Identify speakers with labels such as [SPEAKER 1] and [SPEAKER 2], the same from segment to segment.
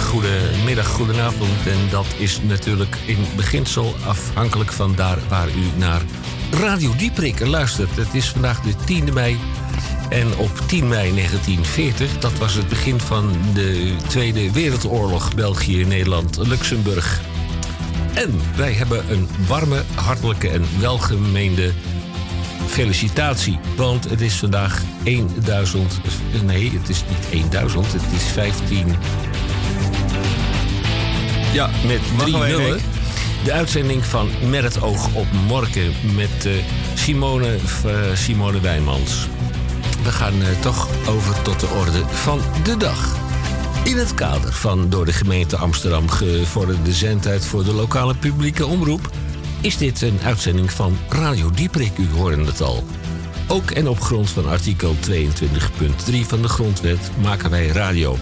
[SPEAKER 1] Goedemiddag, goedenavond. En dat is natuurlijk in beginsel afhankelijk van daar waar u naar Radio Dieprik luistert. Het is vandaag de 10e mei. En op 10 mei 1940, dat was het begin van de Tweede Wereldoorlog, België, Nederland, Luxemburg. En wij hebben een warme, hartelijke en welgemeende felicitatie. Want het is vandaag 1000. Nee, het is niet 1000, het is 15. Ja, met drie nullen. De uitzending van Met het oog op morgen met uh, Simone, uh, Simone Wijmans. We gaan uh, toch over tot de orde van de dag. In het kader van door de gemeente Amsterdam gevorderde zendtijd voor de lokale publieke omroep is dit een uitzending van Radio Dieprik, u hoorde het al. Ook en op grond van artikel 22.3 van de Grondwet maken wij radio.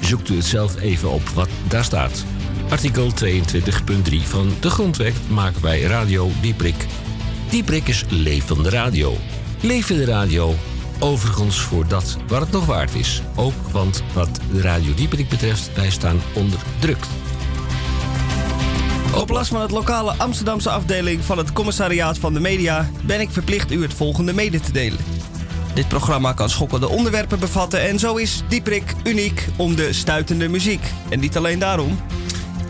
[SPEAKER 1] Zoekt u het zelf even op wat daar staat. Artikel 22.3 van de Grondwet maken wij Radio Dieprik. Dieprik is levende radio. Levende radio, overigens voor dat waar het nog waard is. Ook want wat Radio Dieprik betreft, wij staan onder druk.
[SPEAKER 2] Op last van het lokale Amsterdamse afdeling van het Commissariaat van de Media ben ik verplicht u het volgende mede te delen. Dit programma kan schokkende onderwerpen bevatten en zo is Dieprik uniek om de stuitende muziek. En niet alleen daarom.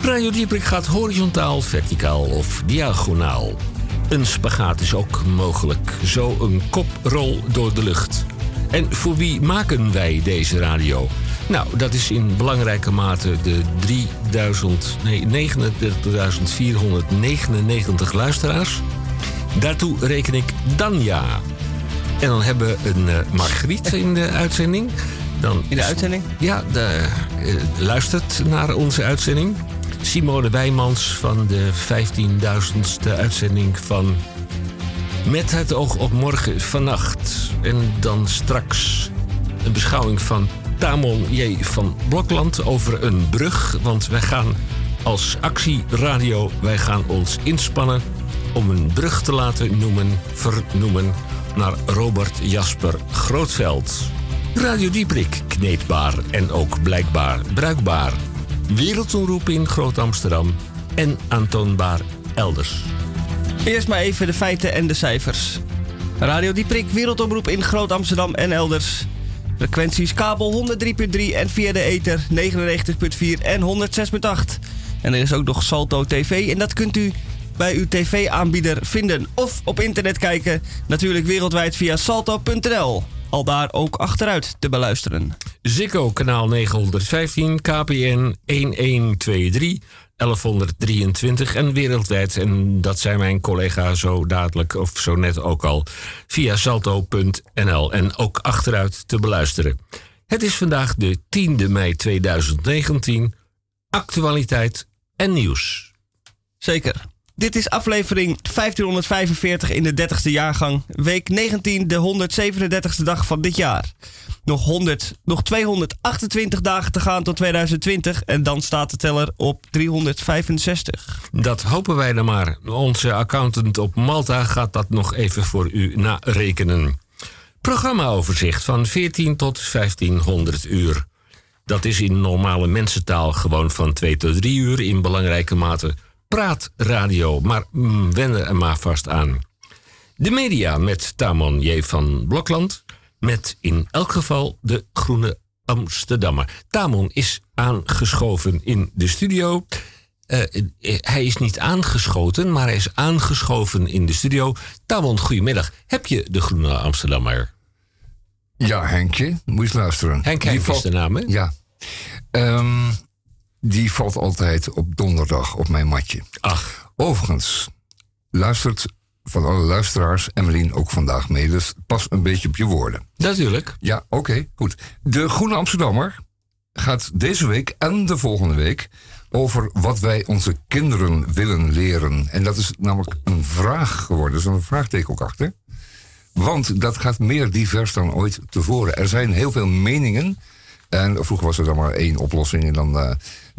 [SPEAKER 1] Radio Dieprik gaat horizontaal, verticaal of diagonaal. Een spagaat is ook mogelijk, zo een koprol door de lucht. En voor wie maken wij deze radio? Nou, dat is in belangrijke mate de 3000, nee, 39.499 luisteraars. Daartoe reken ik Danja. En dan hebben we een uh, Margriet in de uitzending. Dan
[SPEAKER 2] in de uitzending?
[SPEAKER 1] Ja, de, uh, luistert naar onze uitzending. Simone Wijmans van de 15.000ste uitzending van Met het oog op morgen vannacht. En dan straks een beschouwing van Tamon J. van Blokland over een brug. Want wij gaan als actieradio, wij gaan ons inspannen om een brug te laten noemen, vernoemen naar Robert Jasper Grootveld. Radio Dieprik, kneedbaar en ook blijkbaar bruikbaar. Wereldomroep in Groot-Amsterdam en aantoonbaar elders.
[SPEAKER 2] Eerst maar even de feiten en de cijfers. Radio Dieprik, Wereldomroep in Groot-Amsterdam en elders. Frequenties kabel 103.3 en via de ether 99.4 en 106.8. En er is ook nog Salto TV en dat kunt u bij uw tv-aanbieder vinden of op internet kijken. Natuurlijk wereldwijd via salto.nl. Al daar ook achteruit te beluisteren.
[SPEAKER 1] Ziggo kanaal 915, KPN 1123, 1123 en wereldwijd. En dat zijn mijn collega zo dadelijk of zo net ook al via salto.nl en ook achteruit te beluisteren. Het is vandaag de 10e mei 2019. Actualiteit en nieuws.
[SPEAKER 2] Zeker. Dit is aflevering 1545 in de 30ste jaargang, week 19, de 137ste dag van dit jaar. Nog, 100, nog 228 dagen te gaan tot 2020 en dan staat de teller op 365.
[SPEAKER 1] Dat hopen wij dan maar. Onze accountant op Malta gaat dat nog even voor u narekenen. Programmaoverzicht van 14 tot 1500 uur. Dat is in normale mensentaal gewoon van 2 tot 3 uur in belangrijke mate praatradio, maar mm, wenden er maar vast aan. De media met Tamon J. van Blokland, met in elk geval de Groene Amsterdammer. Tamon is aangeschoven in de studio. Uh, hij is niet aangeschoten, maar hij is aangeschoven in de studio. Tamon, goedemiddag. Heb je de Groene Amsterdammer?
[SPEAKER 3] Ja, Henkje. Moet je eens luisteren.
[SPEAKER 1] Henk, Henk is de naam, hè?
[SPEAKER 3] Ja. Um, die valt altijd op donderdag op mijn matje.
[SPEAKER 1] Ach.
[SPEAKER 3] Overigens, luistert van alle luisteraars, Emmeline ook vandaag mee. Dus pas een beetje op je woorden.
[SPEAKER 1] Natuurlijk.
[SPEAKER 3] Ja, oké, goed. De Groene Amsterdammer gaat deze week en de volgende week over wat wij onze kinderen willen leren. En dat is namelijk een vraag geworden. Er is een vraagteken ook achter. Want dat gaat meer divers dan ooit tevoren. Er zijn heel veel meningen. En vroeger was er dan maar één oplossing. En dan, uh,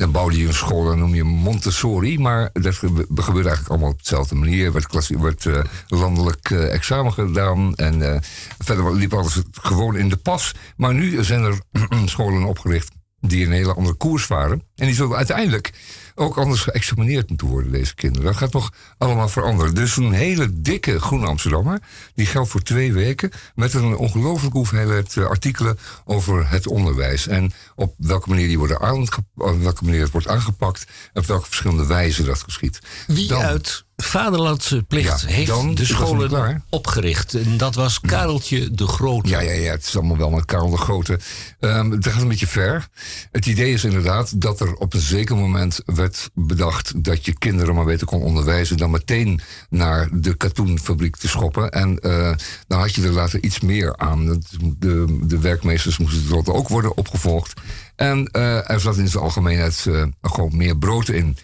[SPEAKER 3] dan bouwde je een school en noem je Montessori. Maar dat gebeurde eigenlijk allemaal op dezelfde manier. Er werd, uh, landelijk uh, examen gedaan. En verder liep alles gewoon in de pas. Maar nu zijn er scholen opgericht die een hele andere koers varen. En die zullen uiteindelijk ook anders geëxamineerd moeten worden, deze kinderen. Dat gaat nog allemaal veranderen. Dus een hele dikke Groene Amsterdammer, die geldt voor twee weken, met een ongelooflijke hoeveelheid eh, artikelen over het onderwijs. En op welke manier die worden aangepakt, op welke manier het wordt aangepakt, en op welke verschillende wijze dat geschiet.
[SPEAKER 1] Wie
[SPEAKER 3] Dan-
[SPEAKER 1] uit vaderlandse plicht
[SPEAKER 3] Ja,
[SPEAKER 1] heeft
[SPEAKER 3] dan
[SPEAKER 1] de scholen opgericht? En dat was Kareltje de Grote.
[SPEAKER 3] Ja, ja, ja, het is allemaal wel met Karel de Grote. Ehm het gaat een beetje ver. Het idee is inderdaad dat er op een zeker moment werd bedacht dat je kinderen maar beter kon onderwijzen dan meteen naar de katoenfabriek te schoppen. En eh, dan had je er later iets meer aan. De, de werkmeesters moesten tenslotte ook worden opgevolgd. En eh, er zat in zijn algemeenheid eh, gewoon meer brood in.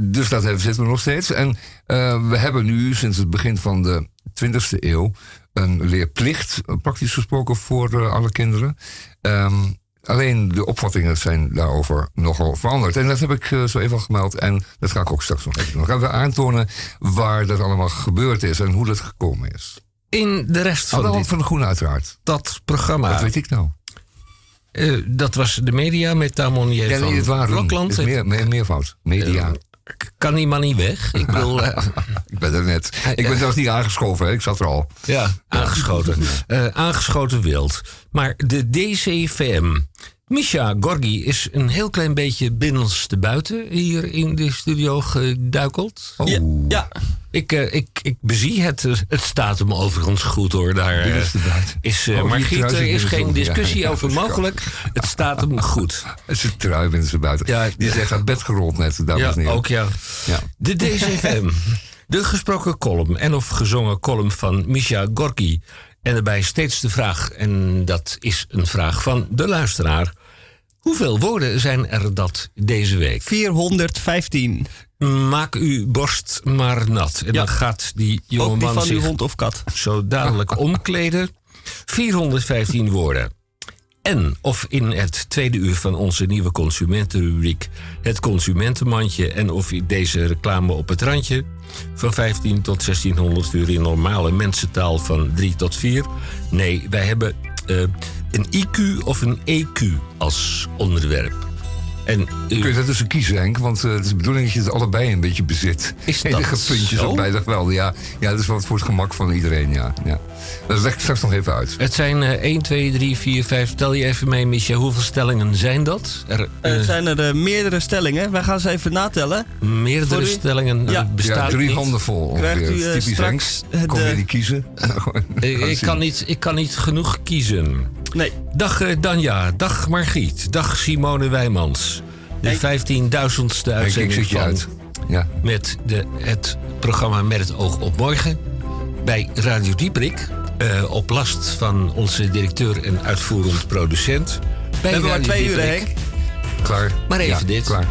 [SPEAKER 3] Dus dat zitten we nog steeds. En we hebben nu sinds het begin van de 20e eeuw een leerplicht, praktisch gesproken, voor alle kinderen. Ehm, alleen de opvattingen zijn daarover nogal veranderd. En dat heb ik eh, zo even al gemeld. En dat ga ik ook straks nog even doen. Dan gaan we aantonen waar dat allemaal gebeurd is en hoe dat gekomen is.
[SPEAKER 1] In de rest
[SPEAKER 3] Aan de
[SPEAKER 1] van
[SPEAKER 3] van de Groene uiteraard.
[SPEAKER 1] dat programma,
[SPEAKER 3] Wat weet ik nou?
[SPEAKER 1] eh, dat was de media met Tamonier
[SPEAKER 3] Ja,
[SPEAKER 1] van
[SPEAKER 3] nee, het waren
[SPEAKER 1] Blokland.
[SPEAKER 3] Meer, meer, meervoud. Media.
[SPEAKER 1] Kan die man niet weg? Ik bedoel, eh,
[SPEAKER 3] ik ben er net. Ik ben zelfs niet aangeschoven, hè. ik zat er al.
[SPEAKER 1] ja, aangeschoten. Eh, aangeschoten wild. Maar de DCVM. Misha Gorgi is een heel klein beetje binnenste buiten hier in de studio geduikeld.
[SPEAKER 3] Oh,
[SPEAKER 2] Ja, ja.
[SPEAKER 1] Ik, eh, ik, ik bezie het. Het staat hem overigens goed hoor. Daar
[SPEAKER 3] Binnenste buiten.
[SPEAKER 1] is, eh
[SPEAKER 3] Oh,
[SPEAKER 1] Margriet, er is
[SPEAKER 3] binnenste
[SPEAKER 1] geen discussie
[SPEAKER 3] Ja,
[SPEAKER 1] over mogelijk. Het staat hem goed.
[SPEAKER 3] Het is een trui binnen zijn buiten.
[SPEAKER 1] Ja,
[SPEAKER 3] die is echt uit bed gerold net, dames
[SPEAKER 1] Ja,
[SPEAKER 3] en heren.
[SPEAKER 1] ook ja.
[SPEAKER 3] Ja.
[SPEAKER 1] De DCFM. De gesproken column en of gezongen column van Misha Gorky. En daarbij steeds de vraag, en dat is een vraag van de luisteraar. Hoeveel woorden zijn er dat deze week?
[SPEAKER 2] 415.
[SPEAKER 1] Maak uw borst maar nat. En
[SPEAKER 2] Ja.
[SPEAKER 1] dan gaat die
[SPEAKER 2] Ook die
[SPEAKER 1] jongeman
[SPEAKER 2] van
[SPEAKER 1] zich
[SPEAKER 2] hond of kat.
[SPEAKER 1] zo dadelijk omkleden. 415 woorden. En of in het tweede uur van onze nieuwe consumentenrubriek het consumentenmandje en of deze reclame op het randje van 15 tot 1600 uur in normale mensentaal van 3 tot 4. Nee, wij hebben eh, een IQ of een EQ als onderwerp. En u-
[SPEAKER 3] Kun je dat tussen kiezen, Henk? Want eh, het is de bedoeling dat je het allebei een beetje bezit.
[SPEAKER 1] Is dat
[SPEAKER 3] Enige puntjes
[SPEAKER 1] zo?
[SPEAKER 3] op bij dat wel. Ja, ja, dat is wat voor het gemak van iedereen, ja. ja. Dat leg ik straks nog even uit.
[SPEAKER 1] het zijn eh 1, 2, 3, 4, 5. Tel je even mee, Micha. Hoeveel stellingen zijn dat? Er, eh,
[SPEAKER 2] zijn er eh, meerdere stellingen. Wij gaan ze even natellen.
[SPEAKER 1] meerdere stellingen
[SPEAKER 2] Ja.
[SPEAKER 1] eh, bestaat
[SPEAKER 3] ja, drie
[SPEAKER 1] niet.
[SPEAKER 3] handen vol ongeveer.
[SPEAKER 2] Krijgt u, eh,
[SPEAKER 3] Typisch
[SPEAKER 2] straks
[SPEAKER 3] Henk. Kon
[SPEAKER 2] de-
[SPEAKER 3] je niet kiezen?
[SPEAKER 1] Ik, ik, kan niet, ik kan niet genoeg kiezen.
[SPEAKER 2] Nee.
[SPEAKER 1] Dag eh, Danja, dag Margriet, dag Simone Wijmans. De
[SPEAKER 2] Hey.
[SPEAKER 1] 15.000ste
[SPEAKER 3] Henk, ik
[SPEAKER 1] uitzending van
[SPEAKER 3] uit. Ja.
[SPEAKER 1] met de, het programma Met het oog op morgen. Bij Radio Dieprik. eh, op last van onze directeur en uitvoerend producent. Bij
[SPEAKER 2] We hebben maar twee uur. Henk.
[SPEAKER 3] Klaar.
[SPEAKER 1] Maar even
[SPEAKER 3] Ja,
[SPEAKER 1] dit.
[SPEAKER 3] Klaar.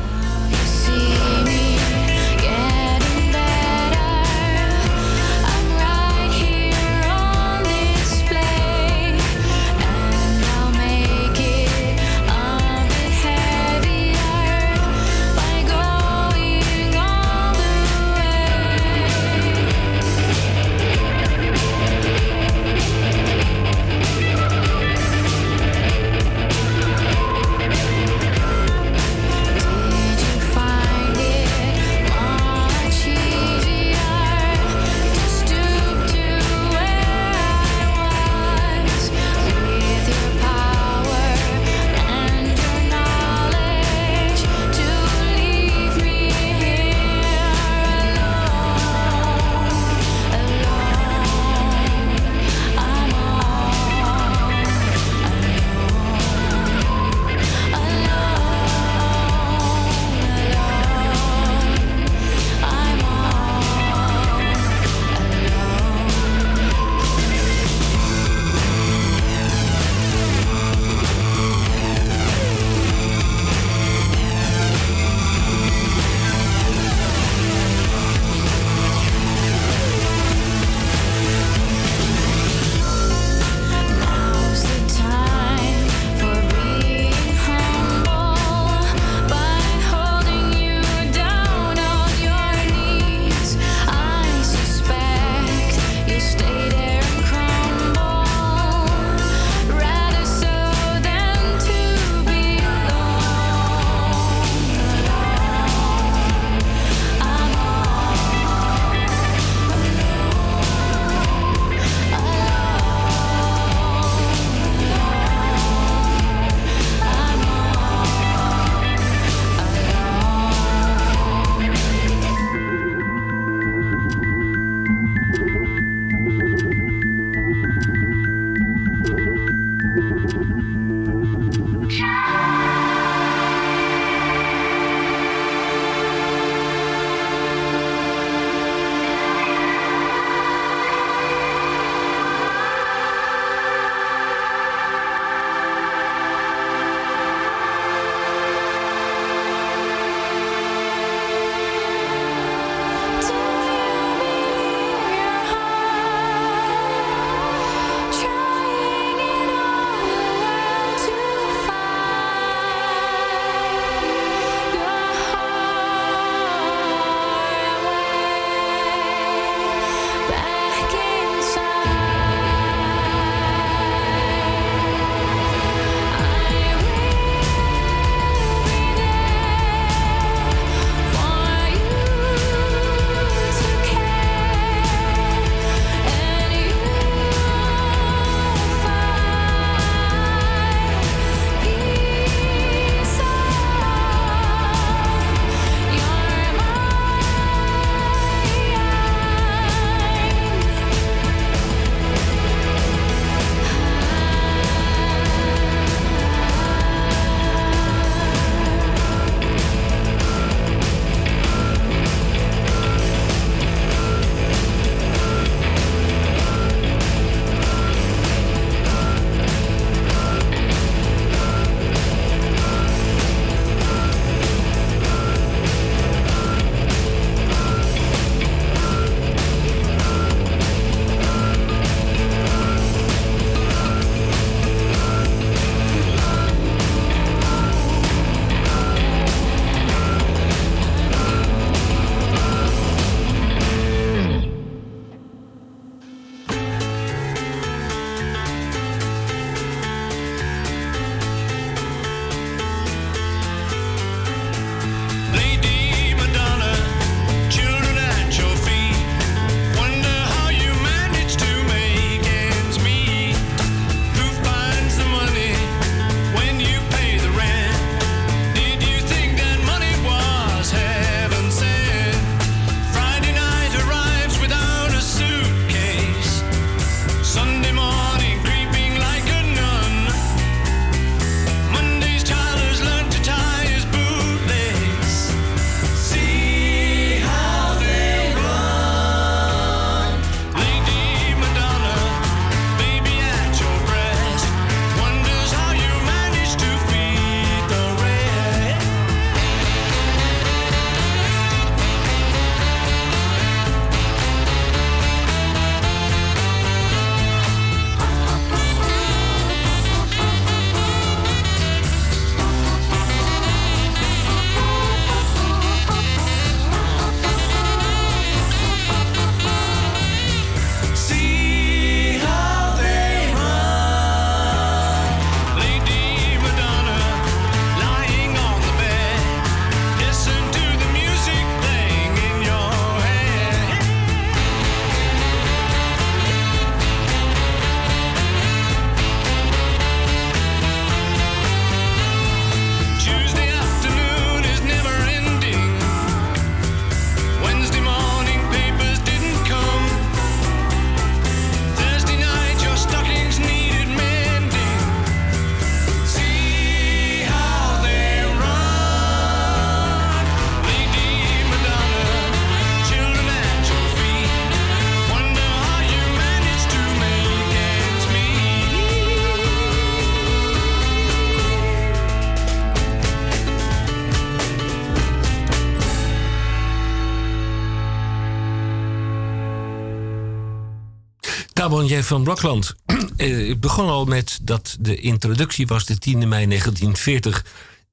[SPEAKER 1] Tamon J. van Blokland. Eh, Ik begon al met dat de introductie was de 10 mei 1940.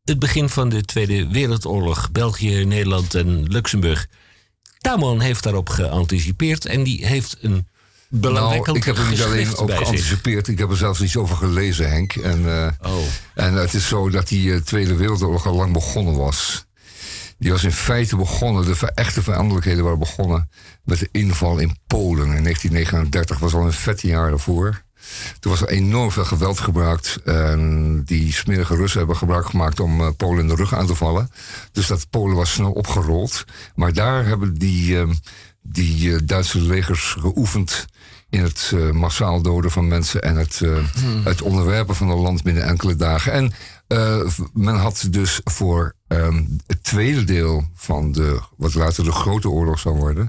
[SPEAKER 1] Het begin van de Tweede Wereldoorlog. België, Nederland en Luxemburg. Tamon heeft daarop geanticipeerd en die heeft een belangrijk
[SPEAKER 3] Nou, ik heb er niet alleen op geanticipeerd, ik heb er zelfs iets over gelezen, Henk. En, eh,
[SPEAKER 1] Oh.
[SPEAKER 3] en het is zo dat die eh, Tweede Wereldoorlog al lang begonnen was. Die was in feite begonnen, de echte vijandelijkheden waren begonnen met de inval in Polen in 1939. was al een vette jaar daarvoor. Toen was er enorm veel geweld gebruikt. En die smerige Russen hebben gebruik gemaakt om eh, Polen in de rug aan te vallen. Dus dat Polen was snel opgerold. Maar daar hebben die, eh, die eh, Duitse legers geoefend in het eh, massaal doden van mensen en het, eh, het onderwerpen van het land binnen enkele dagen. En eh, men had dus voor ehm, het tweede deel van de, wat later de Grote Oorlog zou worden,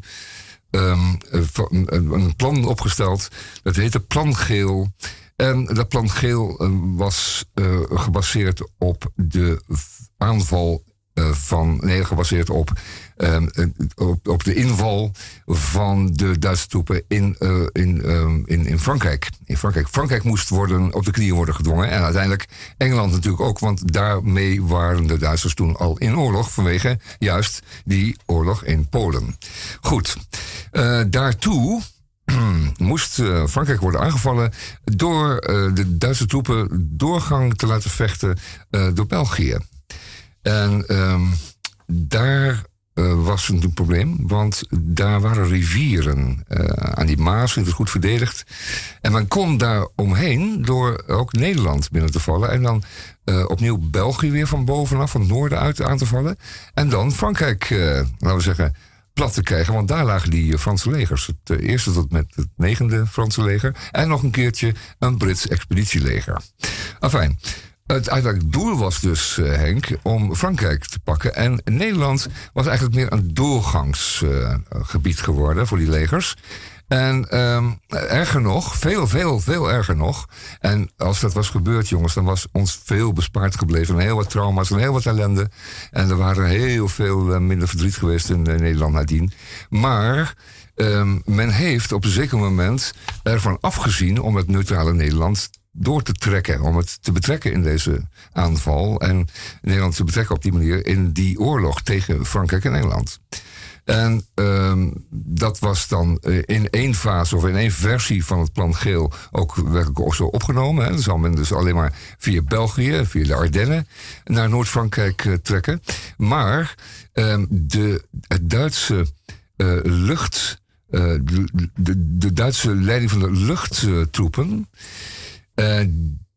[SPEAKER 3] ehm, eh, een, plan opgesteld. Dat heette Plan Geel. En dat Plan Geel eh, was eh, gebaseerd op de aanval van. Nee, gebaseerd op, ehm, op, op de inval van de Duitse troepen in, eh, in, ehm, in, in Frankrijk. In Frankrijk. Frankrijk moest worden, op de knieën worden gedwongen. En uiteindelijk Engeland natuurlijk ook, want daarmee waren de Duitsers toen al in oorlog vanwege juist die oorlog in Polen. Goed, Eh, daartoe moest eh, Frankrijk worden aangevallen door eh, de Duitse troepen doorgang te laten vechten eh, door België. En ehm, daar eh, was een probleem, want daar waren rivieren eh, aan die Maas, was goed verdedigd. En men kon daar omheen door ook Nederland binnen te vallen. En dan eh, opnieuw België weer van bovenaf, van het noorden uit aan te vallen. En dan Frankrijk, laten we zeggen, plat te krijgen. Want daar lagen die Franse legers. Het eerste tot met het negende Franse leger. En nog een keertje een Brits expeditieleger. Afijn. Het uiteindelijk doel was dus, eh, Henk, om Frankrijk te pakken. En Nederland was eigenlijk meer een doorgangsgebied geworden voor die legers. En ehm, erger nog, veel, veel, veel erger nog. En als dat was gebeurd, jongens, dan was ons veel bespaard gebleven. En heel wat trauma's en heel wat ellende. En er waren heel veel eh, minder verdriet geweest in eh, Nederland nadien. Maar ehm, men heeft op een zeker moment ervan afgezien om het neutrale Nederland door te trekken, om het te betrekken in deze aanval. En Nederland te betrekken op die manier in die oorlog tegen Frankrijk en Engeland. En ehm, dat was dan eh, in één fase of in één versie van het plan Geel ook werkelijk ook zo opgenomen. Hè. Dan zou men dus alleen maar via België, via de Ardennen, naar Noord-Frankrijk eh, trekken. Maar ehm, de, Duitse eh, lucht. de, de, de Duitse leiding van de luchttroepen. Eh,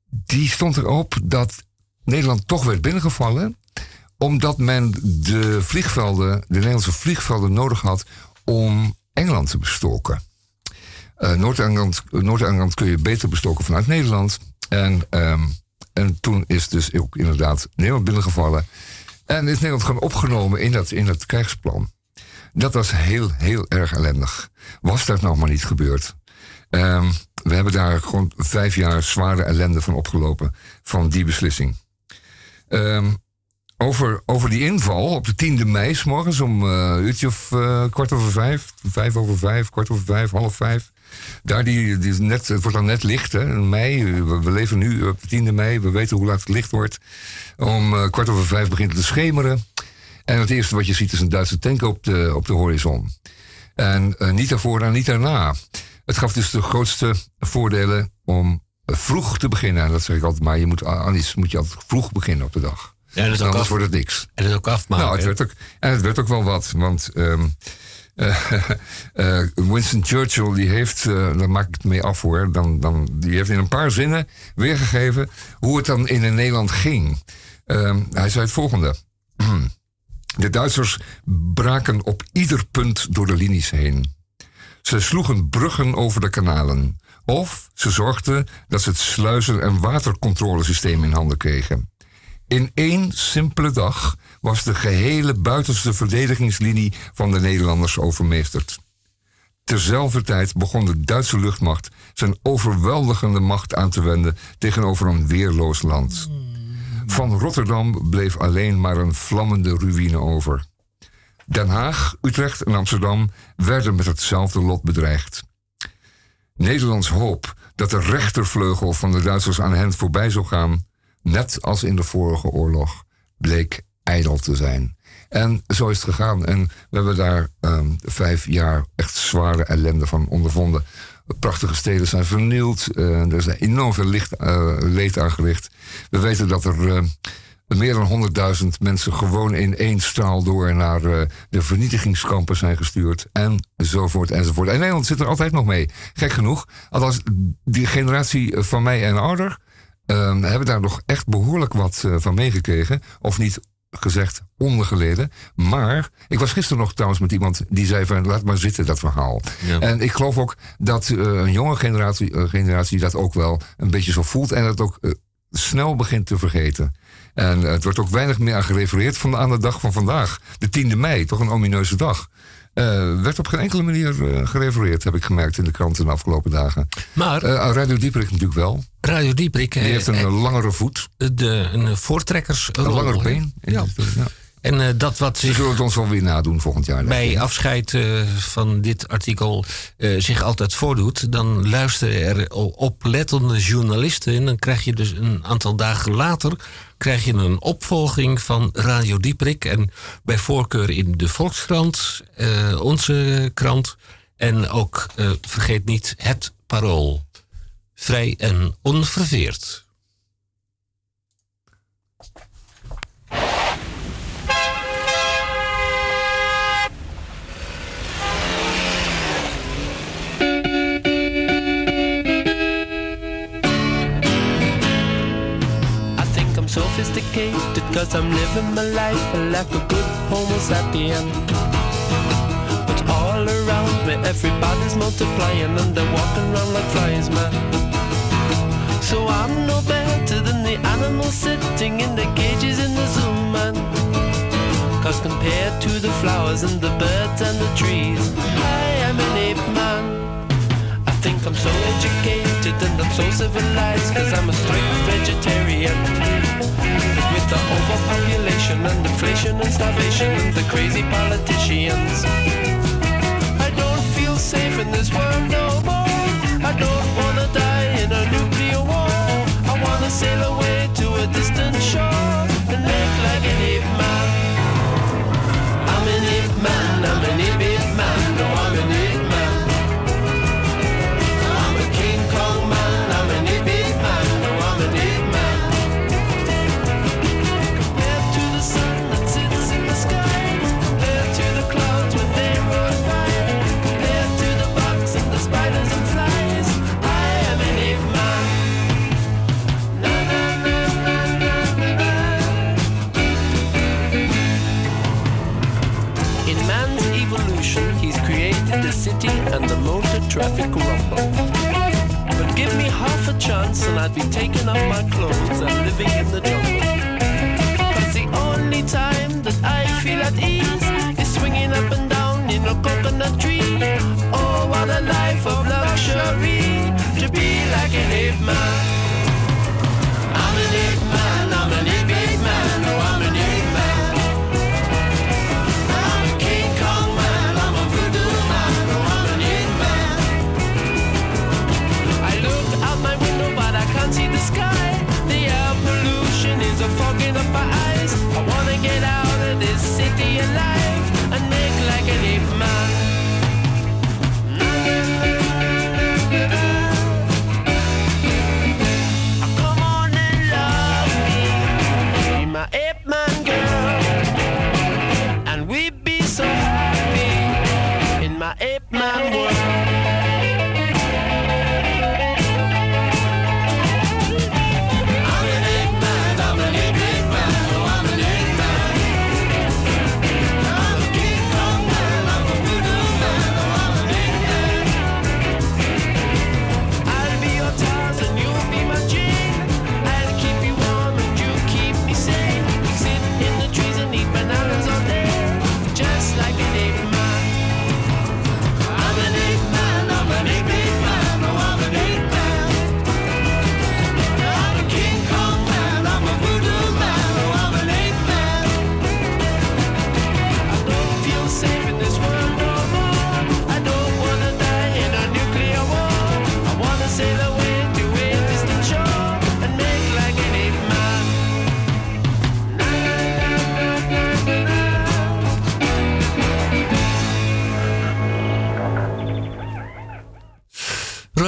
[SPEAKER 3] die stond erop dat Nederland toch werd binnengevallen omdat men de vliegvelden, de Nederlandse vliegvelden nodig had om Engeland te bestoken. Eh, Noord-Engeland Noord kun je beter bestoken vanuit Nederland. En, ehm, en toen is dus ook inderdaad Nederland binnengevallen. En is Nederland gewoon opgenomen in dat, in dat krijgsplan. Dat was heel, heel erg ellendig. Was dat nou maar niet gebeurd? Ehm, we hebben daar gewoon vijf jaar zware ellende van opgelopen. Van die beslissing. Ehm, over, over die inval op de 10e mei, s morgens om een uurtje of eh, kwart over vijf, vijf over vijf, kwart over vijf, half vijf. Daar die, die net, het wordt dan net licht, hè, in mei. We, leven nu op de 10e mei, we weten hoe laat het licht wordt. Om eh, kwart over vijf begint het te schemeren. En het eerste wat je ziet is een Duitse tank op de, op de horizon. En niet daarvoor en niet daarna. Het gaf dus de grootste voordelen om vroeg te beginnen. En dat zeg ik altijd maar. Je moet, Anis, moet je altijd vroeg beginnen op de dag.
[SPEAKER 1] Ja, dat is ook
[SPEAKER 3] Anders
[SPEAKER 1] af,
[SPEAKER 3] wordt het niks.
[SPEAKER 1] en dat is ook afmaken.
[SPEAKER 3] Nou, het werd ook, en het werd ook wel wat. Want ehm, eh, eh, Winston Churchill, die heeft, eh, daar maak ik het mee af hoor, dan, dan, die heeft in een paar zinnen weergegeven hoe het dan in Nederland ging. Ehm, hij zei het volgende. De Duitsers braken op ieder punt door de linies heen. Ze sloegen bruggen over de kanalen. Of ze zorgden dat ze het sluizen- en watercontrolesysteem in handen kregen. In één simpele dag was de gehele buitenste verdedigingslinie van de Nederlanders overmeesterd. Terzelfde tijd begon de Duitse luchtmacht zijn overweldigende macht aan te wenden tegenover een weerloos land. Van Rotterdam bleef alleen maar een vlammende ruïne over. Den Haag, Utrecht en Amsterdam werden met hetzelfde lot bedreigd. Nederlands hoop dat de rechtervleugel van de Duitsers aan hen voorbij zou gaan, net als in de vorige oorlog, bleek ijdel te zijn. En zo is het gegaan. En we hebben daar ehm, vijf jaar echt zware ellende van ondervonden. Prachtige steden zijn vernield. eh, er is enorm veel licht, eh, leed aangericht. We weten dat er eh, meer dan 100.000 mensen gewoon in één straal door naar eh, de vernietigingskampen zijn gestuurd. Enzovoort, enzovoort. En Nederland zit er altijd nog mee. Gek genoeg. Althans, die generatie van mij en ouder. ehm, hebben daar nog echt behoorlijk wat eh, van meegekregen. Of niet gezegd ondergeleden. Maar ik was gisteren nog trouwens met iemand die zei van laat maar zitten dat verhaal.
[SPEAKER 1] Ja.
[SPEAKER 3] En ik geloof ook dat eh, een jonge generatie, generatie dat ook wel een beetje zo voelt en dat ook snel begint te vergeten. En eh, het wordt ook weinig meer aan gerefereerd van aan de dag van vandaag. De 10e mei, toch een omineuze dag. Eh, werd op geen enkele manier eh, gerefereerd, heb ik gemerkt in de kranten de afgelopen dagen.
[SPEAKER 1] Maar
[SPEAKER 3] Eh Radio Dieperik natuurlijk wel.
[SPEAKER 1] Radio Dieprik
[SPEAKER 3] Die heeft een langere voet,
[SPEAKER 1] de, een voortrekkersrol.
[SPEAKER 3] een langer been.
[SPEAKER 1] Ja.
[SPEAKER 3] ja.
[SPEAKER 1] En eh, dat wat zich
[SPEAKER 3] zullen het ons wel weer nadoen volgend jaar.
[SPEAKER 1] bij afscheid eh, van dit artikel eh, zich altijd voordoet, dan luisteren er oplettende journalisten. En dan krijg je dus een aantal dagen later krijg je een opvolging van Radio Dieprik. En bij voorkeur in de Volkskrant, onze krant. En ook, vergeet niet, het parool. Vrij en onverveerd.
[SPEAKER 4] Sophisticated cause I'm living my life like a good homo sapien. But all around me everybody's multiplying and they're walking around like flies, man. So I'm no better than the animals sitting in the cages in the zoo, man. Cause compared to the flowers and the birds and the trees, I am an ape man. Think I'm so educated and I'm so civilized Cause I'm a strict vegetarian. With the overpopulation and inflation and starvation And the crazy politicians. I don't feel safe in this world no more. I don't wanna die in a nuclear war. I wanna sail away to a distant shore And act like an ape man. I'm an ape man, I'm an traffic rumble. But give me half a chance and I'd be taking off my clothes and living in the jungle. Cause the only time that I feel at ease is swinging up and down in a coconut tree. Oh, what a life of luxury to be like an ape man.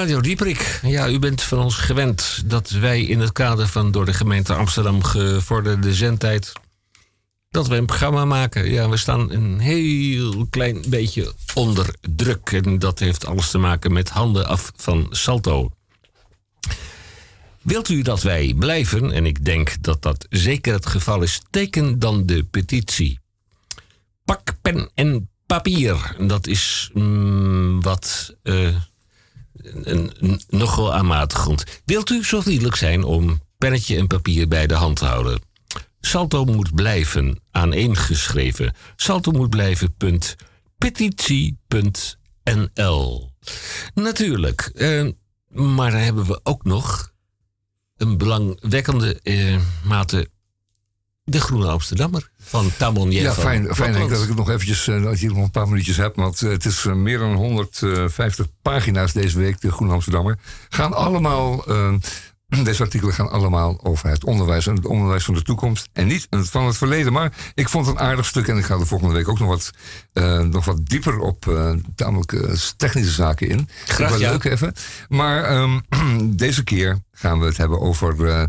[SPEAKER 1] Radio Dieprik. Ja, u bent van ons gewend dat wij in het kader van door de gemeente Amsterdam gevorderde zendtijd. dat we een programma maken. Ja, we staan een heel klein beetje onder druk. En dat heeft alles te maken met handen af van Salto. Wilt u dat wij blijven, en ik denk dat dat zeker het geval is, teken dan de petitie. Pak pen en papier. Dat is mm, wat eh, een, een, nogal aanmatigend. Wilt u zo vriendelijk zijn om pennetje en papier bij de hand te houden? Salto moet blijven, aaneengeschreven. Salto moet blijven, punt, petitie.nl. Natuurlijk, eh, maar dan hebben we ook nog een belangwekkende eh, mate de Groene Amsterdammer van Tamon
[SPEAKER 3] Ja, fijn, fijn dat ik het nog eventjes, eh, dat je nog een paar minuutjes hebt. Want eh, het is eh, meer dan 150 pagina's deze week, de Groene Amsterdammer. Gaan allemaal, deze artikelen gaan allemaal over het onderwijs. En het onderwijs van de toekomst. En niet van het verleden. Maar ik vond het een aardig stuk. En ik ga de volgende week ook nog wat, nog wat dieper op tamelijk technische zaken in.
[SPEAKER 1] Graag, ja.
[SPEAKER 3] leuk even. Maar ehm, deze keer gaan we het hebben over...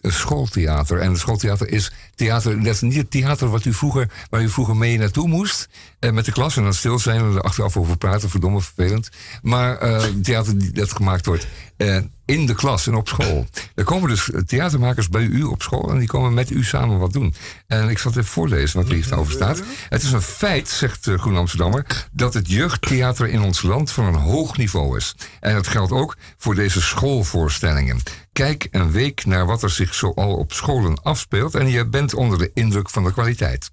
[SPEAKER 3] schooltheater. En het schooltheater is theater, dat is niet het theater wat u vroeger, waar u vroeger mee naartoe moest. Eh, met de klas en dan stil zijn en er achteraf over praten, verdomme vervelend. Maar eh, theater dat gemaakt wordt eh, in de klas en op school. Er komen dus theatermakers bij u op school en die komen met u samen wat doen. En ik zal het even voorlezen wat hier staat. Het is een feit, zegt uh, Groen Amsterdammer, dat het jeugdtheater in ons land van een hoog niveau is. En dat geldt ook voor deze schoolvoorstellingen. Kijk een week naar wat er zich zoal op scholen afspeelt en je bent onder de indruk van de kwaliteit.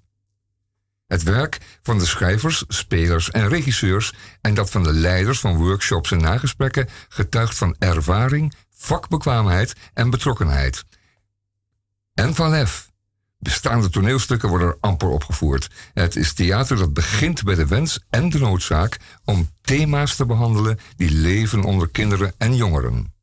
[SPEAKER 3] Het werk van de schrijvers, spelers en regisseurs en dat van de leiders van workshops en nagesprekken getuigt van ervaring, vakbekwaamheid en betrokkenheid. En van lef. Bestaande toneelstukken worden er amper opgevoerd. Het is theater dat begint bij de wens en de noodzaak om thema's te behandelen die leven onder kinderen en jongeren.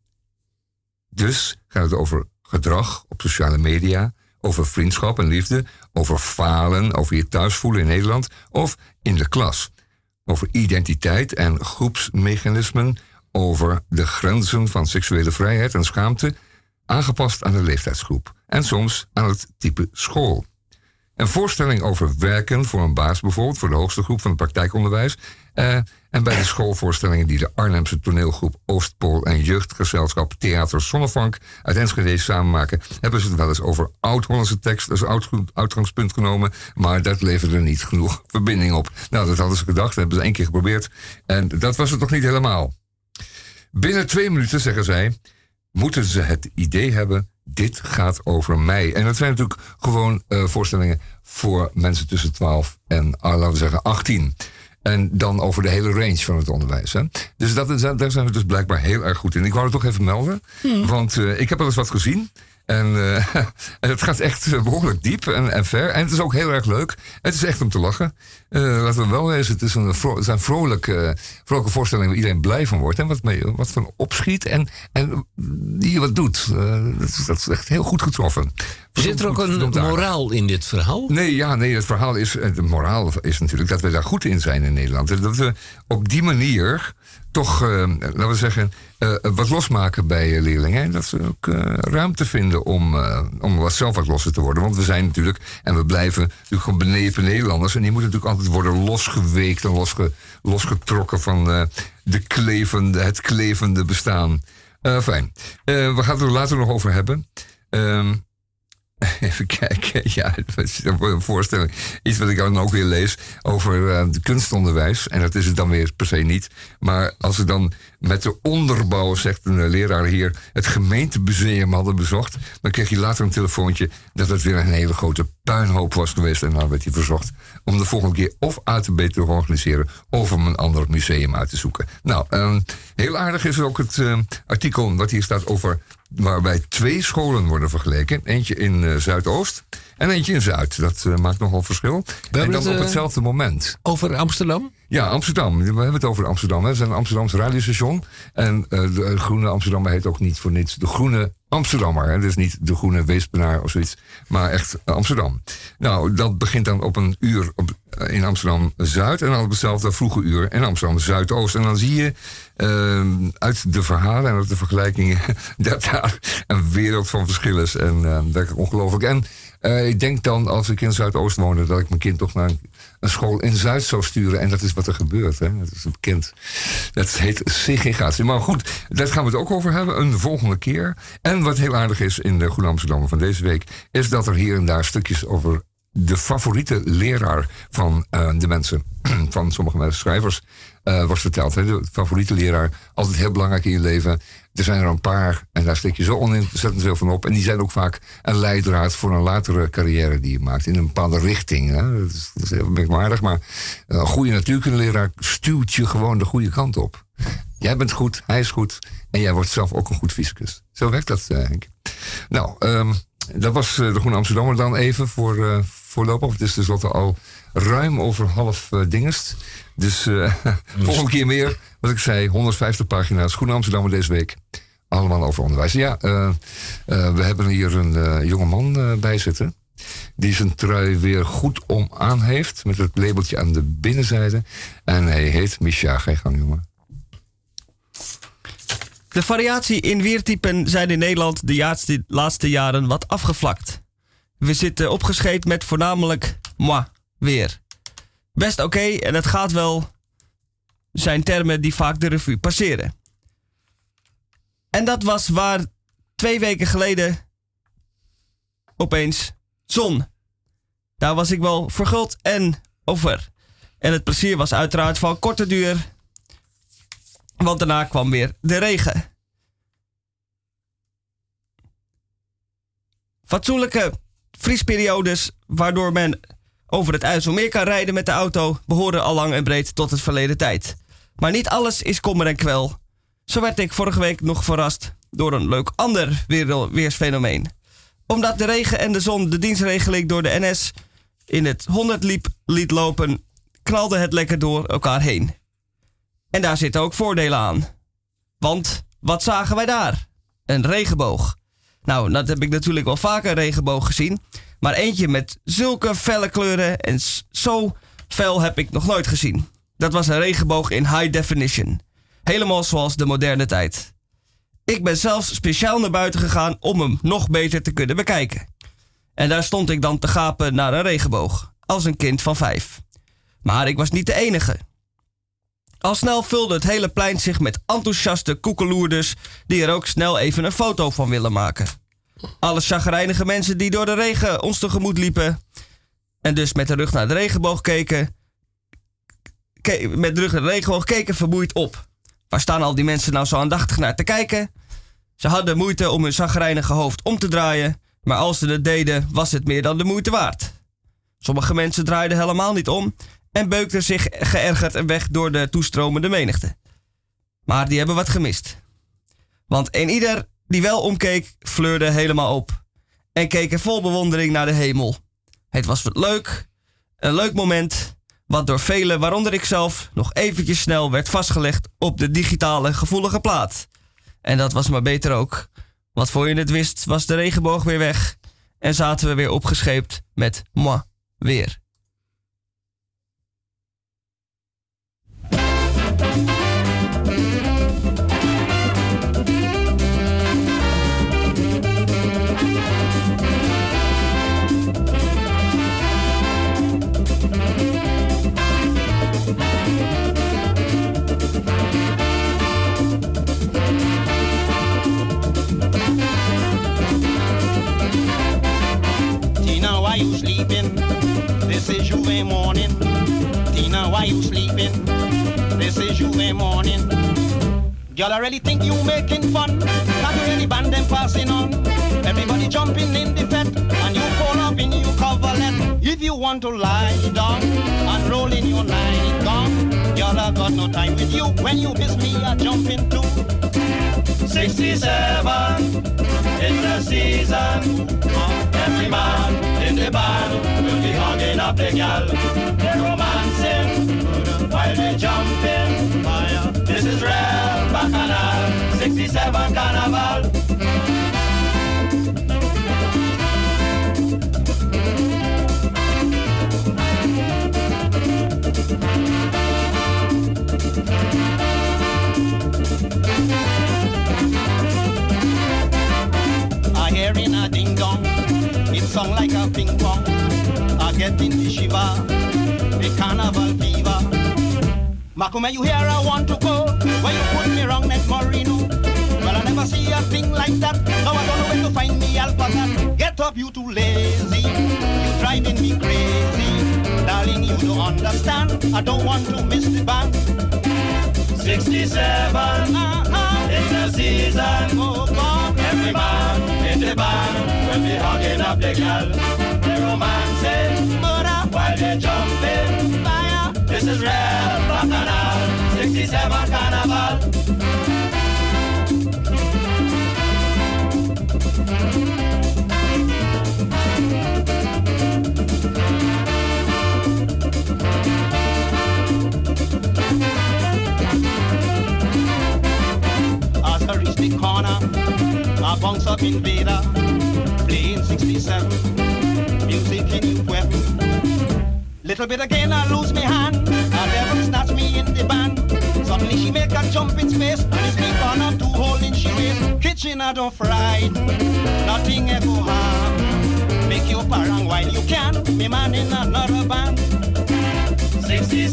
[SPEAKER 3] Dus gaat het over gedrag op sociale media, over vriendschap en liefde, over falen, over je thuis voelen in Nederland of in de klas. Over identiteit en groepsmechanismen, over de grenzen van seksuele vrijheid en schaamte, aangepast aan de leeftijdsgroep en soms aan het type school. Een voorstelling over werken voor een baas bijvoorbeeld, voor de hoogste groep van het praktijkonderwijs. eh, en bij de schoolvoorstellingen die de Arnhemse toneelgroep Oostpool en jeugdgezelschap Theater Zonnevank uit Enschede samen maken, hebben ze het wel eens over oud-Hollandse tekst als uit- uitgangspunt genomen. Maar dat leverde niet genoeg verbinding op. Nou, dat hadden ze gedacht, dat hebben ze één keer geprobeerd. En dat was het nog niet helemaal. Binnen twee minuten, zeggen zij, moeten ze het idee hebben: dit gaat over mij. En dat zijn natuurlijk gewoon eh, voorstellingen voor mensen tussen 12 en, ah, laten we zeggen, 18. En dan over de hele range van het onderwijs. Hè? Dus dat, daar zijn we dus blijkbaar heel erg goed in. Ik wou het toch even melden, want eh, ik heb wel eens wat gezien. En, en het gaat echt eh, behoorlijk diep en, en ver. En het is ook heel erg leuk. Het is echt om te lachen. Eh, laten we wel wezen, het, is een vro- het zijn vrolijke, vrolijke voorstellingen waar iedereen blij van wordt. En wat, mee, wat van opschiet en, en die je wat doet. Dat, is, dat is echt heel goed getroffen.
[SPEAKER 1] Zit er ook een moraal in dit verhaal?
[SPEAKER 3] Nee, ja, nee, het verhaal is, de moraal is natuurlijk dat we daar goed in zijn in Nederland. Dat we op die manier toch, eh, laten we zeggen, eh, wat losmaken bij eh, leerlingen. En dat ze ook ruimte vinden om, om wat zelf wat losser te worden. Want we zijn natuurlijk, en we blijven natuurlijk gewoon benepen Nederlanders. En die moeten natuurlijk altijd worden losgeweekt en losge, losgetrokken van de klevende, het klevende bestaan. Fijn. We gaan het er later nog over hebben. Ehm, Even kijken, ja, dat een voorstelling? Iets wat ik dan ook weer lees over het kunstonderwijs. En dat is het dan weer per se niet. Maar als we dan met de onderbouw, zegt een eh, leraar hier, het gemeentemuseum hadden bezocht, dan kreeg je later een telefoontje dat het weer een hele grote puinhoop was geweest. En dan werd hij verzocht om de volgende keer of ATB te organiseren of om een ander museum uit te zoeken. Nou, ehm, heel aardig is ook het eh, artikel wat hier staat over waarbij twee scholen worden vergeleken. Eentje in eh, Zuidoost en eentje in Zuid. Dat eh, maakt nogal verschil. En dan
[SPEAKER 1] het,
[SPEAKER 3] op
[SPEAKER 1] eh,
[SPEAKER 3] hetzelfde moment.
[SPEAKER 1] Over Amsterdam?
[SPEAKER 3] Ja, Amsterdam. We hebben het over Amsterdam. hè. We zijn een Amsterdamse radiostation. En eh, de Groene Amsterdammer heet ook niet voor niets de Groene Amsterdammer. Hè. Dus niet de Groene Weespenaar of zoiets. Maar echt Amsterdam. Nou, dat begint dan op een uur, op, in Amsterdam Zuid en dan op hetzelfde vroege uur in Amsterdam Zuidoost. En dan zie je ehm, uit de verhalen en uit de vergelijkingen dat daar een wereld van verschil is. En ehm, werkelijk ongelooflijk. En eh, ik denk dan, als ik in Zuidoost woonde, dat ik mijn kind toch naar een, school in Zuid zou sturen. En dat is wat er gebeurt. Hè? Dat is bekend. Dat heet segregatie. Maar goed, daar gaan we het ook over hebben een volgende keer. En wat heel aardig is in de Goede Amsterdammer van deze week, is dat er hier en daar stukjes over de favoriete leraar van eh, de mensen, van sommige schrijvers, eh, wordt verteld. Hè? De favoriete leraar, altijd heel belangrijk in je leven. Er zijn er een paar en daar steek je zo ontzettend veel van op. En die zijn ook vaak een leidraad voor een latere carrière die je maakt. In een bepaalde richting. Hè? Dat, is, dat is heel merkwaardig, maar een goede natuurkundeleraar stuwt je gewoon de goede kant op. Jij bent goed, hij is goed en jij wordt zelf ook een goed fysicus. Zo werkt dat, eh, Henk. Nou, ehm, dat was eh, de Groene Amsterdammer dan even voor eh, voorlopig. Het is tenslotte al ruim over half eh, dingest. Dus eh, volgende keer meer. Wat ik zei, 150 pagina's. Groene Amsterdammer deze week. Allemaal over onderwijs. Ja, eh, eh, we hebben hier een jonge man bij zitten. Die zijn trui weer goed om aan heeft. Met het labeltje aan de binnenzijde. En hij heet je gang, jongen.
[SPEAKER 2] De variatie in weertypen zijn in Nederland de laatste, laatste jaren wat afgevlakt. We zitten opgescheept met voornamelijk moi, weer. Best oké en het gaat wel, zijn termen die vaak de revue passeren. En dat was waar twee weken geleden opeens zon. Daar was ik wel verguld en over. En het plezier was uiteraard van korte duur, want daarna kwam weer de regen. Fatsoenlijke vriesperiodes waardoor men over het IJsselmeer kan rijden met de auto behoren al lang en breed tot het verleden tijd. Maar niet alles is kommer en kwel. Zo werd ik vorige week nog verrast door een leuk ander weer- weersfenomeen. Omdat de regen en de zon de dienstregeling door de NS in het 100 liep liet lopen, knalde het lekker door elkaar heen. En daar zitten ook voordelen aan. Want wat zagen wij daar? Een regenboog. Nou, dat heb ik natuurlijk wel vaker een regenboog gezien. Maar eentje met zulke felle kleuren en zo fel heb ik nog nooit gezien. Dat was een regenboog in high definition. Helemaal zoals de moderne tijd. Ik ben zelfs speciaal naar buiten gegaan om hem nog beter te kunnen bekijken. En daar stond ik dan te gapen naar een regenboog. Als een kind van vijf. Maar ik was niet de enige. Al snel vulde het hele plein zich met enthousiaste koekeloerders die er ook snel even een foto van willen maken. Alle chagrijnige mensen die door de regen ons tegemoet liepen en dus met de rug naar de regenboog keken, ke- met de rug naar de regenboog keken vermoeid op. Waar staan al die mensen nou zo aandachtig naar te kijken? Ze hadden moeite om hun chagrijnige hoofd om te draaien, maar als ze het deden was het meer dan de moeite waard. Sommige mensen draaiden helemaal niet om en beukten zich geërgerd en weg door de toestromende menigte. Maar die hebben wat gemist. Want een ieder die wel omkeek, fleurde helemaal op. En keek er vol bewondering naar de hemel. Het was wat leuk, een leuk moment, wat door velen, waaronder ik zelf, nog eventjes snel werd vastgelegd op de digitale gevoelige plaat. En dat was maar beter ook. Want voor je het wist, was de regenboog weer weg en zaten we weer opgescheept met moi weer.
[SPEAKER 5] Y'all really think you making fun? Can't you really band them passing on? Everybody jumping in the bed and you fall up in your coverlet. If you want to lie down and roll in your nightgown, y'all have got no time with you. When you miss me, I jump into 67 is the season. Every man in the band will be hugging up the gal. They're romancing while they're jumping. This is real bajalar, 67 carnaval. I hear a ding dong, it song like a ping pong. I get in the shiva, the carnival. Tea. Macum, you here I want to go. Why you put me wrong next Marino? Well, I never see a thing like that. Now I don't know where to find me alpaca. Get up, you too lazy. You driving me crazy. Darling, you don't understand. I don't want to miss the band.
[SPEAKER 6] 67,
[SPEAKER 5] Uh-huh.
[SPEAKER 6] it's the season.
[SPEAKER 5] Oh, God.
[SPEAKER 6] Every man in the band will be hugging up the girl. They romancing
[SPEAKER 5] Murder,
[SPEAKER 6] while they jumping. This is real bacchanal. 67 carnival.
[SPEAKER 5] The corner, I bounce up invader, playing 67, music in new weapon. Little bit again, I lose my hand, a devil snatch me in the band. Suddenly she make a jump in space, and it's me corner two holding she waist. Kitchen I don't fried, nothing ever harm. Make you parang while you can, me man in another band.
[SPEAKER 6] 67,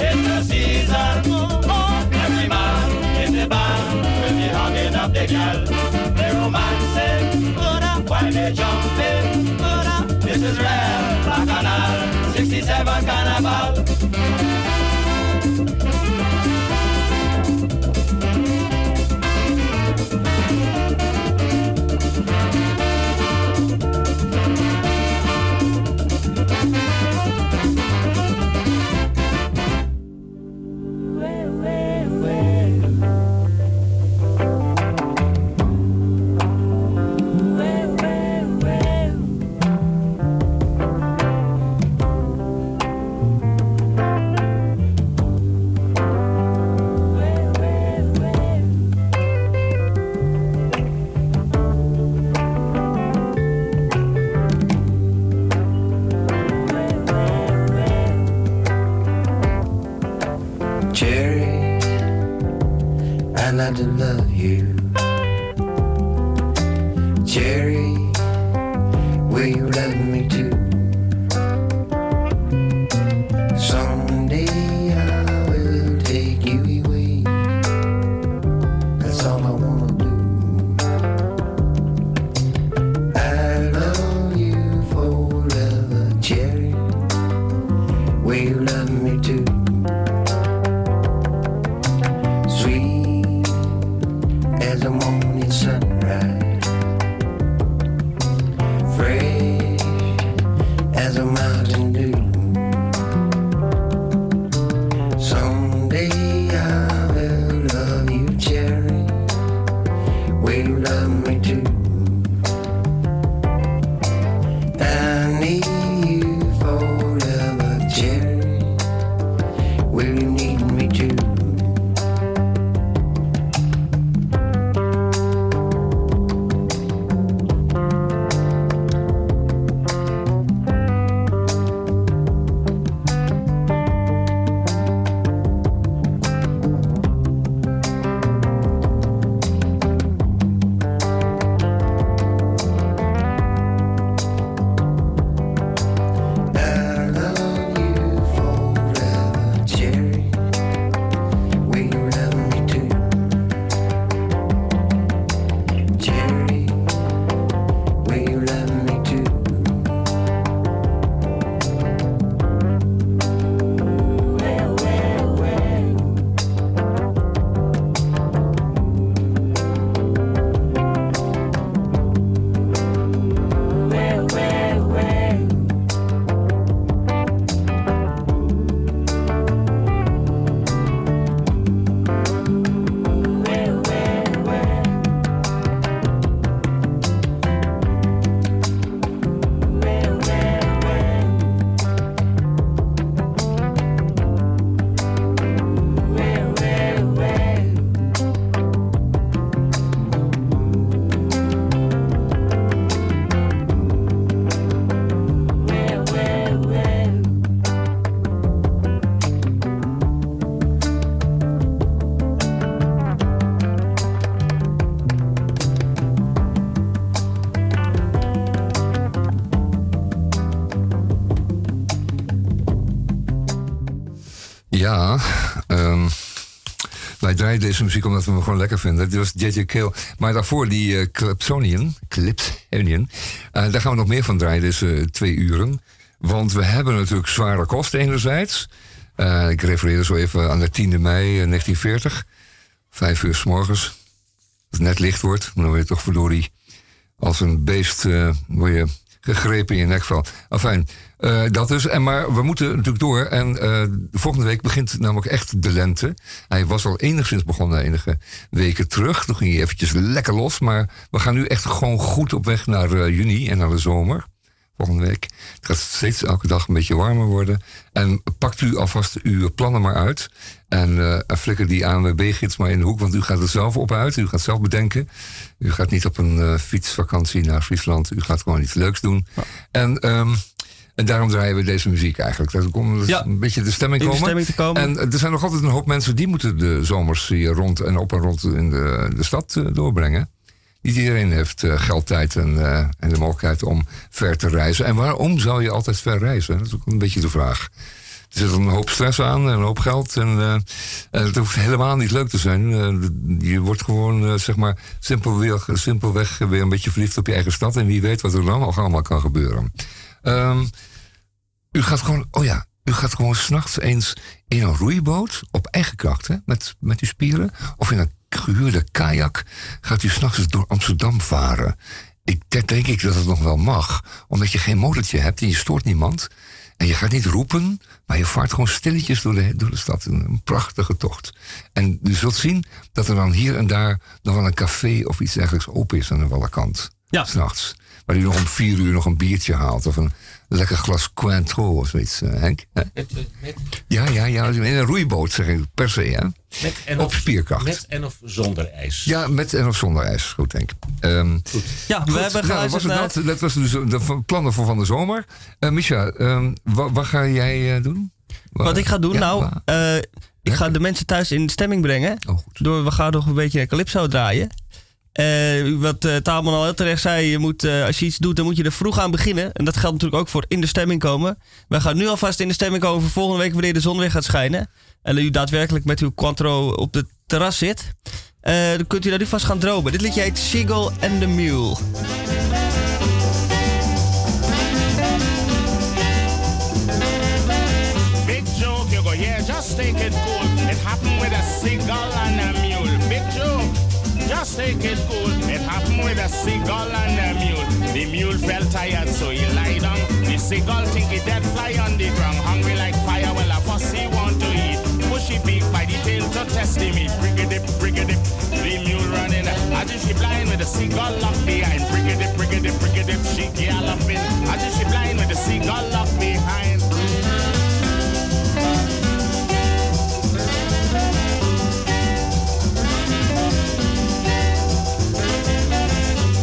[SPEAKER 6] it's the season.
[SPEAKER 5] Oh, oh,
[SPEAKER 6] Every man in the band will be hugging up the girl. They romancing while they jumping. Israel, Bacchanal, 67 Carnival.
[SPEAKER 7] I'd like to love
[SPEAKER 3] deze muziek omdat we hem gewoon lekker vinden. Dit was J.J. Kale. Maar daarvoor die uh, Calypsonian, Calypsonian eh, daar gaan we nog meer van draaien, deze twee uren. Want we hebben natuurlijk zware kosten enerzijds. Eh, ik refereerde zo even aan de 10e mei eh, 1940. Vijf uur s morgens. Als het net licht wordt, dan word je toch verdorie als een beest eh, word je gegrepen in je nekvel. Enfin, eh, dat dus. En, maar we moeten natuurlijk door. En eh, volgende week begint namelijk echt de lente. Hij was al enigszins begonnen enige weken terug. Toen ging hij eventjes lekker los. Maar we gaan nu echt gewoon goed op weg naar eh, juni en naar de zomer. Volgende week. Het gaat steeds elke dag een beetje warmer worden. En pakt u alvast uw plannen maar uit. En eh, flikker die ANWB-gids maar in de hoek, want u gaat er zelf op uit. U gaat zelf bedenken. U gaat niet op een eh, fietsvakantie naar Friesland. U gaat gewoon iets leuks doen. En, ehm, en daarom draaien we deze muziek eigenlijk. Dat komt
[SPEAKER 2] Ja.
[SPEAKER 3] een beetje de stemming
[SPEAKER 2] In de stemming te komen.
[SPEAKER 3] En eh, er zijn nog altijd een hoop mensen die moeten de zomers hier rond en op en rond in de, de stad doorbrengen. Niet iedereen heeft geld, tijd en, en de mogelijkheid om ver te reizen. En waarom zou je altijd ver reizen? Dat is ook een beetje de vraag. Er zit een hoop stress aan en een hoop geld. En en het hoeft helemaal niet leuk te zijn. Eh, je wordt gewoon, eh, zeg maar, simpelweg, weer een beetje verliefd op je eigen stad. En wie weet wat er dan nog allemaal kan gebeuren. Ehm, u gaat gewoon, oh ja, u gaat gewoon s'nachts eens in een roeiboot op eigen kracht, met, met uw spieren. Of in een gehuurde kajak gaat u s'nachts door Amsterdam varen. Ik denk ik dat het nog wel mag, omdat je geen motortje hebt en je stoort niemand. En je gaat niet roepen, maar je vaart gewoon stilletjes door de, door de stad. Een, prachtige tocht. En u zult zien dat er dan hier en daar nog wel een café of iets dergelijks open is aan de Wallenkant.
[SPEAKER 2] Ja.
[SPEAKER 3] S'nachts. Waar u nog om vier uur nog een biertje haalt. Of een lekker glas Cointreau of zoiets, eh, Henk. Hè?
[SPEAKER 1] Met, met,
[SPEAKER 3] Ja, ja, ja. In een roeiboot zeg ik per se, hè.
[SPEAKER 1] Met en
[SPEAKER 3] Op
[SPEAKER 1] of,
[SPEAKER 3] spierkracht.
[SPEAKER 1] Met en of zonder ijs.
[SPEAKER 3] Ja, met en of zonder ijs. Goed, Henk. Ehm,
[SPEAKER 2] Ja, we
[SPEAKER 3] Goed,
[SPEAKER 2] hebben
[SPEAKER 3] nou, dat was
[SPEAKER 2] naar...
[SPEAKER 3] dat. Dat was dus de plannen voor van de zomer. Eh Micha, ehm, wa- wat ga jij eh, doen? Wa-
[SPEAKER 2] Wat ik ga doen,
[SPEAKER 3] Ja,
[SPEAKER 2] nou, eh, ik ga de mensen thuis in de stemming brengen.
[SPEAKER 3] Oh, goed.
[SPEAKER 2] Door, we gaan nog een beetje Calypso draaien. Eh, wat uh, Tamon al heel terecht zei, je moet, eh, als je iets doet, dan moet je er vroeg aan beginnen. En dat geldt natuurlijk ook voor in de stemming komen. We gaan nu alvast in de stemming komen voor volgende week wanneer de zon weer gaat schijnen. En u daadwerkelijk met uw Quattro op de terras zit. Eh, dan kunt u daar nu vast gaan dromen. Dit liedje heet Sigel and the Mule.
[SPEAKER 8] Big joke, you go, yeah, just take it cool. It happened with a seagull and a mule. Big joke, just take it cool. It happened with a seagull and a mule. The mule felt tired, so he lie down. The seagull think he dead fly on the ground. Hungry like fire, well, a fussy. Pushy beak by the tail to test him. Brigadip, brigadip, the mule running. As if she blind with the seagull locked behind. Brigadip, brigadip, brigadip, she galloping. As if she blind with the seagull locked behind.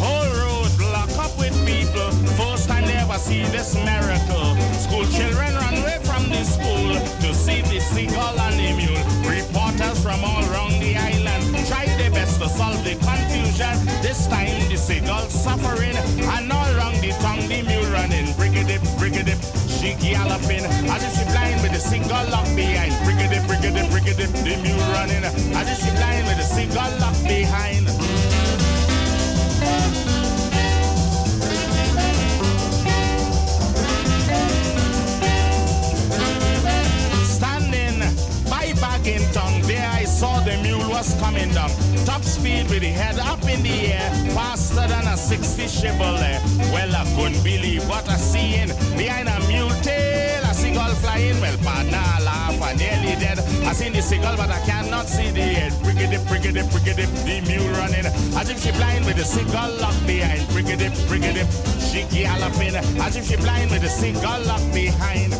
[SPEAKER 8] Whole road block up with people. First time ever see this miracle. School children run away from the school to see the seagull galloping. I just see blind with the single lock behind. Brigadier, brigadier, brigadier, the mule running. I just see blind with the single lock behind. Was coming down. Top speed with the head up in the air, faster than a 60 Chevrolet. Well, I couldn't believe what I seen behind a mule tail. A seagull flying, well, partner, I laugh, I nearly dead. I seen the seagull, but I cannot see the head. Brigadip, brigadip, brigadip, the mule running. As if she blind with the seagull locked behind. Brigadip, brigadip, she galloping. As if she blind with the seagull locked behind.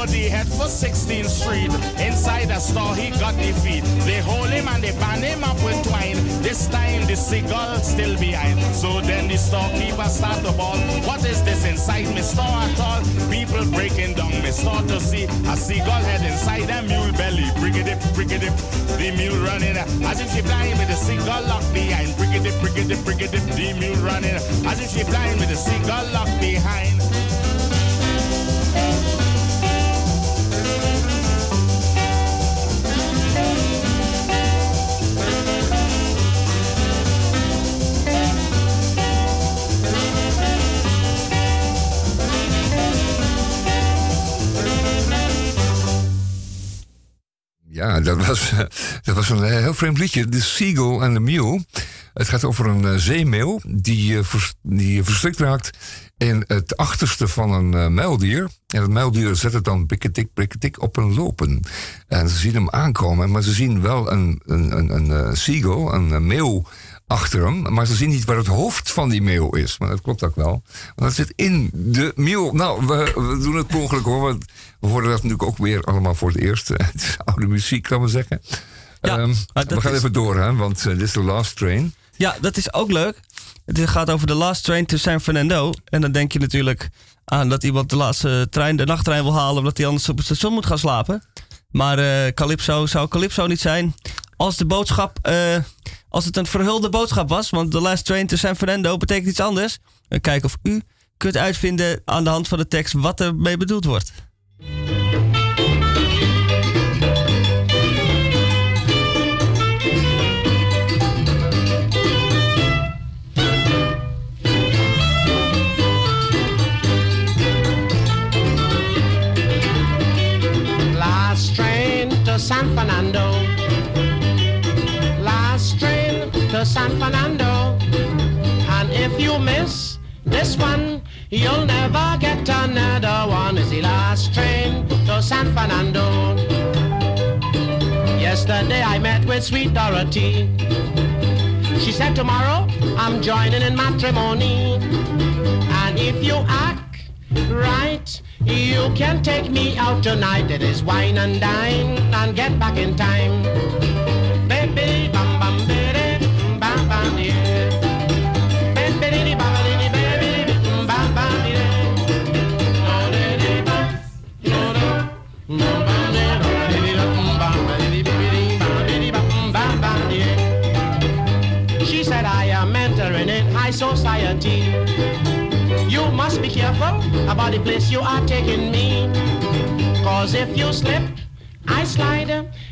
[SPEAKER 8] The the head for 16th Street. Inside a store, he got the feet. They hold him and they band him up with twine. This time the seagull still behind. So then the storekeeper start to ball. What is this inside me store at all? People breaking down me store to see a seagull head inside a mule belly. Brigadip, brigadip, the mule running. As if she blind with the seagull locked behind. Brigadip, brigadip, brigadip, the mule running. As if she blind with the seagull locked behind.
[SPEAKER 3] Ja, dat was, dat was een heel vreemd liedje. The Seagull and the Mule. Het gaat over een eh, zeemeeuw die, eh, die verstrikt raakt in het achterste van een eh, muildier. En het muildier zet het dan bikketik, bikketik op een lopen. En ze zien hem aankomen, maar ze zien wel een, een, een, een eh, seagull, een eh, meeuw achter hem. Maar ze zien niet waar het hoofd van die meeuw is. Maar dat klopt ook wel. Want dat zit in de meeuw. Nou, we, we doen het ongeluk hoor. Want we horen dat natuurlijk ook weer allemaal voor het eerst. Het is oude muziek, kan we zeggen.
[SPEAKER 2] Ja,
[SPEAKER 3] Ehm,
[SPEAKER 2] maar
[SPEAKER 3] we gaan
[SPEAKER 2] is-
[SPEAKER 3] even door, hè, want eh, dit is de last train.
[SPEAKER 2] Ja, dat is ook leuk. Het gaat over de last train to San Fernando. En dan denk je natuurlijk aan dat iemand de laatste trein, de nachttrein wil halen... omdat hij anders op het station moet gaan slapen. Maar eh, Calypso zou Calypso niet zijn als de boodschap... eh, als het een verhulde boodschap was. Want de last train to San Fernando betekent iets anders. En kijken of u kunt uitvinden aan de hand van de tekst wat er mee bedoeld wordt.
[SPEAKER 9] San Fernando. And if you miss this one, you'll never get another one. It's the last train to San Fernando. Yesterday I met with sweet Dorothy. She said tomorrow I'm joining in matrimony. And if you act right, you can take me out tonight. It is wine and dine and get back in time. Society. You must be careful about the place you are taking me. Cause if you slip, I slide,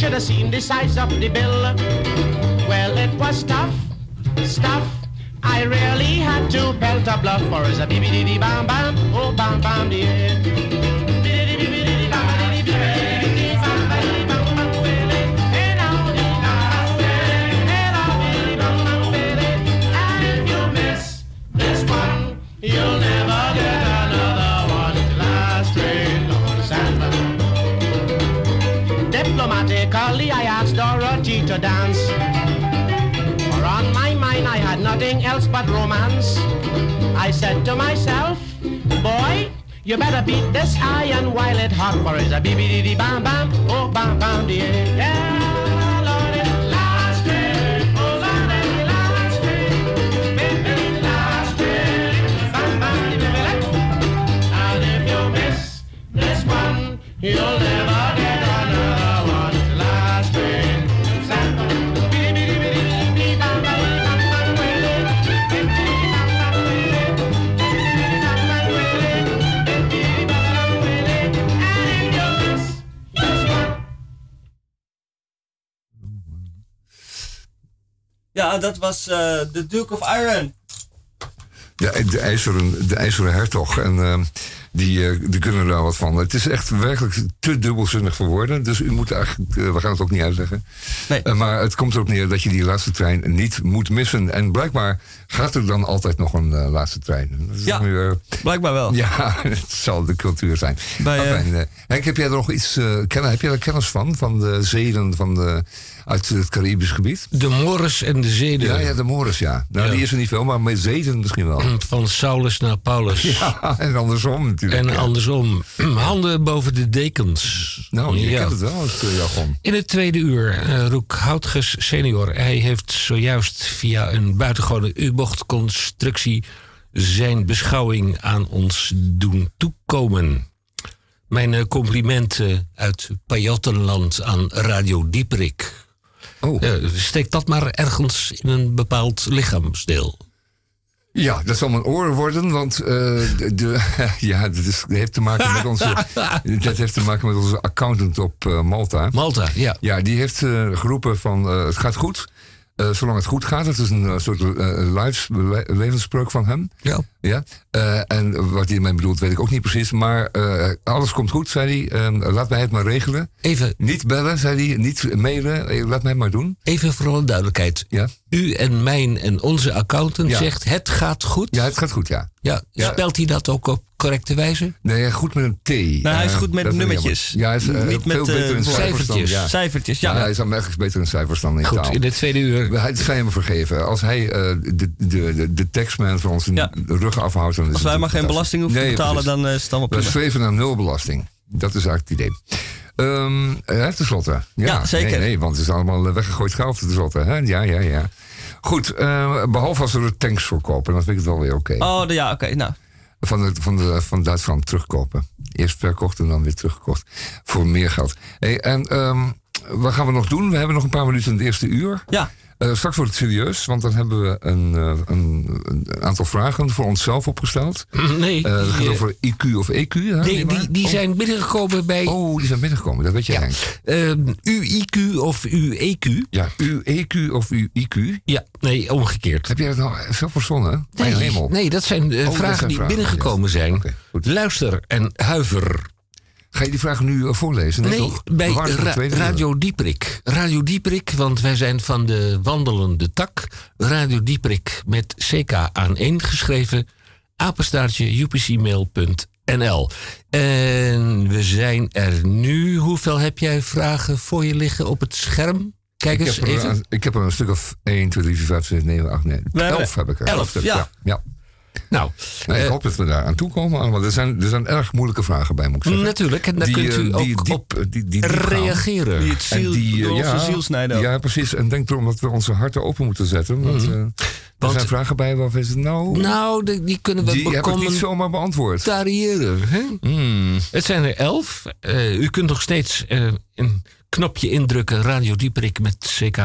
[SPEAKER 9] Should have seen the size of the bill. Well, it was tough stuff. I really had to belt a bluff for us a BBDD bam bam, oh bam bam yeah. Diplomatically, I asked Dorothy to dance. For on my mind, I had nothing else but romance. I said to myself, boy, you better beat this iron while it hot for it's a BBDD bam bam, oh bam bam, dee, yeah. Lord, it's
[SPEAKER 2] Ja, dat was eh, The Duke of Iron.
[SPEAKER 3] de, de, ijzeren, de ijzeren hertog. En ehm, die, eh, die kunnen daar wat van. Het is echt werkelijk te dubbelzinnig voor woorden. Dus u moet eigenlijk, eh, we gaan het ook niet uitleggen.
[SPEAKER 2] Nee.
[SPEAKER 3] Eh, maar het komt erop neer dat je die laatste trein niet moet missen. En blijkbaar gaat er dan altijd nog een eh, laatste trein. Dat is
[SPEAKER 2] Ja.
[SPEAKER 3] weer,
[SPEAKER 2] Blijkbaar wel.
[SPEAKER 3] ja, het zal de cultuur zijn.
[SPEAKER 2] Bij, eh,
[SPEAKER 3] Afijn, eh, Henk, heb jij er nog iets, eh, kennen, heb jij er kennis van? Van de zeden van de, uit het Caribisch gebied?
[SPEAKER 1] De Morris en de Zeden.
[SPEAKER 3] Ja, ja, de Morris, ja. Nou,
[SPEAKER 1] Ja.
[SPEAKER 3] die is er niet veel, maar met zeden misschien wel.
[SPEAKER 1] Van Saulus naar Paulus.
[SPEAKER 3] Ja, en andersom natuurlijk.
[SPEAKER 1] En
[SPEAKER 3] ja.
[SPEAKER 1] andersom. Handen boven de dekens.
[SPEAKER 3] Nou, je kent het wel, het eh, jargon.
[SPEAKER 1] In het tweede uur, eh Roek Houtges senior. Hij heeft zojuist via een buitengewone U-bochtconstructie zijn beschouwing aan ons doen toekomen. Mijn eh, complimenten uit Pajottenland aan Radio Dieperik.
[SPEAKER 3] Oh.
[SPEAKER 1] Steek dat maar ergens in een bepaald lichaamsdeel.
[SPEAKER 3] Ja, dat zal mijn oren worden, want eh, de, de- ja, dat, is, dat heeft te maken met onze, dat heeft te maken met onze accountant op eh, Malta.
[SPEAKER 1] Malta, ja.
[SPEAKER 3] Ja, die heeft eh, geroepen van het gaat goed. zolang het goed gaat. Het is een soort levensspreuk van hem.
[SPEAKER 1] Ja.
[SPEAKER 3] Ja, eh, en wat hij ermee bedoelt weet ik ook niet precies. Maar eh, alles komt goed, zei hij. Eh, laat mij het maar regelen.
[SPEAKER 1] Even,
[SPEAKER 3] Niet bellen, zei hij. Niet mailen. Eh, laat mij het maar doen.
[SPEAKER 1] even voor alle duidelijkheid.
[SPEAKER 3] Ja,
[SPEAKER 1] U en mijn en onze accountant
[SPEAKER 3] Ja.
[SPEAKER 1] zegt het gaat goed.
[SPEAKER 3] ja het gaat goed, ja.
[SPEAKER 1] Ja,
[SPEAKER 3] Ja.
[SPEAKER 1] spelt hij dat ook op correcte wijze?
[SPEAKER 3] Nee, goed met een T.
[SPEAKER 2] Nou, hij is goed met nummertjes.
[SPEAKER 3] Ja, hij is
[SPEAKER 2] Niet
[SPEAKER 3] veel
[SPEAKER 2] met,
[SPEAKER 3] beter in cijfers dan...
[SPEAKER 1] cijfertjes.
[SPEAKER 3] Ja.
[SPEAKER 2] Cijfertjes,
[SPEAKER 3] Ja,
[SPEAKER 2] ja.
[SPEAKER 3] hij is dan ergens beter in cijfers dan in
[SPEAKER 1] Goed,
[SPEAKER 3] taal.
[SPEAKER 1] in het tweede uur.
[SPEAKER 3] Het zijn hem vergeven. Als hij eh, de, de, de, de taxman van rug afhoudt... Dan is
[SPEAKER 2] Als wij maar geen belasting hoeven
[SPEAKER 3] Nee,
[SPEAKER 2] te betalen,
[SPEAKER 3] precies.
[SPEAKER 2] dan eh, is het allemaal
[SPEAKER 3] We streven naar nul belasting. Dat is eigenlijk het idee. Ehm eh, tenslotte. Ja,
[SPEAKER 2] Ja, zeker.
[SPEAKER 3] Nee, nee, want het is allemaal eh, weggegooid geld tenslotte. Hè? Ja, ja, ja. Goed, eh, behalve als we er tanks voor kopen, dan vind ik het wel weer oké.
[SPEAKER 2] Oh, de- ja, oké. nou.
[SPEAKER 3] Van, de, van, de, van Duitsland terugkopen. Eerst verkocht en dan weer teruggekocht. Voor meer geld. Hey, en ehm, wat gaan we nog doen? We hebben nog een paar minuten in het eerste uur.
[SPEAKER 2] Ja,
[SPEAKER 3] Eh, straks wordt het serieus, want dan hebben we een, eh, een, een aantal vragen voor onszelf opgesteld.
[SPEAKER 1] Nee,
[SPEAKER 3] Eh, het gaat over IQ of EQ. Hè,
[SPEAKER 1] die, die
[SPEAKER 3] Oh.
[SPEAKER 1] zijn binnengekomen bij
[SPEAKER 3] Oh, die zijn binnengekomen, dat weet jij
[SPEAKER 1] Ja.
[SPEAKER 3] Henk.
[SPEAKER 1] ehm, UIQ of UEQ.
[SPEAKER 3] Ja, uw EQ of uw IQ.
[SPEAKER 1] Ja, nee, omgekeerd.
[SPEAKER 3] Heb jij dat nou zelf verzonnen?
[SPEAKER 1] Nee, nee, dat zijn
[SPEAKER 3] dat
[SPEAKER 1] vragen
[SPEAKER 3] zijn
[SPEAKER 1] die
[SPEAKER 3] vragen,
[SPEAKER 1] binnengekomen
[SPEAKER 3] ja.
[SPEAKER 1] zijn. Luister en huiver.
[SPEAKER 3] Ga je die vragen nu eh, voorlezen? Nee, toch?
[SPEAKER 1] bij Ra-. Radio Dieprik. Radio Dieprik, want wij zijn van de wandelende tak. Radio Dieprik met CK aan één geschreven. Apenstaartje upcmail.nl. En we zijn er nu. Hoeveel heb jij vragen voor je liggen op het scherm? Kijk
[SPEAKER 3] Ik
[SPEAKER 1] eens
[SPEAKER 3] heb, er,
[SPEAKER 1] even.
[SPEAKER 3] een- ik heb er een stuk of 1, 2, 3, 4, 5, 6, 7, 8, 9.
[SPEAKER 2] We hebben
[SPEAKER 3] 11 heb ik er.
[SPEAKER 2] elf,
[SPEAKER 3] stuks,
[SPEAKER 2] ja.
[SPEAKER 3] ja.
[SPEAKER 1] Nou,
[SPEAKER 3] Nou, ik
[SPEAKER 1] eh,
[SPEAKER 3] hoop dat we daar aan toe komen. allemaal. Er zijn, er zijn erg moeilijke vragen bij, moet ik zeggen.
[SPEAKER 1] natuurlijk. En daar
[SPEAKER 3] Die,
[SPEAKER 1] kunt u
[SPEAKER 3] eh,
[SPEAKER 1] ook
[SPEAKER 3] die diep-
[SPEAKER 1] op
[SPEAKER 3] die, die gaan.
[SPEAKER 1] reageren.
[SPEAKER 2] die het ziel,
[SPEAKER 3] En die, eh,
[SPEAKER 2] door onze ziel snijden.
[SPEAKER 3] Ja, precies. En denk erom dat we onze harten open moeten zetten. Want, eh, er
[SPEAKER 1] Mhm. Want-
[SPEAKER 3] zijn vragen bij waarvan ze nou...
[SPEAKER 1] Nou, die, die kunnen we
[SPEAKER 3] die niet zomaar beantwoord.
[SPEAKER 1] Variëren. Hè?
[SPEAKER 3] Hmm.
[SPEAKER 1] Het zijn er elf. Eh, u kunt nog steeds eh, een knopje indrukken. Radio Dieperik met ck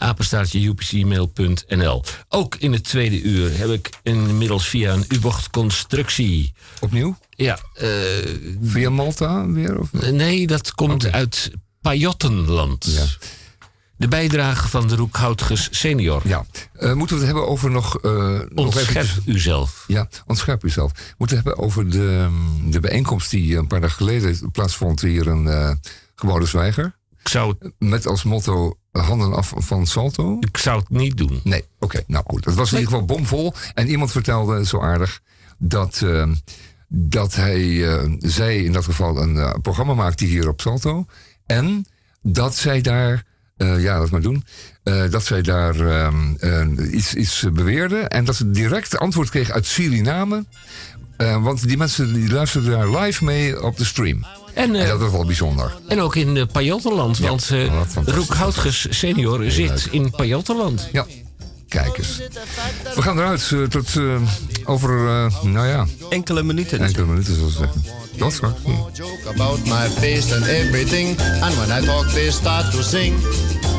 [SPEAKER 1] apenstaartje upcmail.nl. Ook in het tweede uur heb ik inmiddels via een U-bocht constructie.
[SPEAKER 3] Opnieuw?
[SPEAKER 1] Ja, eh,
[SPEAKER 3] Via Malta weer? Of?
[SPEAKER 1] nee, dat komt uit Pajottenland.
[SPEAKER 3] Ja.
[SPEAKER 1] De bijdrage van de Roekhoutges senior.
[SPEAKER 3] Ja. Eh, moeten we het hebben over nog... eh nog
[SPEAKER 1] Ontscherp
[SPEAKER 3] eventjes-
[SPEAKER 1] uzelf.
[SPEAKER 3] Ja, ontscherp uzelf. We moeten het hebben over de, de bijeenkomst die een paar dagen geleden plaatsvond hier in eh Gebouwde Zwijger.
[SPEAKER 1] Ik zou,
[SPEAKER 3] Met als motto handen af van Salto.
[SPEAKER 1] ik zou het niet doen.
[SPEAKER 3] Nee, oké, nou goed. Het was in ieder geval bomvol. En iemand vertelde zo aardig dat, eh, dat hij, eh, zij in dat geval een eh, programma maakte hier op Salto. En dat zij daar, eh, ja, laat maar doen, eh, dat zij daar ehm, eh, iets, iets beweerde. En dat ze direct antwoord kreeg uit Suriname. Eh, want die mensen die luisterden daar live mee op de stream.
[SPEAKER 1] En, eh,
[SPEAKER 3] En dat was wel bijzonder.
[SPEAKER 1] En ook in uh, Pajottenland,
[SPEAKER 3] Ja,
[SPEAKER 1] want eh. Roek Houtges senior zit
[SPEAKER 3] leuk.
[SPEAKER 1] in Pajottenland.
[SPEAKER 3] Ja, kijk eens. We gaan eruit eh, tot eh, over, eh, nou ja,
[SPEAKER 2] Enkele minuten.
[SPEAKER 3] enkele minuten we zeggen. Tot straks.
[SPEAKER 10] joke about my face and everything. And when I talk, they start to sing.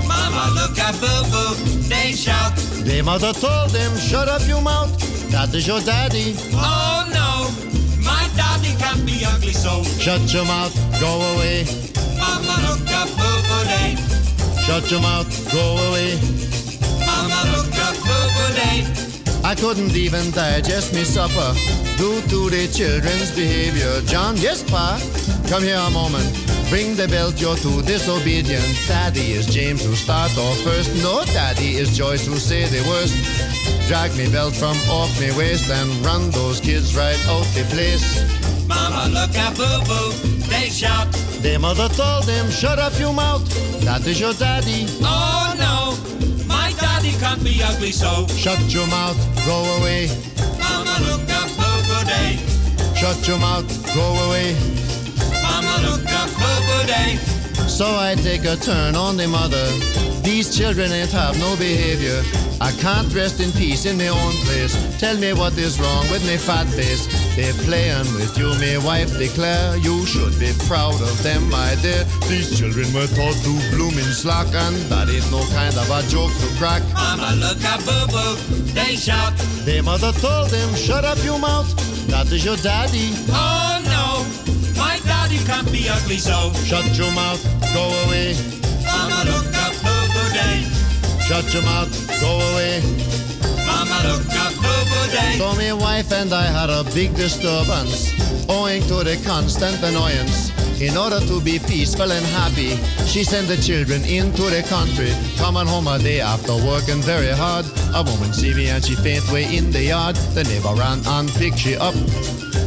[SPEAKER 6] Mama, look at Boo Boo, they shout.
[SPEAKER 10] Their mother told them, Shut up, you mouth. That is your daddy.
[SPEAKER 6] Oh no, my daddy can't be ugly so.
[SPEAKER 10] Shut your mouth, go away.
[SPEAKER 6] Mama, look at Boo Boo, they.
[SPEAKER 10] Shut your mouth, go away.
[SPEAKER 6] Mama, look at Boo Boo, they.
[SPEAKER 10] I couldn't even digest me supper due to the children's behavior. John, yes, Pa, come here a moment. Bring the belt, you're too disobedient. Daddy is James who start off first. No, Daddy is Joyce who say the worst. Drag me belt from off me waist and run those kids right out the place.
[SPEAKER 6] Mama, look at Boo Boo, they shout.
[SPEAKER 10] Their mother told them, shut up your mouth. That is your daddy.
[SPEAKER 6] Oh no, can't be ugly so.
[SPEAKER 10] Shut your mouth, go away.
[SPEAKER 6] Mama, look Boo Boo Day.
[SPEAKER 10] Shut your mouth, go away.
[SPEAKER 6] Mama, look Boo Boo Day.
[SPEAKER 10] So I take a turn on the mother. These children ain't have no behavior. I can't rest in peace in my own place. Tell me what is wrong with me fat face. They're playing with you, my wife declare. You should be proud of them, my dear. These children were taught to bloom in slack, and that is no kind of a joke to crack.
[SPEAKER 6] Mama, look at Boo Boo, they shout.
[SPEAKER 10] Their mother told them, shut up your mouth. That is your daddy.
[SPEAKER 6] Oh no, my daddy can't be ugly so.
[SPEAKER 10] Shut your mouth, go away.
[SPEAKER 6] Mama, look at Boo Boo Day.
[SPEAKER 10] Shut your mouth, go away.
[SPEAKER 6] Mama, look Boo Day.
[SPEAKER 10] So my wife and I had a big disturbance owing to the constant annoyance. In order to be peaceful and happy, she sent the children into the country. Coming home a day after working very hard. A woman see me and she faint way in the yard. The neighbor ran and picked she up.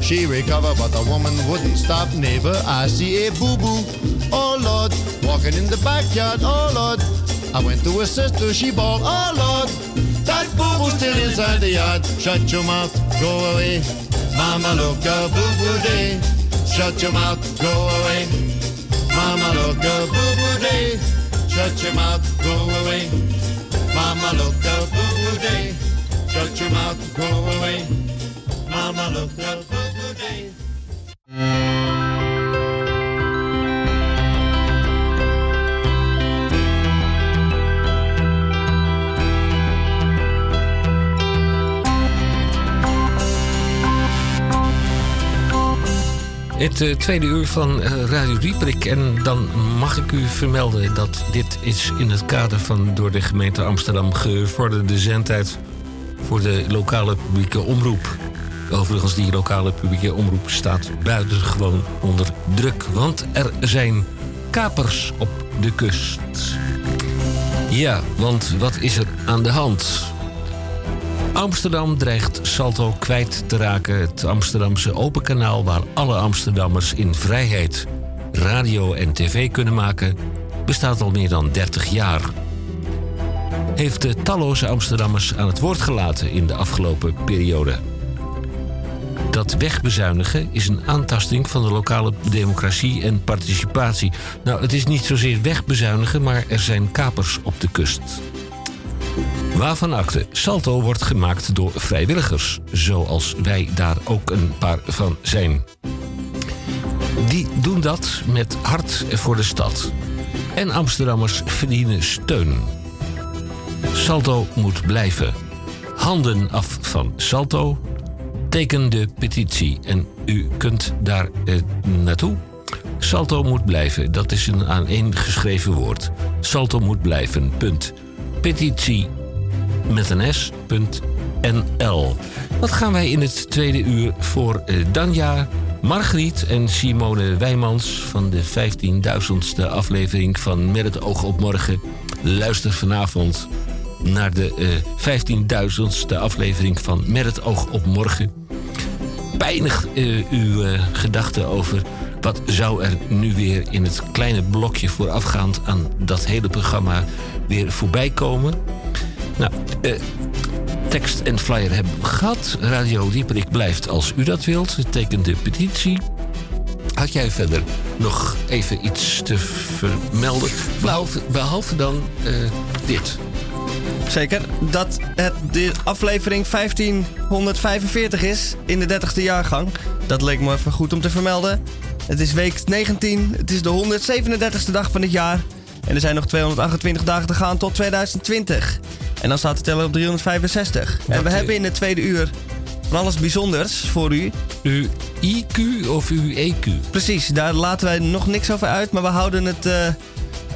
[SPEAKER 10] She recovered, but the woman wouldn't stop. Neighbor, I see a boo boo. Oh Lord, walking in the backyard. Oh Lord, I went to her sister. She bawled. Oh Lord, that boo boo still inside the yard. Shut your mouth, go away. Mama, look a boo boo day. Shut your mouth, go away. Mama, look a boo boo day. Shut your mouth, go away. Mama, look a boo boo day. Shut your mouth, go away. Mama, look a boo boo day.
[SPEAKER 1] Het eh, tweede uur van eh, Radio Dieperik. En dan mag ik u vermelden dat dit is in het kader van door de gemeente Amsterdam gevorderde zendtijd voor de lokale publieke omroep. Overigens, die lokale publieke omroep staat buitengewoon onder druk, want er zijn kapers op de kust. Ja, want wat is er aan de hand? Amsterdam dreigt Salto kwijt te raken. Het Amsterdamse open kanaal waar alle Amsterdammers in vrijheid radio en tv kunnen maken, bestaat al meer dan 30 jaar. Heeft de talloze Amsterdammers aan het woord gelaten in de afgelopen periode. Dat wegbezuinigen is een aantasting van de lokale democratie en participatie. Nou, het is niet zozeer wegbezuinigen, maar er zijn kapers op de kust. Waarvan akte, Salto wordt gemaakt door vrijwilligers, zoals wij daar ook een paar van zijn. Die doen dat met hart voor de stad. En Amsterdammers verdienen steun. Salto moet blijven. Handen af van Salto. Teken de petitie en u kunt daar eh, naartoe. Salto moet blijven, dat is een aaneengeschreven woord. Salto moet blijven, punt. Petitie met een s.nl. Wat gaan wij in het tweede uur voor eh, Danja, Margriet en Simone Wijmans van de 15.000ste aflevering van Met het oog op morgen. Luister vanavond naar de eh, 15.000ste aflevering van Met het oog op morgen. Pijnig eh, uw eh, gedachten over wat zou er nu weer in het kleine blokje voorafgaand aan dat hele programma weer voorbij komen. Nou, eh, tekst en flyer hebben we gehad. Radio Dieperik blijft als u dat wilt. Teken de petitie. Had jij verder nog even iets te vermelden? Behalve, dan eh, dit.
[SPEAKER 2] Zeker, dat het de aflevering 1545 is in de 30ste jaargang. Dat leek me even goed om te vermelden. Het is week 19, het is de 137ste dag van het jaar. En er zijn nog 228 dagen te gaan tot 2020. En dan staat de teller op 365. en we hebben in het tweede uur van alles bijzonders voor u.
[SPEAKER 1] Uw IQ of uw EQ?
[SPEAKER 2] Precies, daar laten wij nog niks over uit, maar we houden het, eh,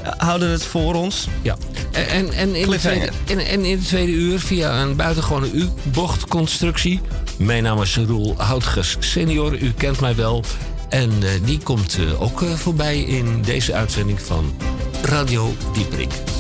[SPEAKER 2] houden het voor ons.
[SPEAKER 1] Ja.
[SPEAKER 7] En, en, in de tweede, en, en in het tweede uur via een buitengewone U-bochtconstructie. Mijn naam is Roel Houtges senior, u kent mij wel. En eh, die komt eh, ook voorbij in deze uitzending van Radio Dieprik.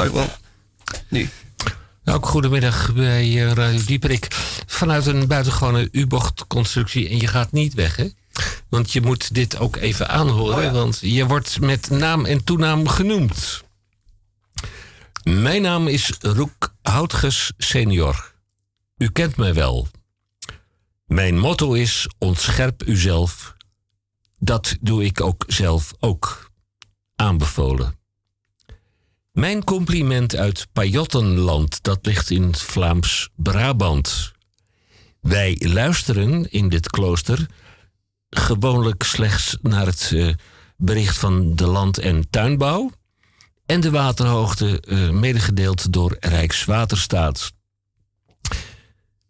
[SPEAKER 2] Ga ik wel. Nu.
[SPEAKER 1] Ook goedemiddag bij eh, Radio Dieperik. Vanuit een buitengewone U-bochtconstructie. En je gaat niet weg, hè? Want je moet dit ook even aanhoren. Want je wordt met naam en toenaam genoemd. Mijn naam is Roek Houtges senior. U kent mij wel. Mijn motto is ontscherp uzelf. Dat doe ik ook zelf ook. Aanbevolen. Mijn compliment uit Pajottenland, dat ligt in Vlaams-Brabant. Wij luisteren in dit klooster gewoonlijk slechts naar het eh, bericht van de land- en tuinbouw en de waterhoogte eh, medegedeeld door Rijkswaterstaat.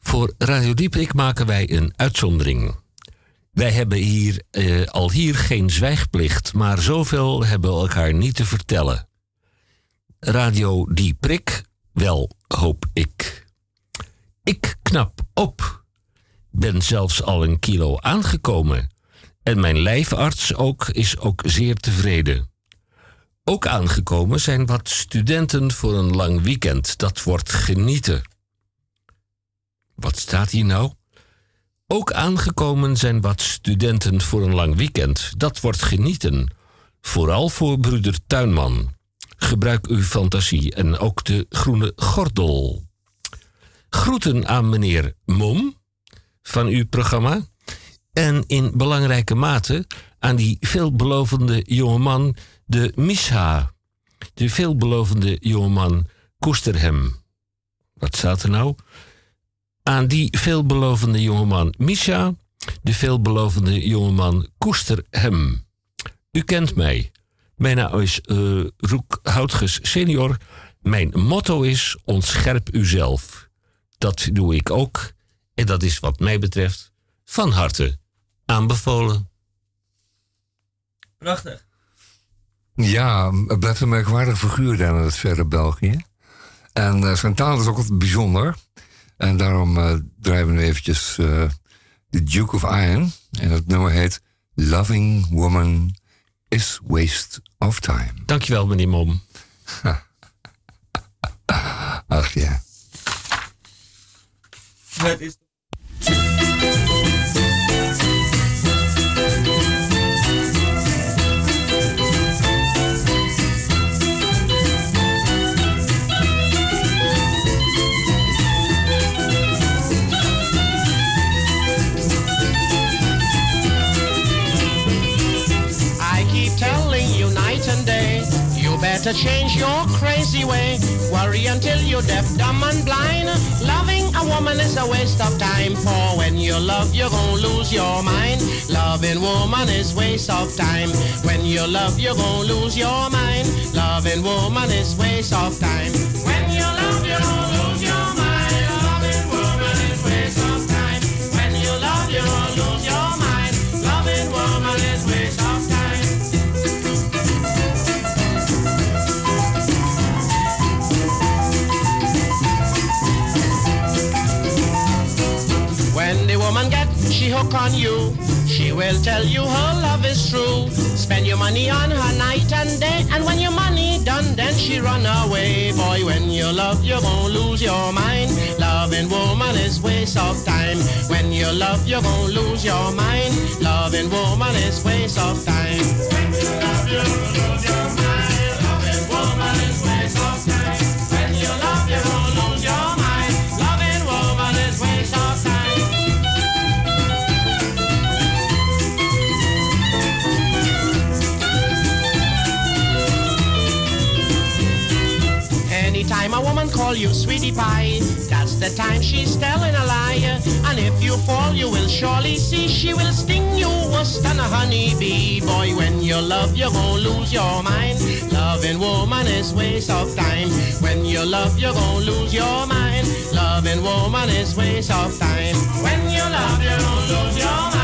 [SPEAKER 1] Voor Radio Dieprik maken wij een uitzondering. Wij hebben hier, eh, al hier geen zwijgplicht, maar zoveel hebben we elkaar niet te vertellen. Radio Die Prik, wel hoop ik. Ik knap op. Ben zelfs al een kilo aangekomen. En mijn lijfarts ook is ook zeer tevreden. Ook aangekomen zijn wat studenten voor een lang weekend. Dat wordt genieten. Wat staat hier nou? Ook aangekomen zijn wat studenten voor een lang weekend. Dat wordt genieten. Vooral voor broeder Tuinman. Gebruik uw fantasie en ook de groene gordel. Groeten aan meneer Mom van uw programma. En in belangrijke mate aan die veelbelovende jongeman, de Misha. De veelbelovende jongeman Koesterhem. Wat staat er nou? Aan die veelbelovende jongeman Misha, de veelbelovende jongeman Koesterhem. U kent mij. Mijn naam is eh, Roek Houtges senior. Mijn motto is ontscherp uzelf. Dat doe ik ook. En dat is wat mij betreft van harte aanbevolen.
[SPEAKER 2] Prachtig.
[SPEAKER 3] Ja, het blijft een merkwaardig figuur daar in het verre België. En eh, zijn taal is ook altijd bijzonder. En daarom eh, draaien we nu eventjes The Duke of Iron. En dat nummer heet Loving Woman is Waste of Time.
[SPEAKER 1] Dankjewel, meneer Mom.
[SPEAKER 3] Ach ja.
[SPEAKER 2] Het is...
[SPEAKER 9] better change your crazy way. Worry until you're deaf, dumb and blind. Loving a woman is a waste of time. For when you love, you're gonna lose your mind. Loving woman is waste of time. When you love, you're gonna lose your mind. Loving woman is waste of time. When you love, you're gonna lose on you, she will tell you her love is true. Spend your money on her night and day, and when your money done, then she run away. Boy, when you love, you're gonna lose your mind. Loving woman is waste of time. When you love, you're gonna lose your mind. Loving woman is waste of time. When you love, you're gonna lose your mind. Call you sweetie pie, that's the time she's telling a lie. And if you fall, you will surely see she will sting you worse than a honeybee. Boy, when you love, you're gonna lose your mind. Loving woman is waste of time. When you love, you're gonna lose your mind. Loving woman is waste of time. When you love, you're gonna lose your mind.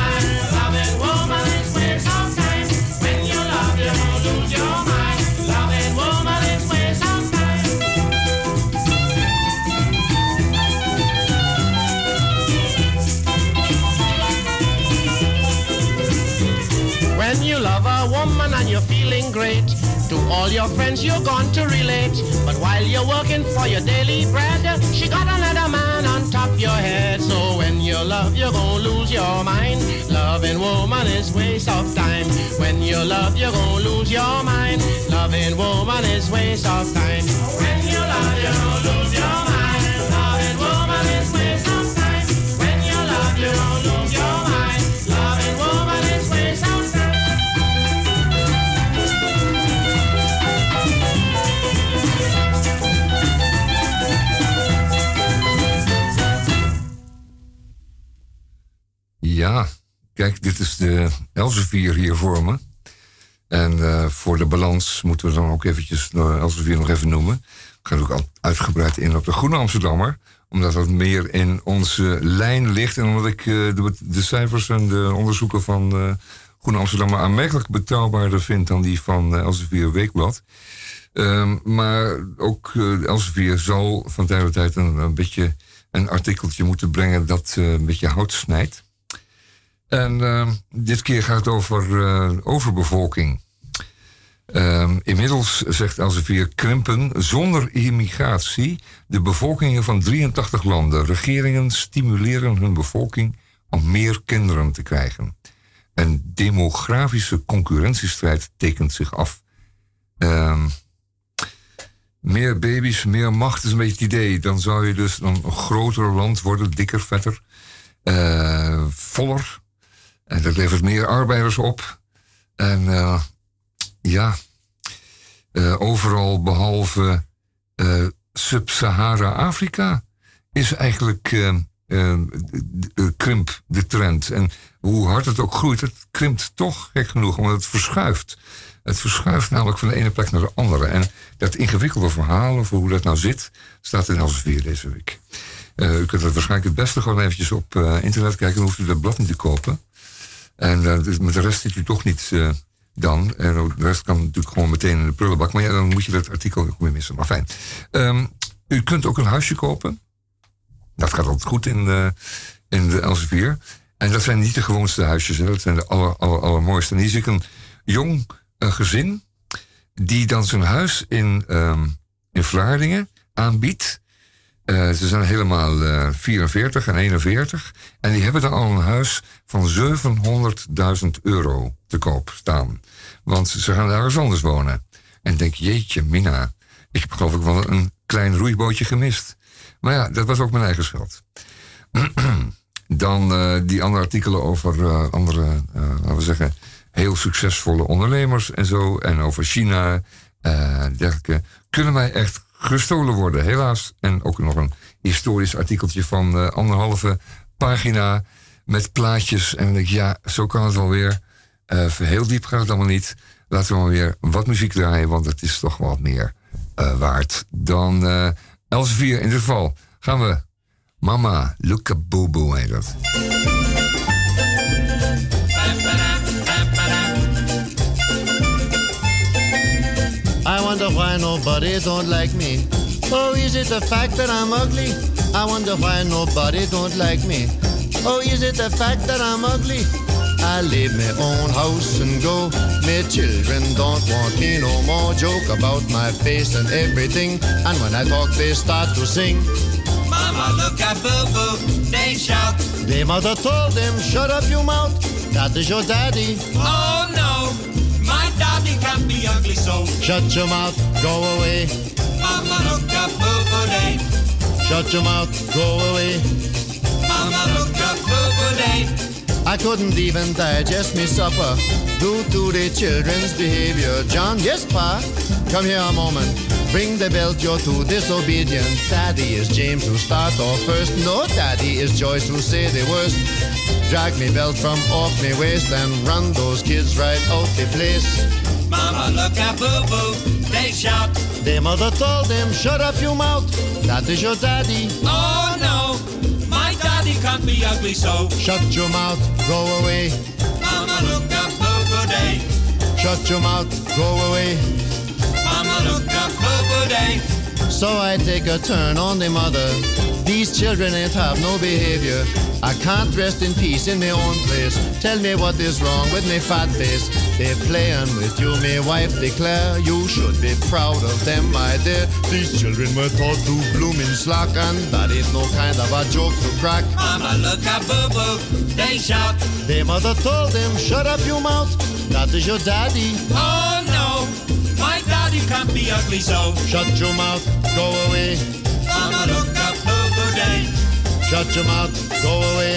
[SPEAKER 9] Great, to all your friends you're going to relate. But while you're working for your daily bread, she got another man on top your head. So when you love, you're gonna lose your mind. Loving woman is waste of time. When you love, you're gonna lose your mind. Loving woman is waste of time. When you love, you're gonna lose your mind.
[SPEAKER 3] Ja, kijk, dit is de Elsevier hier voor me. En eh, voor de balans moeten we dan ook eventjes uh, Elsevier nog even noemen. We gaan ook al uitgebreid in op de Groene Amsterdammer. Omdat dat meer in onze lijn ligt. En omdat ik eh, de, cijfers en de onderzoeken van eh Groene Amsterdammer aanmerkelijk betrouwbaarder vind dan die van Elsevier Weekblad. Ehm, maar ook Elsevier zal van tijd tot tijd een, een beetje een artikeltje moeten brengen dat eh, een beetje hout snijdt. En uh, dit keer gaat het over uh, overbevolking. Uh, inmiddels, zegt Elsevier, krimpen zonder immigratie de bevolkingen van 83 landen. Regeringen stimuleren hun bevolking om meer kinderen te krijgen. Een demografische concurrentiestrijd tekent zich af. Uh, meer baby's, meer macht is een beetje het idee. Dan zou je dus een groter land worden, dikker, vetter, uh, voller. En dat levert meer arbeiders op. En uh, ja, uh, overal behalve Sub-Sahara-Afrika is eigenlijk krimp de trend. En hoe hard het ook groeit, het krimpt toch gek genoeg, omdat het verschuift. Het verschuift namelijk van de ene plek naar de andere. En dat ingewikkelde verhaal over hoe dat nou zit, staat in Elsevier deze week. Uh, u kunt het waarschijnlijk het beste gewoon eventjes op uh, internet kijken. Dan hoeft u dat blad niet te kopen. En uh, dus met de rest zit u toch niet dan. En de rest kan natuurlijk gewoon meteen in de prullenbak. Maar ja, dan moet je dat artikel ook weer missen. Maar fijn. Um, u kunt ook een huisje kopen. Dat gaat altijd goed in, in de Elsevier. En dat zijn niet de gewoonste huisjes, hè. dat zijn de aller, aller, allermooiste. En hier zie ik een jong eh, gezin die dan zijn huis in, ehm, in Vlaardingen aanbiedt. Eh, ze zijn helemaal eh 44 en 41. En die hebben dan al een huis van 700.000 euro te koop staan. Want ze gaan ergens anders wonen. En denk, jeetje, Mina. Ik heb geloof ik wel een klein roeibootje gemist. Maar ja, dat was ook mijn eigen schuld. Dan eh, die andere artikelen over eh, andere, eh, laten we zeggen, heel succesvolle ondernemers en zo. En over China, eh dergelijke. Kunnen mij echt gestolen worden, helaas. En ook nog een historisch artikeltje van eh, anderhalve pagina met plaatjes. En dan denk ik, ja, zo kan het wel weer. Eh, heel diep gaat het allemaal niet. Laten we maar weer wat muziek draaien, want het is toch wat meer eh, waard dan eh Elsevier. In ieder geval gaan we Mama, look a boo boo heet dat.
[SPEAKER 10] Wonder why nobody don't like me. Oh, is it the fact that I'm ugly? I wonder why nobody don't like me. Oh, is it the fact that I'm ugly? I leave my own house and go. My children don't want me no more. Joke about my face and everything. And when I talk, they start to sing.
[SPEAKER 6] Mama, look at Boo Boo, they shout.
[SPEAKER 10] Their mother told them, shut up your mouth. That is your daddy.
[SPEAKER 6] Oh no, my can't be ugly so.
[SPEAKER 10] Shut your mouth, go away.
[SPEAKER 6] Mama, look at Boo Boo, they.
[SPEAKER 10] Shut your mouth, go away.
[SPEAKER 6] Mama, look at Boo Boo, they.
[SPEAKER 10] I couldn't even digest me supper due to the children's behavior. John, yes, Pa, come here a moment. Bring the belt, you're too disobedient. Daddy is James who start off first. No, Daddy is Joyce who say the worst. Drag me belt from off me waist and run those kids right out the place.
[SPEAKER 6] Mama, look at Boo Boo, they shout.
[SPEAKER 10] Their mother told them, shut up your mouth. That is your daddy.
[SPEAKER 6] Oh no, my daddy can't be ugly so.
[SPEAKER 10] Shut your mouth, go away.
[SPEAKER 6] Mama, look at Boo Boo, they.
[SPEAKER 10] Shut your mouth, go away. So I take a turn on the mother. These children ain't have no behavior. I can't rest in peace in my own place. Tell me what is wrong with me fat face. They playing with you, my wife declare. You should be proud of them, my dear. These children were taught to bloom in slack, and that ain't no kind of a joke to crack.
[SPEAKER 6] Mama, look at Boo Boo, they shout.
[SPEAKER 10] Their mother told them, shut up your mouth. That is your daddy.
[SPEAKER 6] Oh no, my daddy can't be ugly so.
[SPEAKER 10] Shut your mouth, go away.
[SPEAKER 6] Mama, look Boo Boo, they.
[SPEAKER 10] Shut your mouth, go away.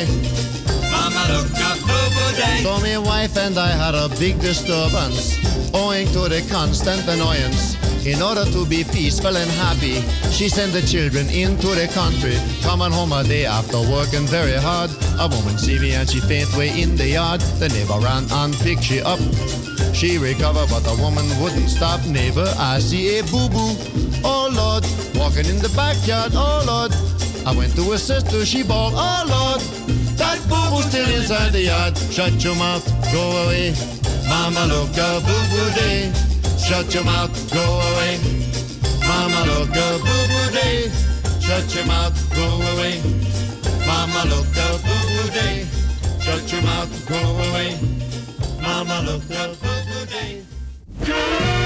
[SPEAKER 6] Mama, look Boo Boo, they.
[SPEAKER 10] So my wife and I had a big disturbance owing to the constant annoyance. In order to be peaceful and happy, she sent the children into the country, coming home a day after working very hard. A woman see me and she faint way in the yard. The neighbor ran and picked she up. She recovered, but the woman wouldn't stop. Neighbor, I see a boo boo. Oh Lord, walking in the backyard. Oh Lord, I went to her sister. She bawled. Oh Lord, that boo boo still inside the yard. Shut your mouth, go away. Mama, look a boo boo day. Shut your mouth, go away. Mama, look a boo boo day. Shut your mouth, go away. Mama, look a boo boo day. Shut your mouth, go away. Mama, look a boo boo day.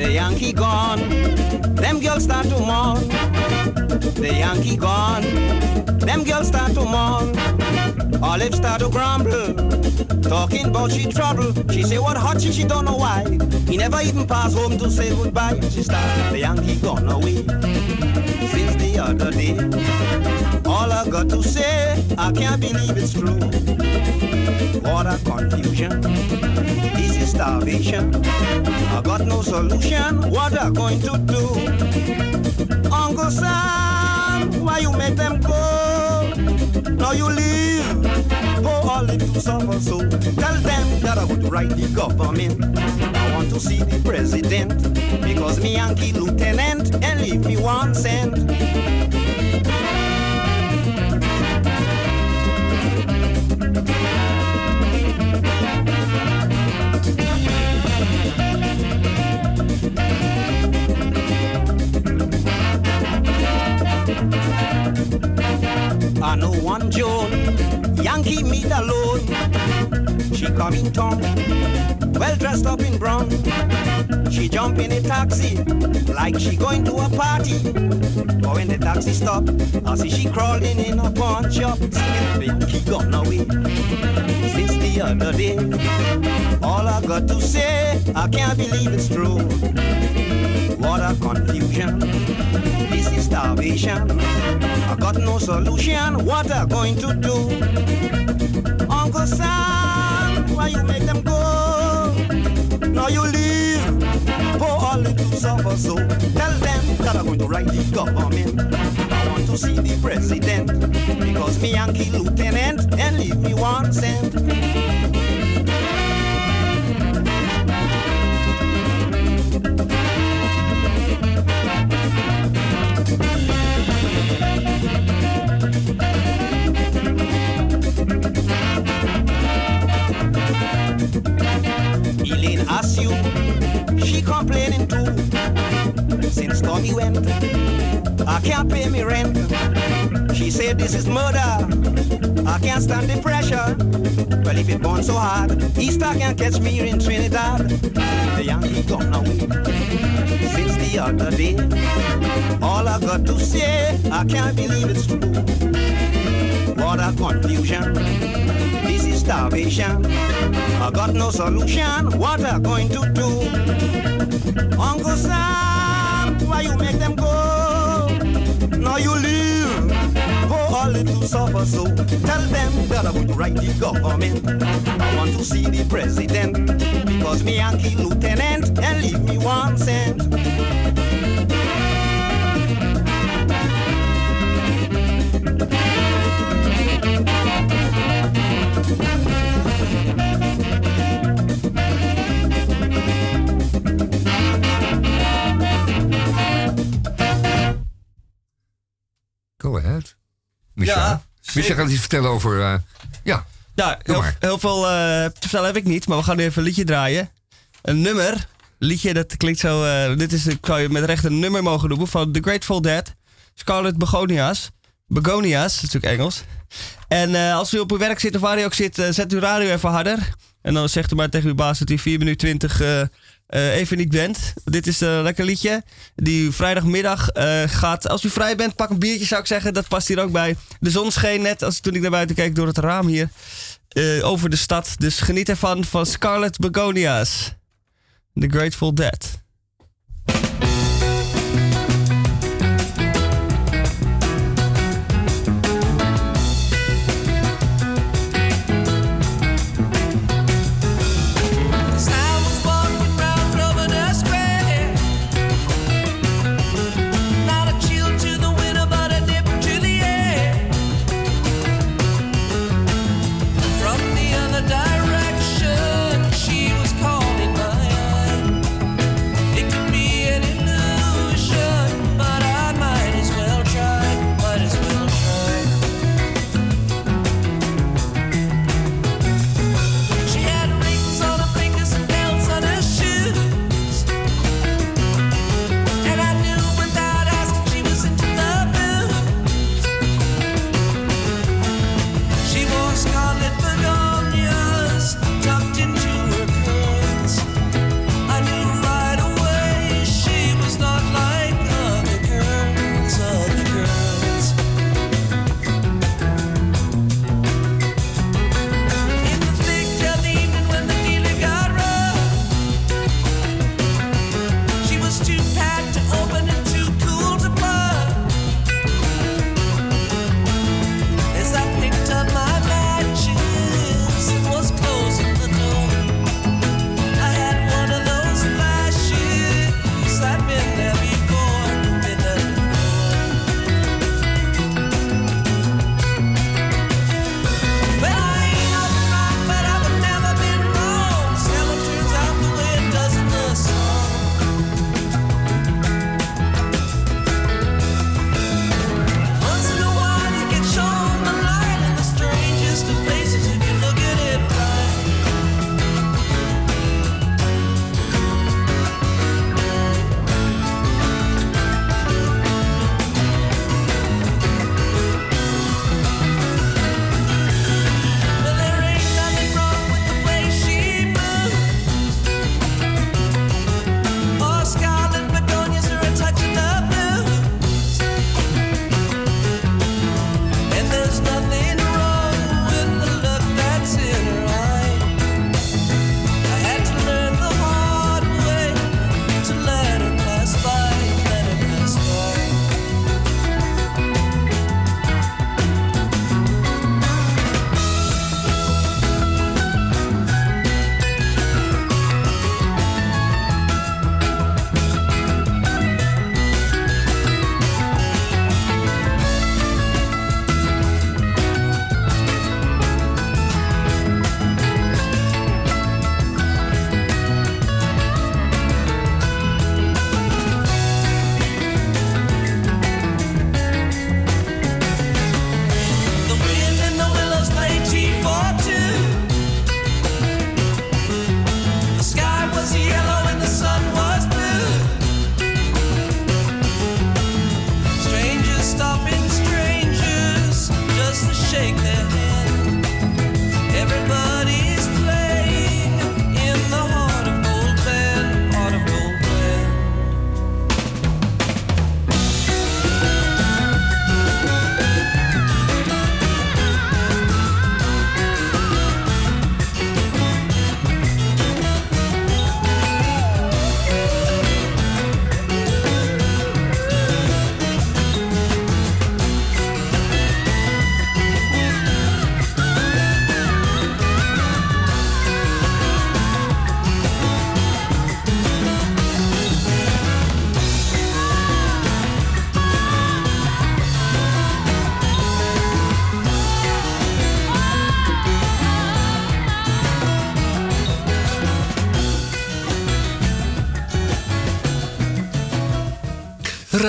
[SPEAKER 5] The Yankee gone, them girls start to mourn. The Yankee gone, them girls start to mourn. Olive start to grumble, talking about she trouble. She say what hot she, she don't know why. He never even pass home to say goodbye. She start the Yankee gone away since the other day. All I got to say, I can't believe it's true. What a confusion. This is starvation. I got no solution. What I going to do? Uncle Sam, why you make them go? Now you leave. Poor Olive to suffer so. Tell them that I would write the government. I want to see the president. Because me Yankee lieutenant and leave me one cent. One Joan, Yankee meet alone. She come in town, well dressed up in brown. She jump in a taxi, like she going to a party. But when the taxi stop, I see she crawling in a pawn shop, singing Yankee gone away. Since the other day, all I got to say, I can't believe it's true. What a confusion, this is starvation. I got no solution, what I going to do? Uncle Sam, why you make them go? Now you leave, poor all little suffer so. Tell them that I'm going to write the government. I want to see the president, because me Yankee lieutenant, and leave me one cent. Tommy went, I can't pay me rent. She said this is murder. I can't stand the pressure. Well, if it burns so hard, Easter can catch me in Trinidad. The Yankee gone away since the other day. All I got to say, I can't believe it's true. What a confusion. This is starvation. I got no solution. What I going to do? Uncle Sam, why you make them go? Now you leave. Go all little suffer so. Tell them that I would write the government. I want to see the president. Because me Yankee lieutenant and leave me one cent.
[SPEAKER 3] Michel.
[SPEAKER 2] Ja,
[SPEAKER 3] Michel gaat iets vertellen over... eh, ja,
[SPEAKER 2] Ja, heel, heel veel eh, te vertellen heb ik niet, maar we gaan nu even een liedje draaien. Een nummer. Liedje, dat klinkt zo. eh, dit is, ik zou je met recht een nummer mogen noemen van The Grateful Dead. Scarlet Begonia's. Begonia's, dat is natuurlijk Engels. En als u op uw werk zit of waar u ook zit, zet uw radio even harder. En dan zegt u maar tegen uw baas dat u 4 minuten 20 eh, eh, even niet bent. Dit is een lekker liedje. Die vrijdagmiddag eh, gaat. Als u vrij bent, pak een biertje zou ik zeggen. Dat past hier ook bij. De zon scheen net als toen ik naar buiten keek door het raam hier. eh, over de stad. Dus geniet ervan van Scarlet Begonia's. The Grateful Dead.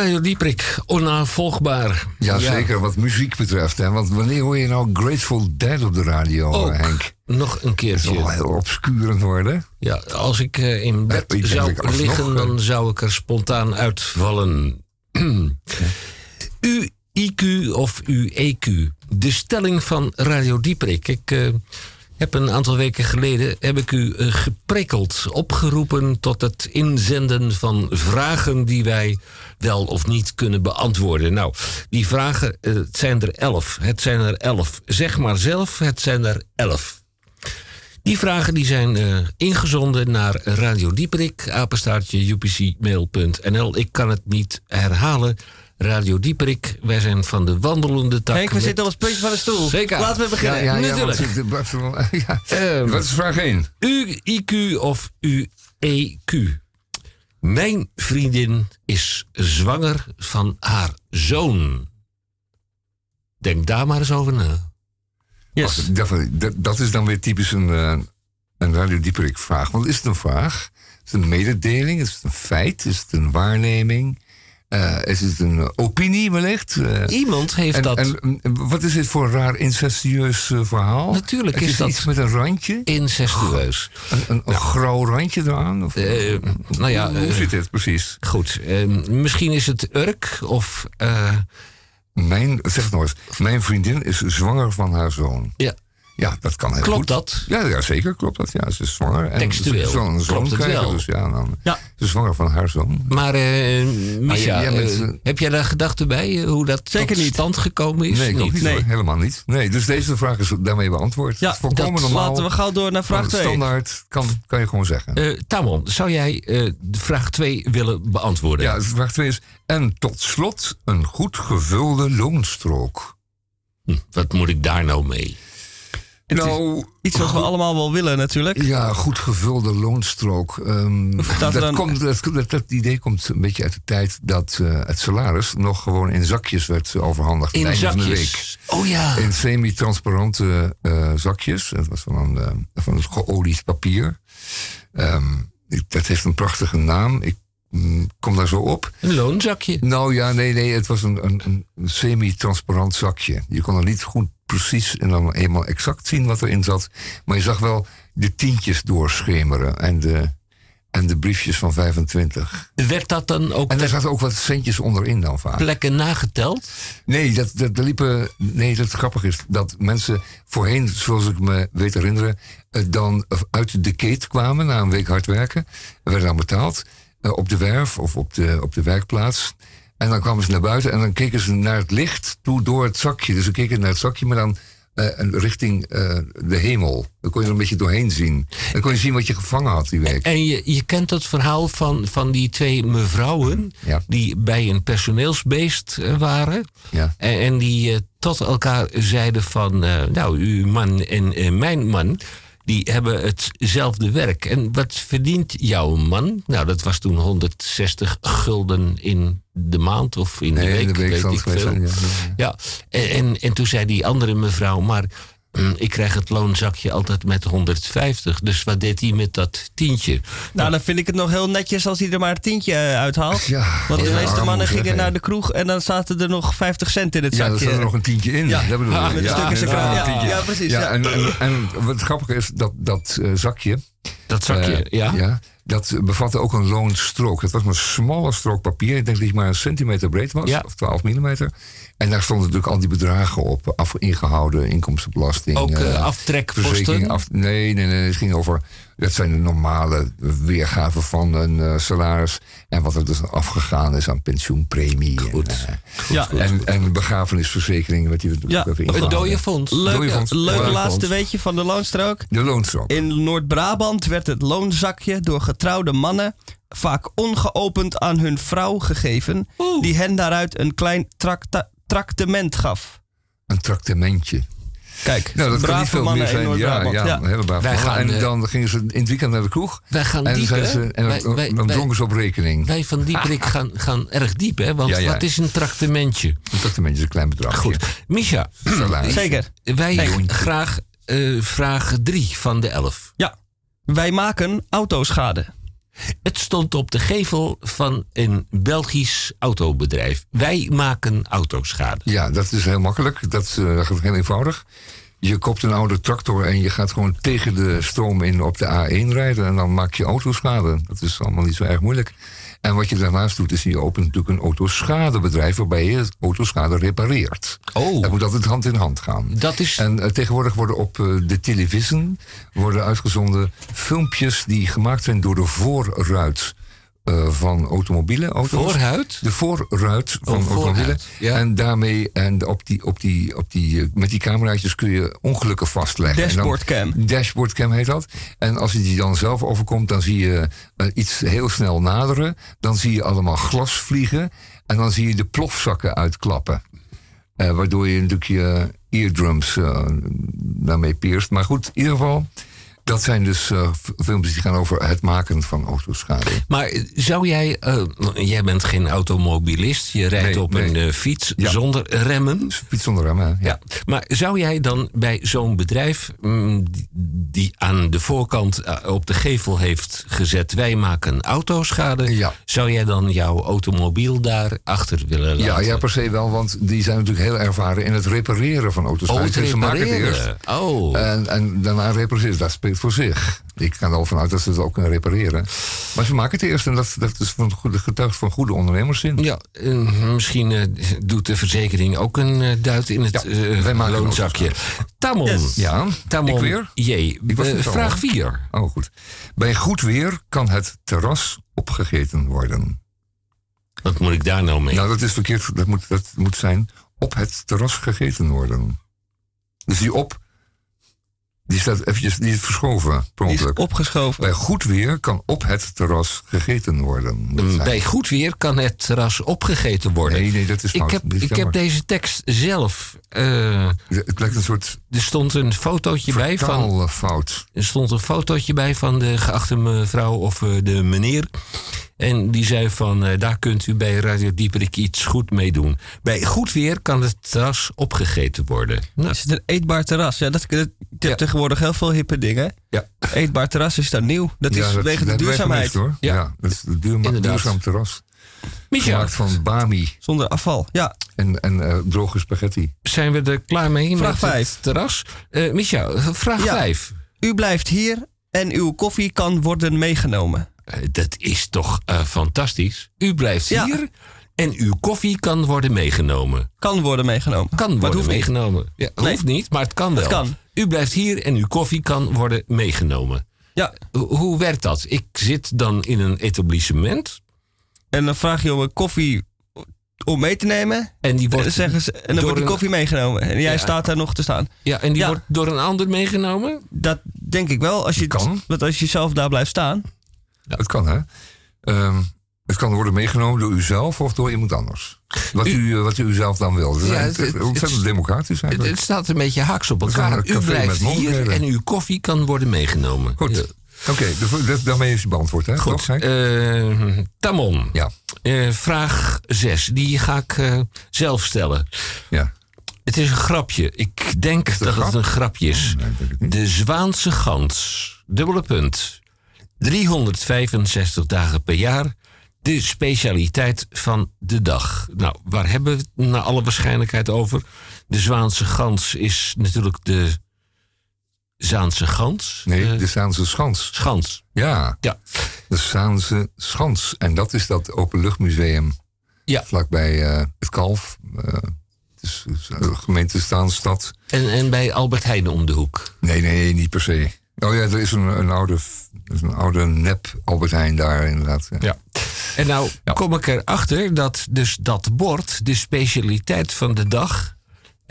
[SPEAKER 1] Radio Dieprik, onnavolgbaar.
[SPEAKER 3] Ja, zeker wat muziek betreft. Hè? Want wanneer hoor je nou Grateful Dead op de radio,
[SPEAKER 1] Ook.
[SPEAKER 3] Henk?
[SPEAKER 1] Nog een
[SPEAKER 3] Dat
[SPEAKER 1] keertje.
[SPEAKER 3] is wel heel obscurend worden.
[SPEAKER 1] Ja, als ik eh, in bed
[SPEAKER 3] ik
[SPEAKER 1] zou
[SPEAKER 3] dat ik
[SPEAKER 1] liggen,
[SPEAKER 3] eh,
[SPEAKER 1] dan zou ik er spontaan uitvallen. uw IQ of uw EQ. De stelling van Radio Dieprik. Ik eh, heb een aantal weken geleden heb ik u eh, geprikkeld, opgeroepen tot het inzenden van vragen die wij wel of niet kunnen beantwoorden. Nou, die vragen, eh, zijn er elf. Het zijn er elf. Zeg maar zelf, het zijn er elf. Die vragen die zijn eh, ingezonden naar Radio Dieperik, apenstaartje upcmail.nl. Ik kan het niet herhalen. Radio Dieperik, wij zijn van de wandelende tak.
[SPEAKER 2] Henk, we
[SPEAKER 1] met-
[SPEAKER 2] zitten op het puntje van de stoel.
[SPEAKER 1] Zeker.
[SPEAKER 2] Laten we beginnen.
[SPEAKER 3] Ja,
[SPEAKER 1] Natuurlijk.
[SPEAKER 3] ja.
[SPEAKER 1] Ehm,
[SPEAKER 3] Wat is vraag 1?
[SPEAKER 1] uw IQ of uw EQ. Mijn vriendin is zwanger van haar zoon. Denk daar maar eens over na.
[SPEAKER 2] Yes.
[SPEAKER 3] Dat, dat, dat is dan weer typisch een, eh, een Radio Dieperik vraag. Want is het een vraag? Is het een mededeling? Is het een feit? Is het een waarneming? Eh, is het een opinie wellicht? Eh,
[SPEAKER 1] Iemand heeft
[SPEAKER 3] en,
[SPEAKER 1] dat...
[SPEAKER 3] En, en wat is dit voor een raar incestueus eh, verhaal?
[SPEAKER 1] Natuurlijk
[SPEAKER 3] Het
[SPEAKER 1] is dat
[SPEAKER 3] iets met een randje?
[SPEAKER 1] incestueus.
[SPEAKER 3] Een, een, een grauw randje eraan? Of,
[SPEAKER 1] nou ja,
[SPEAKER 3] hoe zit dit precies?
[SPEAKER 1] Goed, eh, misschien is het Urk of...
[SPEAKER 3] Mijn, zeg nog eens, mijn vriendin is zwanger van haar zoon.
[SPEAKER 1] ja,
[SPEAKER 3] Ja, dat kan heel
[SPEAKER 1] klopt
[SPEAKER 3] goed.
[SPEAKER 1] dat?
[SPEAKER 3] Ja, ja, zeker klopt dat. Ja, ze is zwanger. En
[SPEAKER 1] Textueel
[SPEAKER 3] Ze zal een zoon
[SPEAKER 1] klopt
[SPEAKER 3] krijgen,
[SPEAKER 1] wel.
[SPEAKER 3] dus ja, dan,
[SPEAKER 2] Ja.
[SPEAKER 3] ze is zwanger van haar zoon.
[SPEAKER 1] Maar Misha,
[SPEAKER 3] jij bent,
[SPEAKER 1] eh, heb jij daar gedachten bij? hoe dat
[SPEAKER 2] Zeker
[SPEAKER 1] tot
[SPEAKER 2] niet.
[SPEAKER 1] stand gekomen is?
[SPEAKER 3] Nee, ik ook niet.
[SPEAKER 2] Nee.
[SPEAKER 3] hoor. Helemaal niet. Nee, dus deze vraag is daarmee beantwoord.
[SPEAKER 2] Ja,
[SPEAKER 1] dat
[SPEAKER 3] normaal.
[SPEAKER 2] Laten we gauw door naar vraag
[SPEAKER 3] Gewoon
[SPEAKER 2] 2.
[SPEAKER 3] Standaard, kan, kan je gewoon zeggen.
[SPEAKER 1] Eh, Tamon, zou jij eh, de vraag 2 willen beantwoorden?
[SPEAKER 3] ja, dus vraag 2 is... En tot slot een goed gevulde loonstrook.
[SPEAKER 1] Hm, wat moet ik daar nou mee?
[SPEAKER 3] Nou,
[SPEAKER 2] Iets wat we allemaal wel willen natuurlijk.
[SPEAKER 3] Ja, goed gevulde loonstrook.
[SPEAKER 2] Of dat
[SPEAKER 3] dat,
[SPEAKER 2] dan-
[SPEAKER 3] komt, dat, dat, dat idee komt een beetje uit de tijd dat eh, het salaris nog gewoon in zakjes werd overhandigd. aan
[SPEAKER 1] In
[SPEAKER 3] van de week.
[SPEAKER 1] zakjes. Oh ja.
[SPEAKER 3] In semi-transparante eh, zakjes. Het was van een, eh, van geolied papier. Ehm, ik- dat heeft een prachtige naam. Ik mm, kom daar zo op.
[SPEAKER 1] Een loonzakje.
[SPEAKER 3] Nou ja, nee, nee. Het was een, een, een semi-transparant zakje. Je kon er niet goed precies en dan eenmaal exact zien wat erin zat. Maar je zag wel de tientjes doorschemeren en de, en de briefjes van 25.
[SPEAKER 1] Werd dat dan ook
[SPEAKER 3] En daar zaten ook wat centjes onderin dan vaak.
[SPEAKER 1] plekke nageteld?
[SPEAKER 3] Nee, dat, dat, liepen, nee, dat grappig is dat mensen voorheen, zoals ik me weet herinneren, eh, dan uit de keet kwamen na een week hard werken. werden dan betaald eh, op de werf of op de, op de werkplaats. En dan kwamen ze naar buiten en dan keken ze naar het licht toe door het zakje. Dus ze keken naar het zakje, maar dan eh, richting eh, de hemel. Dan kon je er een beetje doorheen zien. Dan kon je zien wat je gevangen had die week.
[SPEAKER 1] En je, je kent het verhaal van, van die twee mevrouwen...
[SPEAKER 3] Ja.
[SPEAKER 1] die bij een personeelsbeest eh, waren...
[SPEAKER 3] Ja.
[SPEAKER 1] En, en die tot elkaar zeiden van... nou, uw man en mijn man... die hebben hetzelfde werk. En wat verdient jouw man? Nou, dat was toen 160 gulden in de maand of in de
[SPEAKER 3] Nee,
[SPEAKER 1] week.
[SPEAKER 3] in de week
[SPEAKER 1] weet ik veel.
[SPEAKER 3] zijn, ja.
[SPEAKER 1] Ja, en, en, en toen zei die andere mevrouw, maar ik krijg het loonzakje altijd met 150. Dus wat deed hij met dat tientje?
[SPEAKER 2] Nou, dan vind ik het nog heel netjes als hij er maar een tientje eh, uithaalt.
[SPEAKER 3] Ja,
[SPEAKER 2] Want de
[SPEAKER 3] ja,
[SPEAKER 2] meeste mannen gingen naar de kroeg en dan zaten er nog 50 cent in het
[SPEAKER 3] Ja,
[SPEAKER 2] zakje.
[SPEAKER 3] er zat er nog een tientje in.
[SPEAKER 2] Ja.
[SPEAKER 3] dat bedoel ik.
[SPEAKER 2] met
[SPEAKER 3] nog een
[SPEAKER 2] Ja, ja, precies,
[SPEAKER 3] Ja,
[SPEAKER 2] ja.
[SPEAKER 3] En, en, en wat grappig is, dat, dat eh, zakje...
[SPEAKER 1] Dat zakje,
[SPEAKER 3] eh,
[SPEAKER 1] ja.
[SPEAKER 3] Dat bevatte ook een loonstrook. Het was een smalle strook papier. Ik denk dat die maar een centimeter breed was.
[SPEAKER 1] Ja.
[SPEAKER 3] Of 12 millimeter. En daar stonden natuurlijk al die bedragen op. Af, ingehouden, inkomstenbelasting.
[SPEAKER 1] Ook eh,
[SPEAKER 3] eh,
[SPEAKER 1] aftrekposten?
[SPEAKER 3] af, nee, nee, nee. Het ging over. Dat zijn de normale weergaven van een eh, salaris. En wat er dus afgegaan is aan pensioenpremie.
[SPEAKER 1] Goed.
[SPEAKER 3] En, eh,
[SPEAKER 2] Ja.
[SPEAKER 3] en, en begrafenisverzekering. Wat we
[SPEAKER 2] Ja.
[SPEAKER 3] ingehouden.
[SPEAKER 1] dode fonds.
[SPEAKER 2] Leuk, leuk laatste weetje van de loonstrook.
[SPEAKER 3] De loonstrook.
[SPEAKER 2] In Noord-Brabant werd het loonzakje door getrouwde mannen vaak ongeopend aan hun vrouw gegeven, die hen daaruit een klein tracta- tractement gaf.
[SPEAKER 3] Een tractementje.
[SPEAKER 2] Kijk,
[SPEAKER 3] Nou, dat kan niet veel meer zijn. Ja, ja, hele brave
[SPEAKER 1] Wij gaan,
[SPEAKER 3] En
[SPEAKER 1] eh,
[SPEAKER 3] dan gingen ze in het weekend naar de kroeg.
[SPEAKER 1] Wij gaan
[SPEAKER 3] en
[SPEAKER 1] diep,
[SPEAKER 3] zijn
[SPEAKER 1] hè?
[SPEAKER 3] ze, en
[SPEAKER 1] Wij-
[SPEAKER 3] dan-
[SPEAKER 1] wij-
[SPEAKER 3] dan
[SPEAKER 1] wij-
[SPEAKER 3] dronken ze op rekening.
[SPEAKER 1] Wij van Dieperik gaan, gaan erg diep, hè? Want
[SPEAKER 3] Ja, ja.
[SPEAKER 1] wat is een tractementje?
[SPEAKER 3] Een tractementje is een klein bedrag.
[SPEAKER 1] Goed. Misha,
[SPEAKER 3] Salaris.
[SPEAKER 2] Zeker.
[SPEAKER 1] wij graag eh, vraag 3 van de 11.
[SPEAKER 2] Ja. Wij maken autoschade.
[SPEAKER 1] Het stond op de gevel van een Belgisch autobedrijf. Wij maken autoschade.
[SPEAKER 3] Ja, dat is heel makkelijk. Dat is eh, heel eenvoudig. Je koopt een oude tractor en je gaat gewoon tegen de stroom in op de A1 rijden. En dan maak je autoschade. Dat is allemaal niet zo erg moeilijk. En wat je daarnaast doet, is je opent natuurlijk een autoschadebedrijf waarbij je autoschade repareert.
[SPEAKER 1] Oh.
[SPEAKER 3] Dat moet altijd hand in hand gaan.
[SPEAKER 1] Dat is...
[SPEAKER 3] En eh, tegenwoordig worden op eh, de televisie worden uitgezonden filmpjes die gemaakt zijn door de voorruit. Eh, van automobielen. Auto's. De voorruit van
[SPEAKER 1] Oh, voorruit,
[SPEAKER 3] automobielen.
[SPEAKER 1] ja.
[SPEAKER 3] En daarmee, en op die, op die, op die, eh, met die cameraatjes kun je ongelukken vastleggen.
[SPEAKER 2] Dashboardcam.
[SPEAKER 3] Dashboardcam heet dat. En als je die dan zelf overkomt, dan zie je eh, iets heel snel naderen. Dan zie je allemaal glas vliegen. En dan zie je de plofzakken uitklappen. Waardoor je natuurlijk je eardrums daarmee pierst. Maar goed, in ieder geval, dat zijn dus f- filmpjes die gaan over het maken van autoschade.
[SPEAKER 1] Maar eh, zou jij, eh, jij bent geen automobilist, je rijdt
[SPEAKER 3] Nee,
[SPEAKER 1] op
[SPEAKER 3] nee.
[SPEAKER 1] een fiets zonder remmen.
[SPEAKER 3] Fiets zonder remmen, ja.
[SPEAKER 1] Maar zou jij dan bij zo'n bedrijf mm, die, aan de voorkant op de gevel heeft gezet, wij maken autoschade, zou jij dan jouw automobiel daar achter willen laten?
[SPEAKER 3] Ja, ja, per se wel, want die zijn natuurlijk heel ervaren in het repareren van auto's.
[SPEAKER 1] Oh, het
[SPEAKER 3] ze maken het eerst.
[SPEAKER 1] Oh.
[SPEAKER 3] En, en daarna repareren. Dat spreekt voor zich. Ik ga er al vanuit dat ze het ook kunnen repareren. Maar ze maken het eerst en dat, dat is van goede, getuigt van goede ondernemerszin.
[SPEAKER 1] Ja, eh, misschien eh, doet de verzekering ook een eh, duit in het eh,
[SPEAKER 3] wij maken
[SPEAKER 1] loonzakje. Tamon.
[SPEAKER 3] Ja,
[SPEAKER 1] Tamon.
[SPEAKER 3] ik weer?
[SPEAKER 1] J.
[SPEAKER 3] Ik was niet al,
[SPEAKER 1] vraag
[SPEAKER 3] hoor.
[SPEAKER 1] 4.
[SPEAKER 3] Oh, goed. Bij goed weer kan het terras opgegeten worden.
[SPEAKER 1] Wat moet ik daar nou mee?
[SPEAKER 3] Nou, dat is verkeerd. Dat moet, dat moet zijn op het terras gegeten worden. Dus die op, die staat eventjes, die is verschoven, per
[SPEAKER 2] Die is opgeschoven.
[SPEAKER 3] Bij goed weer kan op het terras gegeten worden. zijn.
[SPEAKER 1] Bij goed weer kan het terras opgegeten worden.
[SPEAKER 3] Nee, nee, dat is
[SPEAKER 1] ik
[SPEAKER 3] fout.
[SPEAKER 1] heb,
[SPEAKER 3] Dit is
[SPEAKER 1] ik heb deze tekst zelf. Eh,
[SPEAKER 3] Het lijkt een soort
[SPEAKER 1] er stond een fotootje bij van.
[SPEAKER 3] vertaalfout.
[SPEAKER 1] Er stond een fotootje bij van de geachte mevrouw of eh, de meneer. En die zei van, eh, daar kunt u bij Radio Dieperik iets goed mee doen. Bij goed weer kan het terras opgegeten worden. Nou,
[SPEAKER 2] Is het een eetbaar terras? Ja, dat, dat, je hebt tegenwoordig heel veel hippe dingen.
[SPEAKER 3] Ja.
[SPEAKER 2] Eetbaar terras is daar nieuw. Dat is wegen de duurzaamheid.
[SPEAKER 3] hoor. Ja. dat is een duurzaam terras.
[SPEAKER 1] Micha.
[SPEAKER 3] Gemaakt van bami.
[SPEAKER 2] Zonder afval, ja.
[SPEAKER 3] En, en eh, droge spaghetti.
[SPEAKER 1] Zijn we er klaar mee
[SPEAKER 2] Vraag
[SPEAKER 1] met
[SPEAKER 2] vijf.
[SPEAKER 1] het terras? Eh Micha, vraag
[SPEAKER 2] Ja.
[SPEAKER 1] 5.
[SPEAKER 2] U blijft hier en uw koffie kan worden meegenomen.
[SPEAKER 1] dat is toch eh, fantastisch. U blijft
[SPEAKER 2] Ja.
[SPEAKER 1] hier en uw koffie kan worden meegenomen.
[SPEAKER 2] Kan worden meegenomen.
[SPEAKER 1] Kan worden
[SPEAKER 2] hoeft niet.
[SPEAKER 1] meegenomen. Ja,
[SPEAKER 2] Nee.
[SPEAKER 1] Hoeft niet, maar het kan wel.
[SPEAKER 2] Het kan.
[SPEAKER 1] U blijft hier en uw koffie kan worden meegenomen.
[SPEAKER 2] Ja.
[SPEAKER 1] Ho- Hoe werkt dat? Ik zit dan in een etablissement.
[SPEAKER 2] En dan vraag je om een koffie om mee te nemen.
[SPEAKER 1] En, die wordt
[SPEAKER 2] dan, zeggen ze, en dan
[SPEAKER 1] door
[SPEAKER 2] wordt die
[SPEAKER 1] een-
[SPEAKER 2] koffie meegenomen. En jij
[SPEAKER 1] Ja.
[SPEAKER 2] staat daar nog te staan.
[SPEAKER 1] Ja, en die
[SPEAKER 2] Ja.
[SPEAKER 1] wordt door een ander meegenomen?
[SPEAKER 2] Dat denk ik wel. Als je,
[SPEAKER 3] Kan.
[SPEAKER 2] Want als je zelf daar blijft staan.
[SPEAKER 3] Het kan, hè? Ehm, het kan worden meegenomen door uzelf of door iemand anders. Wat u, eh, wat u zelf dan wil. Dat
[SPEAKER 1] Ja, het- het-
[SPEAKER 3] ontzettend
[SPEAKER 1] het-
[SPEAKER 3] democratisch
[SPEAKER 1] Het,
[SPEAKER 3] eigenlijk.
[SPEAKER 1] het staat een beetje haaks op
[SPEAKER 3] Dat
[SPEAKER 1] elkaar. U blijft
[SPEAKER 3] met
[SPEAKER 1] hier en uw koffie kan worden meegenomen.
[SPEAKER 3] Goed. Oké, daarmee is je beantwoord, hè?
[SPEAKER 1] Goed. Eh, Tamon.
[SPEAKER 3] Ja.
[SPEAKER 1] Eh, vraag 6. Die ga ik eh, zelf stellen.
[SPEAKER 3] Ja.
[SPEAKER 1] Het is een grapje. Ik denk
[SPEAKER 3] het
[SPEAKER 1] dat
[SPEAKER 3] grap?
[SPEAKER 1] het een grapje is.
[SPEAKER 3] Nee.
[SPEAKER 1] De Zwaanse gans. Dubbele punt. 365 dagen per jaar. De specialiteit van de dag. Nou, waar hebben we het naar alle waarschijnlijkheid over? De Zwaanse gans is natuurlijk de Zaanse gans.
[SPEAKER 3] Nee,
[SPEAKER 1] Eh,
[SPEAKER 3] de Zaanse Schans.
[SPEAKER 1] Schans.
[SPEAKER 3] Ja.
[SPEAKER 1] Ja.
[SPEAKER 3] De Zaanse Schans. En dat is dat openluchtmuseum.
[SPEAKER 1] Ja.
[SPEAKER 3] Vlakbij eh, het Kalf. Het is, het is een gemeente Staanstad.
[SPEAKER 1] En, en bij Albert Heijn om de hoek.
[SPEAKER 3] Nee, nee, niet per se. Oh ja, er is een, een oude, is een oude nep Albert Heijn daar inderdaad.
[SPEAKER 1] Ja. En nou kom ik erachter dat dus dat bord, de specialiteit van de dag,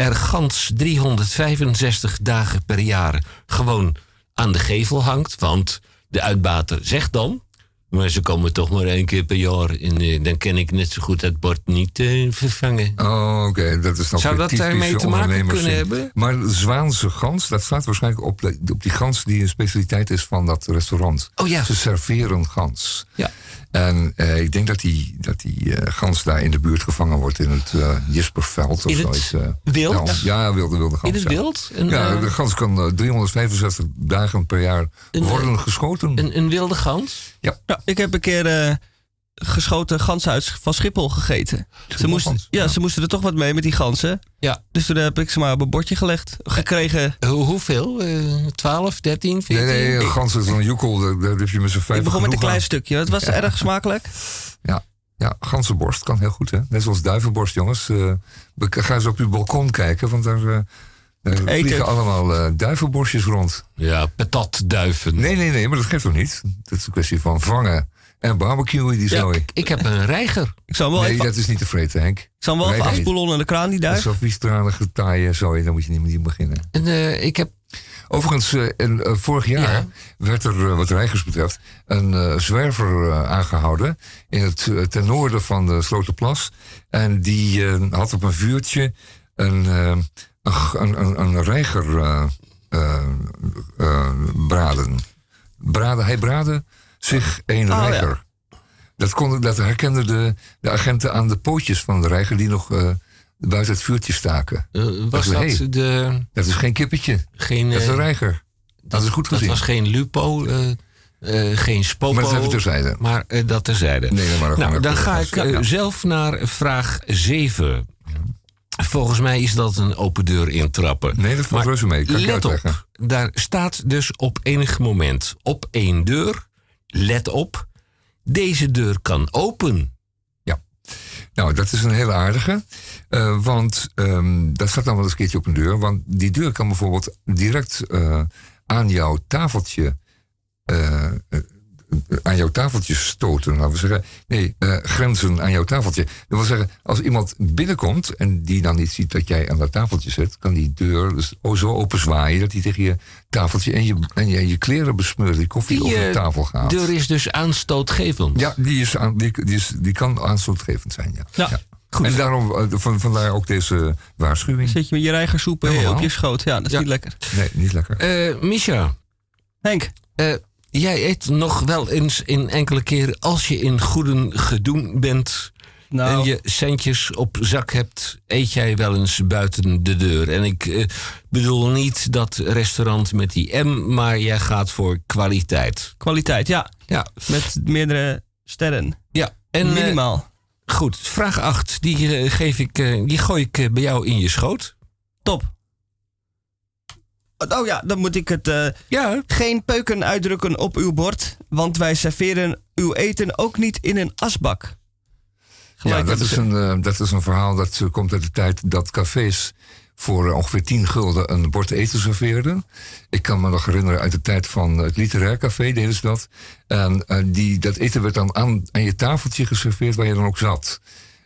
[SPEAKER 1] er gans 365 dagen per jaar gewoon aan de gevel hangt. Want de uitbater zegt dan, maar ze komen toch maar één keer per jaar en eh, dan kan ik net zo goed dat bord niet eh, vervangen.
[SPEAKER 3] Oh, oké. Dat is dan
[SPEAKER 1] Zou dat daarmee te maken kunnen hebben?
[SPEAKER 3] Maar Zwaanse gans, dat staat waarschijnlijk op, de- op die gans die een specialiteit is van dat restaurant.
[SPEAKER 1] Oh ja.
[SPEAKER 3] Ze serveren gans.
[SPEAKER 1] Ja.
[SPEAKER 3] En eh, ik denk dat die, dat die eh, gans daar in de buurt gevangen wordt in het eh Jisperveld of
[SPEAKER 1] In het
[SPEAKER 3] zoiets.
[SPEAKER 1] wild?
[SPEAKER 3] Ja, ja, wilde, wilde gans.
[SPEAKER 1] In het
[SPEAKER 3] ja.
[SPEAKER 1] wild? Een,
[SPEAKER 3] ja,
[SPEAKER 1] eh,
[SPEAKER 3] de gans kan eh, 365 dagen per jaar
[SPEAKER 1] Een,
[SPEAKER 3] worden geschoten.
[SPEAKER 1] Een, een wilde gans?
[SPEAKER 3] Ja.
[SPEAKER 2] Ja, ik heb een keer eh, geschoten ganzen uit van Schiphol gegeten. Ze moesten, ja, ze moesten er toch wat mee met die ganzen.
[SPEAKER 1] Ja.
[SPEAKER 2] Dus toen heb ik ze maar op een bordje gelegd. Gekregen.
[SPEAKER 1] Hoe- hoeveel? Eh 12, 13, 14?
[SPEAKER 3] Nee, nee, is een joekel, daar, heb je met z'n vijf
[SPEAKER 2] Ik begon met een klein
[SPEAKER 3] aan.
[SPEAKER 2] stukje. Het was
[SPEAKER 3] Ja.
[SPEAKER 2] erg smakelijk.
[SPEAKER 3] Ja, ja, ganzenborst kan heel goed, hè? Net zoals duivenborst, jongens. Eh, we- ga eens op uw balkon kijken, want daar eh, eh, vliegen allemaal eh, duivenborstjes rond.
[SPEAKER 1] Ja, patatduiven.
[SPEAKER 3] Nee, nee, nee, maar dat geeft toch niet? Dat is een kwestie van vangen en barbecuen die
[SPEAKER 2] Ja,
[SPEAKER 3] zooi.
[SPEAKER 1] Ik, ik heb een reiger.
[SPEAKER 2] Ik zal hem wel
[SPEAKER 3] Nee,
[SPEAKER 2] even,
[SPEAKER 3] dat is niet te vreten, Henk.
[SPEAKER 2] ik zal wel even afspoelen onder de kraan, die
[SPEAKER 3] Dat
[SPEAKER 2] duif.
[SPEAKER 3] is zo viesdradige taaien, zooi, dan moet je niet die beginnen.
[SPEAKER 1] En, eh, ik heb
[SPEAKER 3] Overigens, eh, in, eh, vorig jaar
[SPEAKER 1] Ja.
[SPEAKER 3] werd er, wat reigers betreft, een eh, zwerver eh, aangehouden in het, ten noorden van de Slotenplas. En die eh, had op een vuurtje een, een, een, een, een reiger eh, eh, eh, braden. braden. Hij braadde zich een
[SPEAKER 2] Oh, ja.
[SPEAKER 3] reiger. Dat, kon, dat herkenden de, de agenten aan de pootjes van de reiger die nog eh, buiten het vuurtje staken.
[SPEAKER 1] eh, was dat
[SPEAKER 3] hey,
[SPEAKER 1] de...
[SPEAKER 3] Dat is geen kippetje,
[SPEAKER 1] Geen,
[SPEAKER 3] dat is een
[SPEAKER 1] eh,
[SPEAKER 3] reiger. Dat is goed
[SPEAKER 1] dat
[SPEAKER 3] gezien.
[SPEAKER 1] was geen lupo, geen spopo.
[SPEAKER 3] Maar dat we terzijde.
[SPEAKER 1] Maar dat terzijde.
[SPEAKER 3] Nee, maar
[SPEAKER 1] nou, dan
[SPEAKER 3] gewoon
[SPEAKER 1] ga
[SPEAKER 3] even-
[SPEAKER 1] ik
[SPEAKER 3] Ja.
[SPEAKER 1] zelf naar vraag 7. Volgens mij is dat een open deur intrappen.
[SPEAKER 3] Nee, dat valt reuze mee. Kan ik je
[SPEAKER 1] let op, daar staat dus op enig moment op één deur. Let op, deze deur kan open.
[SPEAKER 3] Nou, dat is een hele aardige. eh, want ehm, dat staat dan wel eens een keertje op een deur. Want die deur kan bijvoorbeeld direct eh, aan jouw tafeltje. Aan jouw tafeltje stoten. Laten we zeggen. Nee, eh, grenzen aan jouw tafeltje. Dat wil zeggen, als iemand binnenkomt en die dan niet ziet dat jij aan dat tafeltje zit, kan die deur dus zo open zwaaien dat hij tegen je tafeltje en je, en je, je kleren besmeurt, die koffie
[SPEAKER 1] Die
[SPEAKER 3] over de
[SPEAKER 1] eh,
[SPEAKER 3] tafel gaat.
[SPEAKER 1] deur is dus aanstootgevend.
[SPEAKER 3] Ja, die, is aan, die, die, is, die kan aanstootgevend zijn, ja.
[SPEAKER 2] Ja.
[SPEAKER 1] Goed.
[SPEAKER 3] En daarom, eh, van, vandaar ook deze waarschuwing.
[SPEAKER 2] Zit je met je reigersoep eh,
[SPEAKER 3] Helemaal.
[SPEAKER 2] op je schoot. Ja, dat is
[SPEAKER 1] Ja.
[SPEAKER 2] niet lekker.
[SPEAKER 3] Nee, niet lekker.
[SPEAKER 1] Eh Misha,
[SPEAKER 2] Henk,
[SPEAKER 1] eh, jij eet nog wel eens in enkele keren als je in goeden gedoen bent
[SPEAKER 2] nou,
[SPEAKER 1] en je centjes op zak hebt, eet jij wel eens buiten de deur. En ik eh, bedoel niet dat restaurant met die M, maar jij gaat voor kwaliteit.
[SPEAKER 2] kwaliteit, ja.
[SPEAKER 1] Ja,
[SPEAKER 2] Met meerdere sterren.
[SPEAKER 1] ja. En eh,
[SPEAKER 2] Minimaal.
[SPEAKER 1] goed, vraag 8, die, eh, geef ik, die gooi ik bij jou in je schoot.
[SPEAKER 2] Top. Oh ja, dan moet ik het. eh,
[SPEAKER 1] Ja,
[SPEAKER 2] geen peuken uitdrukken op uw bord, want wij serveren uw eten ook niet in een asbak.
[SPEAKER 3] Ja, dat is, een, eh, dat is een verhaal dat eh, komt uit de tijd dat cafés voor ongeveer 10 gulden een bord eten serveerden. Ik kan me nog herinneren uit de tijd van het literair café deden ze dat. En die, dat eten werd dan aan, aan je tafeltje geserveerd waar je dan ook zat.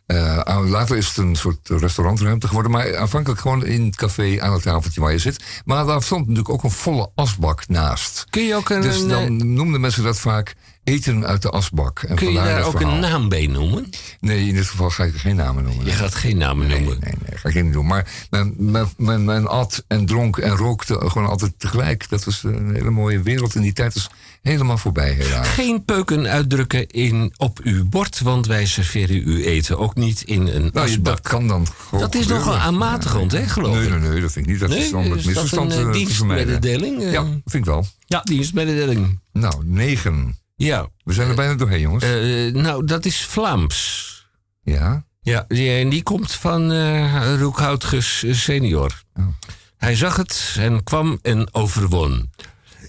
[SPEAKER 3] Eh, aan- later is het een soort restaurantruimte geworden, maar aanvankelijk gewoon in het café aan het tafeltje waar je zit. Maar daar stond natuurlijk ook een volle asbak naast.
[SPEAKER 1] kun je ook een,
[SPEAKER 3] Dus dan
[SPEAKER 1] eh,
[SPEAKER 3] noemden mensen dat vaak eten uit de asbak. En
[SPEAKER 1] kun je daar ook
[SPEAKER 3] verhaal.
[SPEAKER 1] een naam bij noemen?
[SPEAKER 3] Nee, in dit geval ga ik er geen namen noemen.
[SPEAKER 1] Je gaat geen namen
[SPEAKER 3] Nee,
[SPEAKER 1] noemen.
[SPEAKER 3] nee, nee, ga ik niet doen. Maar men, men, men, men at en dronk en rookte gewoon altijd tegelijk. Dat was een hele mooie wereld. En die tijd is helemaal voorbij, helaas.
[SPEAKER 1] Geen peuken uitdrukken in, op uw bord, want wij serveren uw eten ook niet in een
[SPEAKER 3] Nou,
[SPEAKER 1] asbak.
[SPEAKER 3] dat kan dan gewoon
[SPEAKER 1] Dat is nogal aanmatigend, hè, geloof
[SPEAKER 3] nee,
[SPEAKER 1] ik?
[SPEAKER 3] Nee, nee, dat vind ik niet. Dat is het
[SPEAKER 1] is dat
[SPEAKER 3] misverstand
[SPEAKER 1] een
[SPEAKER 3] vermijden.
[SPEAKER 1] dienstmededeling? Eh,
[SPEAKER 3] Ja, vind ik wel.
[SPEAKER 1] ja, dienstmededeling.
[SPEAKER 3] Nou, negen.
[SPEAKER 1] Ja.
[SPEAKER 3] We zijn er bijna doorheen, jongens.
[SPEAKER 1] Eh, nou, dat is Vlaams.
[SPEAKER 3] ja?
[SPEAKER 1] Ja, die, en die komt van eh Roekhoutges senior.
[SPEAKER 3] Oh.
[SPEAKER 1] Hij zag het en kwam en overwon.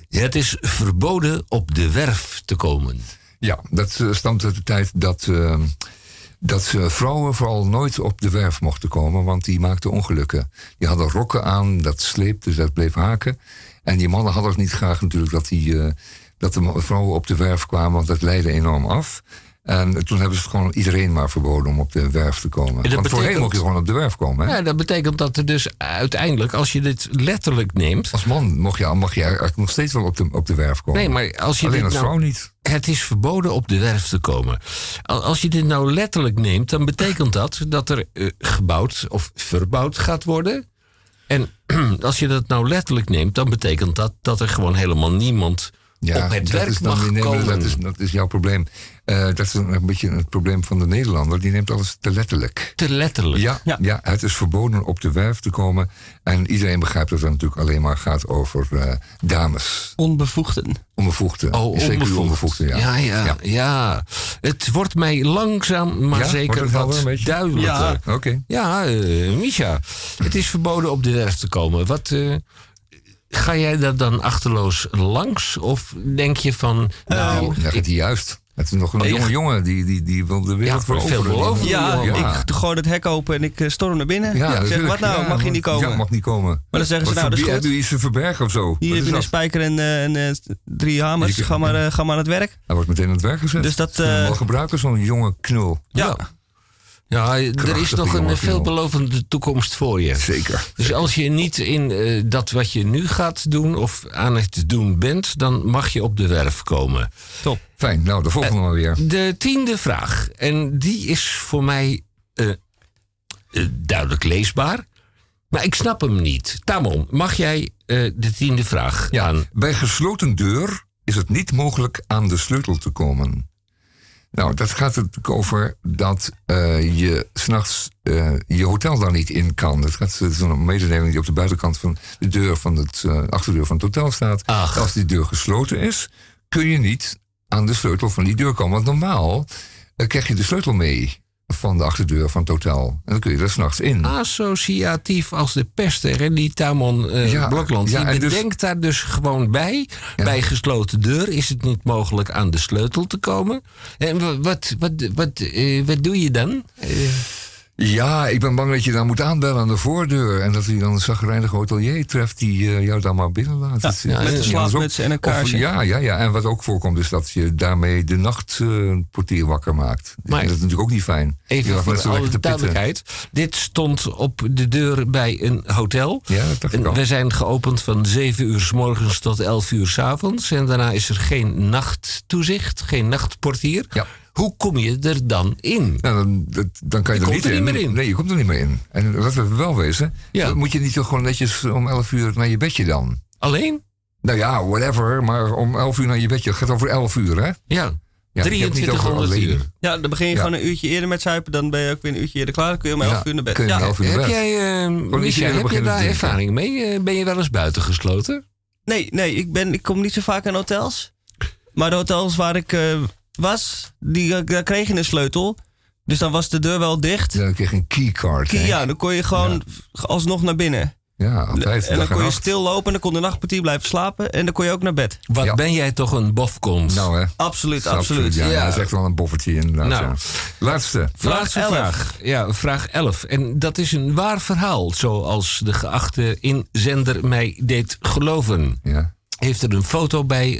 [SPEAKER 1] Het is verboden op de werf te komen.
[SPEAKER 3] Ja, dat eh, stamt uit de tijd dat, eh, dat eh, vrouwen vooral nooit op de werf mochten komen, want die maakten ongelukken. Die hadden rokken aan, dat sleepte, dus dat bleef haken. En die mannen hadden het niet graag natuurlijk dat, die, eh, dat de vrouwen op de werf kwamen, want dat leidde enorm af. En toen hebben ze gewoon iedereen maar verboden om op de werf te komen.
[SPEAKER 1] dat
[SPEAKER 3] Want voorheen mocht je gewoon op de werf komen. Hè?
[SPEAKER 1] Ja, dat betekent dat er dus uiteindelijk, als je dit letterlijk neemt.
[SPEAKER 3] Als man mag je, mag je eigenlijk nog steeds wel op de, op de werf komen.
[SPEAKER 1] Nee, maar als je
[SPEAKER 3] Alleen
[SPEAKER 1] dit
[SPEAKER 3] als
[SPEAKER 1] nou,
[SPEAKER 3] vrouw niet.
[SPEAKER 1] Het is verboden op de werf te komen. Al- Als je dit nou letterlijk neemt, dan betekent dat dat er eh, gebouwd of verbouwd gaat worden. En als je dat nou letterlijk neemt, dan betekent dat dat er gewoon helemaal niemand op het
[SPEAKER 3] dat
[SPEAKER 1] werk mag komen.
[SPEAKER 3] Dat is, dat is jouw probleem. Eh, dat is een, een beetje het probleem van de Nederlander. Die neemt alles te letterlijk.
[SPEAKER 1] Te letterlijk?
[SPEAKER 3] Ja, ja. het is verboden op de werf te komen. En iedereen begrijpt dat het natuurlijk alleen maar gaat over eh, dames.
[SPEAKER 2] Onbevoegden.
[SPEAKER 3] Onbevoegden.
[SPEAKER 1] Oh,
[SPEAKER 3] Zeker
[SPEAKER 1] onbevoegd.
[SPEAKER 3] onbevoegden, ja.
[SPEAKER 1] Ja, ja, ja, Het wordt mij langzaam, maar
[SPEAKER 3] Ja?
[SPEAKER 1] zeker wat duidelijker.
[SPEAKER 3] Ja, oké.
[SPEAKER 1] Ja, eh, Misha, het is verboden op de werf te komen. Wat, eh, ga jij daar dan achterloos langs? Of denk je van... Nou,
[SPEAKER 3] dat gaat hij juist. Het is nog een
[SPEAKER 1] Nee,
[SPEAKER 3] jonge jongen die, die, die wil de wereld
[SPEAKER 1] Ja,
[SPEAKER 3] veroveren.
[SPEAKER 1] veelbelovend.
[SPEAKER 2] Ja,
[SPEAKER 3] Ja.
[SPEAKER 2] ik gooi het hek open en ik eh, storm naar binnen.
[SPEAKER 3] Ja,
[SPEAKER 2] ik zeg, wat nou,
[SPEAKER 3] Ja,
[SPEAKER 2] mag je niet komen?
[SPEAKER 3] Ja, mag niet komen.
[SPEAKER 2] Maar dan zeggen ze,
[SPEAKER 3] Wat
[SPEAKER 2] nou, dat is goed.
[SPEAKER 3] Heb je iets te verbergen of zo?
[SPEAKER 2] Hier heb
[SPEAKER 3] is
[SPEAKER 2] je een
[SPEAKER 3] dat?
[SPEAKER 2] spijker en, eh, en eh, drie hamers. Ga maar, eh, ga maar aan het werk.
[SPEAKER 3] Hij wordt meteen aan het werk gezet.
[SPEAKER 2] Dus dat, eh,
[SPEAKER 3] wel gebruiken, zo'n jonge knul.
[SPEAKER 2] Ja.
[SPEAKER 1] Ja, er is nog een veelbelovende toekomst voor je.
[SPEAKER 3] Zeker.
[SPEAKER 1] Dus als je niet in eh, dat wat je nu gaat doen of aan het doen bent, dan mag je op de werf komen.
[SPEAKER 2] Top.
[SPEAKER 3] Fijn, nou, de volgende maar weer.
[SPEAKER 1] De tiende vraag. En die is voor mij eh, eh, duidelijk leesbaar. Maar ik snap hem niet. Tamon, mag jij eh, de tiende vraag aan?
[SPEAKER 3] Bij gesloten deur is het niet mogelijk aan de sleutel te komen. Nou, dat gaat er natuurlijk over dat eh, je s'nachts eh je hotel daar niet in kan. Het gaat het is een mededeling die op de buitenkant van de deur van het eh, achterdeur van het hotel staat. Als die deur gesloten is, kun je niet aan de sleutel van die deur komen. Want normaal krijg je de sleutel mee van de achterdeur van het hotel. En dan kun je er s'nachts in.
[SPEAKER 1] Associatief als de pester, hè, die Tamon eh
[SPEAKER 3] Ja,
[SPEAKER 1] Blokland.
[SPEAKER 3] ja,
[SPEAKER 1] die
[SPEAKER 3] en dus-
[SPEAKER 1] bedenkt daar dus gewoon bij. Bij gesloten deur is het niet mogelijk aan de sleutel te komen. En wa- wat, wat, wat, eh, wat doe je dan? Eh,
[SPEAKER 3] Ja, ik ben bang dat je dan moet aanbellen aan de voordeur. En dat hij dan een zagrijnige hotelier treft die eh, jou dan maar binnenlaat.
[SPEAKER 2] Ja,
[SPEAKER 3] Dat is-
[SPEAKER 2] met een slaapmuts en een
[SPEAKER 3] Of-
[SPEAKER 2] kaarsje.
[SPEAKER 3] ja, ja, ja, en wat ook voorkomt is dat je daarmee de nachtportier wakker maakt.
[SPEAKER 1] Maar-
[SPEAKER 3] dat is natuurlijk ook niet fijn.
[SPEAKER 1] Even voor alle
[SPEAKER 3] lekker te
[SPEAKER 1] duidelijkheid. Dit stond op de deur bij een hotel.
[SPEAKER 3] Ja, dat dacht ik al.
[SPEAKER 1] we zijn geopend van 7 uur s morgens tot 11 uur s avonds. En daarna is er geen nachttoezicht, geen nachtportier. Hoe kom je er dan in?
[SPEAKER 3] Nou, dan, dan kan je,
[SPEAKER 1] Je
[SPEAKER 3] er
[SPEAKER 1] komt
[SPEAKER 3] niet
[SPEAKER 1] er
[SPEAKER 3] in.
[SPEAKER 1] niet meer in.
[SPEAKER 3] Nee, je komt er niet meer in. En laten we wel wezen.
[SPEAKER 1] Ja.
[SPEAKER 3] Moet je niet toch gewoon netjes om 11 uur naar je bedje dan?
[SPEAKER 1] Alleen?
[SPEAKER 3] Nou ja, whatever. Maar om 11 uur naar je bedje. Het gaat over 11 uur, hè?
[SPEAKER 1] Ja.
[SPEAKER 3] Ja, ik heb het niet over
[SPEAKER 1] 2300
[SPEAKER 3] alleen.
[SPEAKER 1] uur.
[SPEAKER 2] Ja, dan begin je
[SPEAKER 3] Ja.
[SPEAKER 2] gewoon een uurtje eerder met zuipen. Dan ben je ook weer een uurtje eerder klaar. Dan kun je om 11
[SPEAKER 3] Ja,
[SPEAKER 2] uur naar bed.
[SPEAKER 3] kun je om
[SPEAKER 2] ja.
[SPEAKER 3] 11 uur naar
[SPEAKER 1] Heb
[SPEAKER 3] bed.
[SPEAKER 1] jij, eh
[SPEAKER 3] Gewoon
[SPEAKER 1] Misha,
[SPEAKER 3] eerder
[SPEAKER 1] heb je daar ervaring mee? Eh, Ben je wel eens buiten gesloten?
[SPEAKER 2] Nee, nee ik, ben, ik kom niet zo vaak aan hotels. Maar de hotels waar ik eh, was, die, daar kreeg je een sleutel. Dus dan was de deur wel dicht.
[SPEAKER 3] Ja, dan kreeg je een keycard.
[SPEAKER 2] Ja, dan kon je gewoon alsnog naar binnen.
[SPEAKER 3] Ja, altijd.
[SPEAKER 2] En dan kon je stil lopen en dan kon de nachtpartier blijven slapen. En dan kon je ook naar bed.
[SPEAKER 1] Wat
[SPEAKER 3] Ja.
[SPEAKER 1] ben jij toch een bofkont?
[SPEAKER 3] Nou, hè?
[SPEAKER 2] Absoluut, absoluut.
[SPEAKER 3] Ja,
[SPEAKER 1] Ja.
[SPEAKER 3] dat is echt wel een boffertje inderdaad.
[SPEAKER 1] Nou.
[SPEAKER 3] ja. Laatste.
[SPEAKER 1] Laatste
[SPEAKER 2] elf.
[SPEAKER 1] vraag. Ja, vraag 11. En dat is een waar verhaal, zoals de geachte inzender mij deed geloven.
[SPEAKER 3] Ja.
[SPEAKER 1] Heeft er een foto bij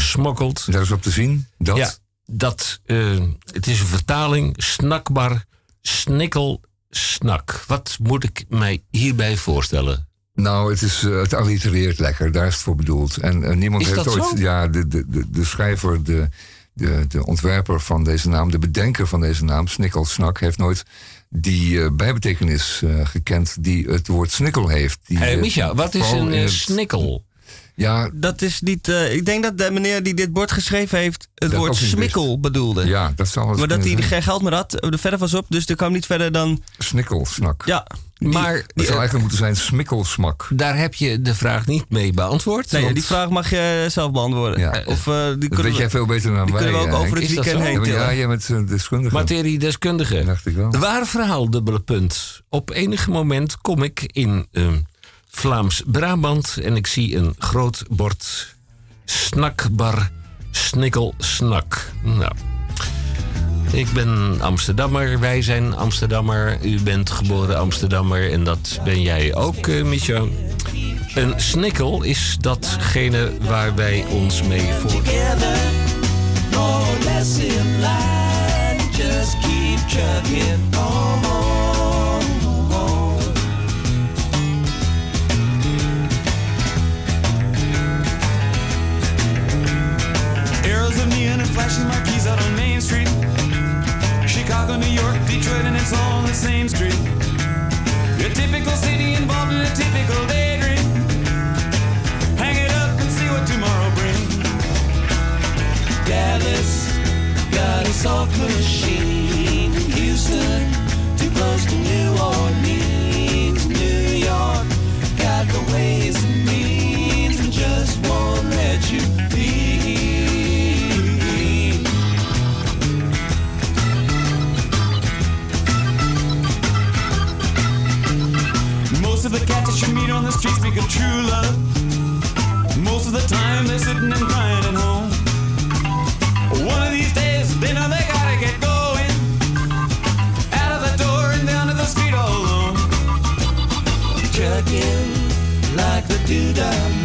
[SPEAKER 1] gesmokkeld.
[SPEAKER 3] Daar is op te zien. Dat.
[SPEAKER 1] Ja, dat, eh, het is een vertaling. Snakbar, snikkel, snak. Wat moet ik mij hierbij voorstellen?
[SPEAKER 3] Nou, het, is, eh, het allitereert lekker. Daar is het voor bedoeld. En eh, niemand
[SPEAKER 1] Is
[SPEAKER 3] heeft
[SPEAKER 1] dat
[SPEAKER 3] ooit...
[SPEAKER 1] zo?
[SPEAKER 3] Ja, de, de, de, de schrijver, de, de, de ontwerper van deze naam... de bedenker van deze naam, Snikkel Snak... heeft nooit die bijbetekenis gekend die het woord snikkel heeft. Die,
[SPEAKER 1] Hé,
[SPEAKER 3] eh,
[SPEAKER 1] Micha, wat is een
[SPEAKER 3] het-
[SPEAKER 1] snikkel?
[SPEAKER 3] Ja,
[SPEAKER 2] Dat is niet. eh, ik denk dat de meneer die dit bord geschreven heeft. het
[SPEAKER 3] Dat
[SPEAKER 2] woord smikkel bedoelde.
[SPEAKER 3] ja, dat zal het
[SPEAKER 2] maar dat hij geen geld meer had. De verder was op. Dus er kwam niet verder dan.
[SPEAKER 3] Snikkel Snak.
[SPEAKER 2] Ja.
[SPEAKER 1] Maar
[SPEAKER 3] Het zou eigenlijk moeten zijn smikkelsmak.
[SPEAKER 1] daar heb je de vraag niet mee beantwoord.
[SPEAKER 2] Nee,
[SPEAKER 1] want-
[SPEAKER 2] die vraag mag je zelf beantwoorden.
[SPEAKER 3] Ja.
[SPEAKER 2] Of eh, die
[SPEAKER 3] Dat
[SPEAKER 2] kunnen
[SPEAKER 3] weet jij
[SPEAKER 2] we,
[SPEAKER 3] veel beter dan
[SPEAKER 2] die
[SPEAKER 3] wij.
[SPEAKER 2] kunnen we ook
[SPEAKER 3] eh,
[SPEAKER 2] over het
[SPEAKER 1] Is dat
[SPEAKER 2] weekend
[SPEAKER 1] zo?
[SPEAKER 2] heen
[SPEAKER 3] Ja,
[SPEAKER 2] tillen.
[SPEAKER 3] ja, jij bent eh, deskundige.
[SPEAKER 1] Materiedeskundige.
[SPEAKER 3] Dacht ik wel.
[SPEAKER 1] Waar verhaal, dubbele punt. Op enig moment kom ik in eh, Vlaams-Brabant en ik zie een groot bord snakbar snikkel snak. Nou, ik ben Amsterdammer, wij zijn Amsterdammer, u bent geboren Amsterdammer en dat ben jij ook, eh Micha. Een snikkel is datgene waar wij ons mee
[SPEAKER 11] line. Just keep chugging on.
[SPEAKER 12] Flashing marquees out on Main Street. Chicago, New York, Detroit, and it's all on the same street. A typical city involved in a typical She speak of true love. Most of the time they're sitting and crying at home. One of these days they know they gotta get going. Out of the door and down to the street all alone.
[SPEAKER 4] Chugging like the
[SPEAKER 13] doo
[SPEAKER 11] dah.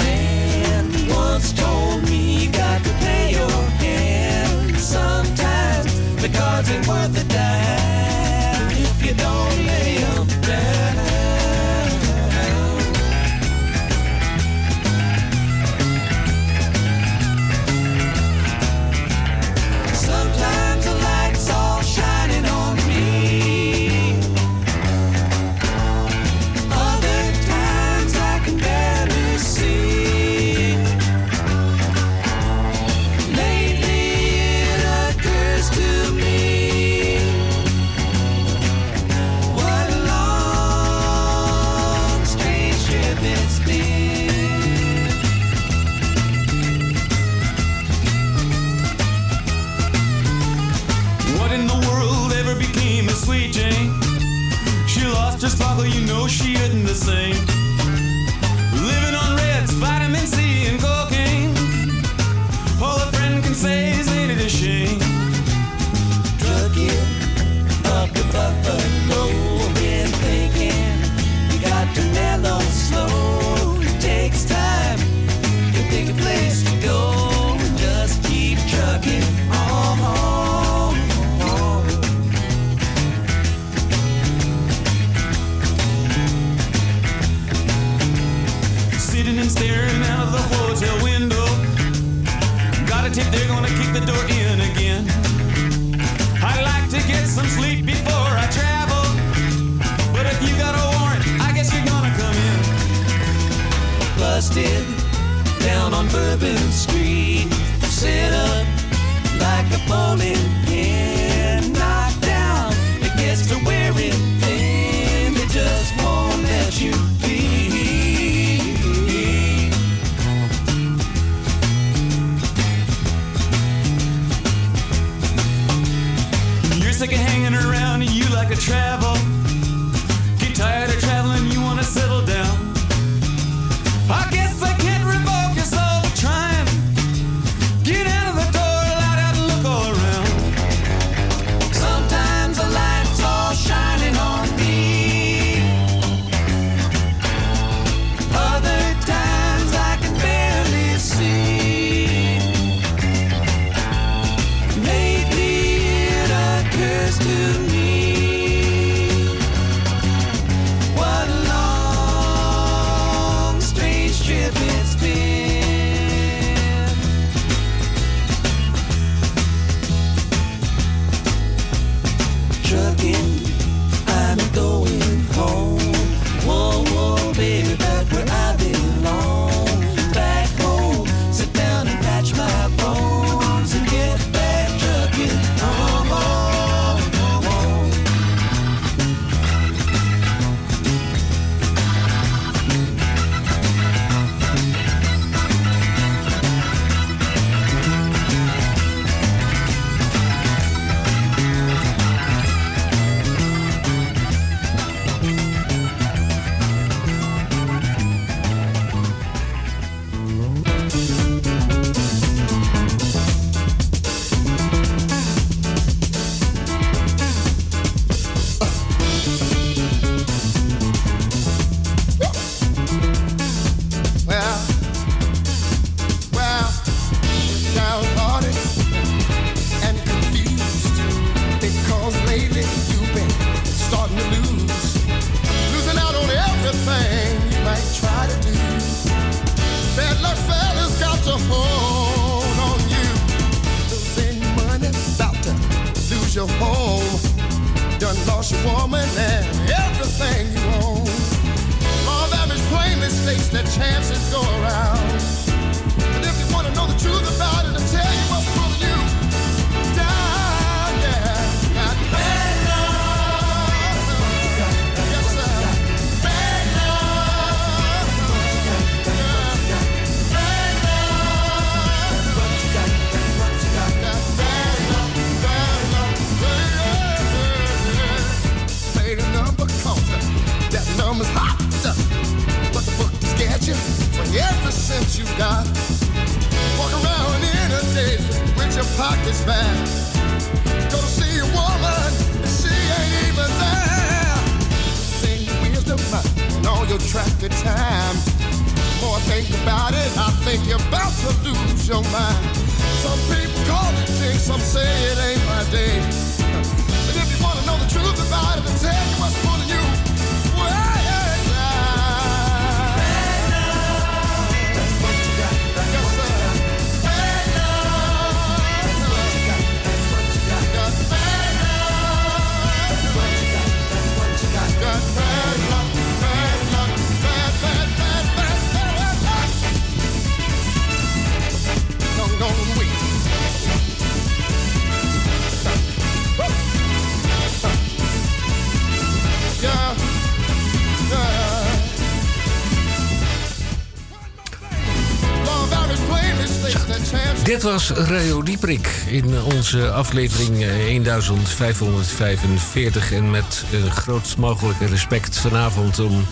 [SPEAKER 11] Was Radio Dieprik in onze aflevering eh, 1545. En met uh, grootst mogelijke respect vanavond om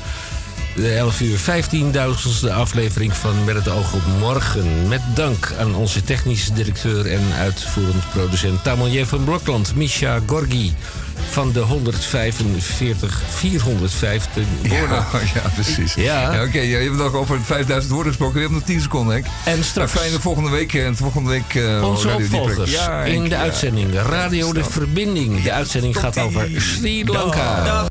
[SPEAKER 11] de 11 uur 15.000ste aflevering van Met het oog op morgen. Met dank aan onze technische directeur en uitvoerend producent Tamanje van Blokland, Misha Gorgi van de 145, 450 woorden.
[SPEAKER 3] Ja, ja, precies.
[SPEAKER 11] Ja.
[SPEAKER 3] Oké, ja, je hebt nog over 5000 woorden gesproken. We hebben nog 10 seconden, Henk.
[SPEAKER 11] En straks.
[SPEAKER 3] Fijne volgende week. En volgende week... eh,
[SPEAKER 11] Onze
[SPEAKER 3] Radio
[SPEAKER 11] opvolgers
[SPEAKER 3] Ja,
[SPEAKER 11] in de
[SPEAKER 3] ja.
[SPEAKER 11] uitzending Radio De Verbinding. De uitzending gaat over Sri Lanka.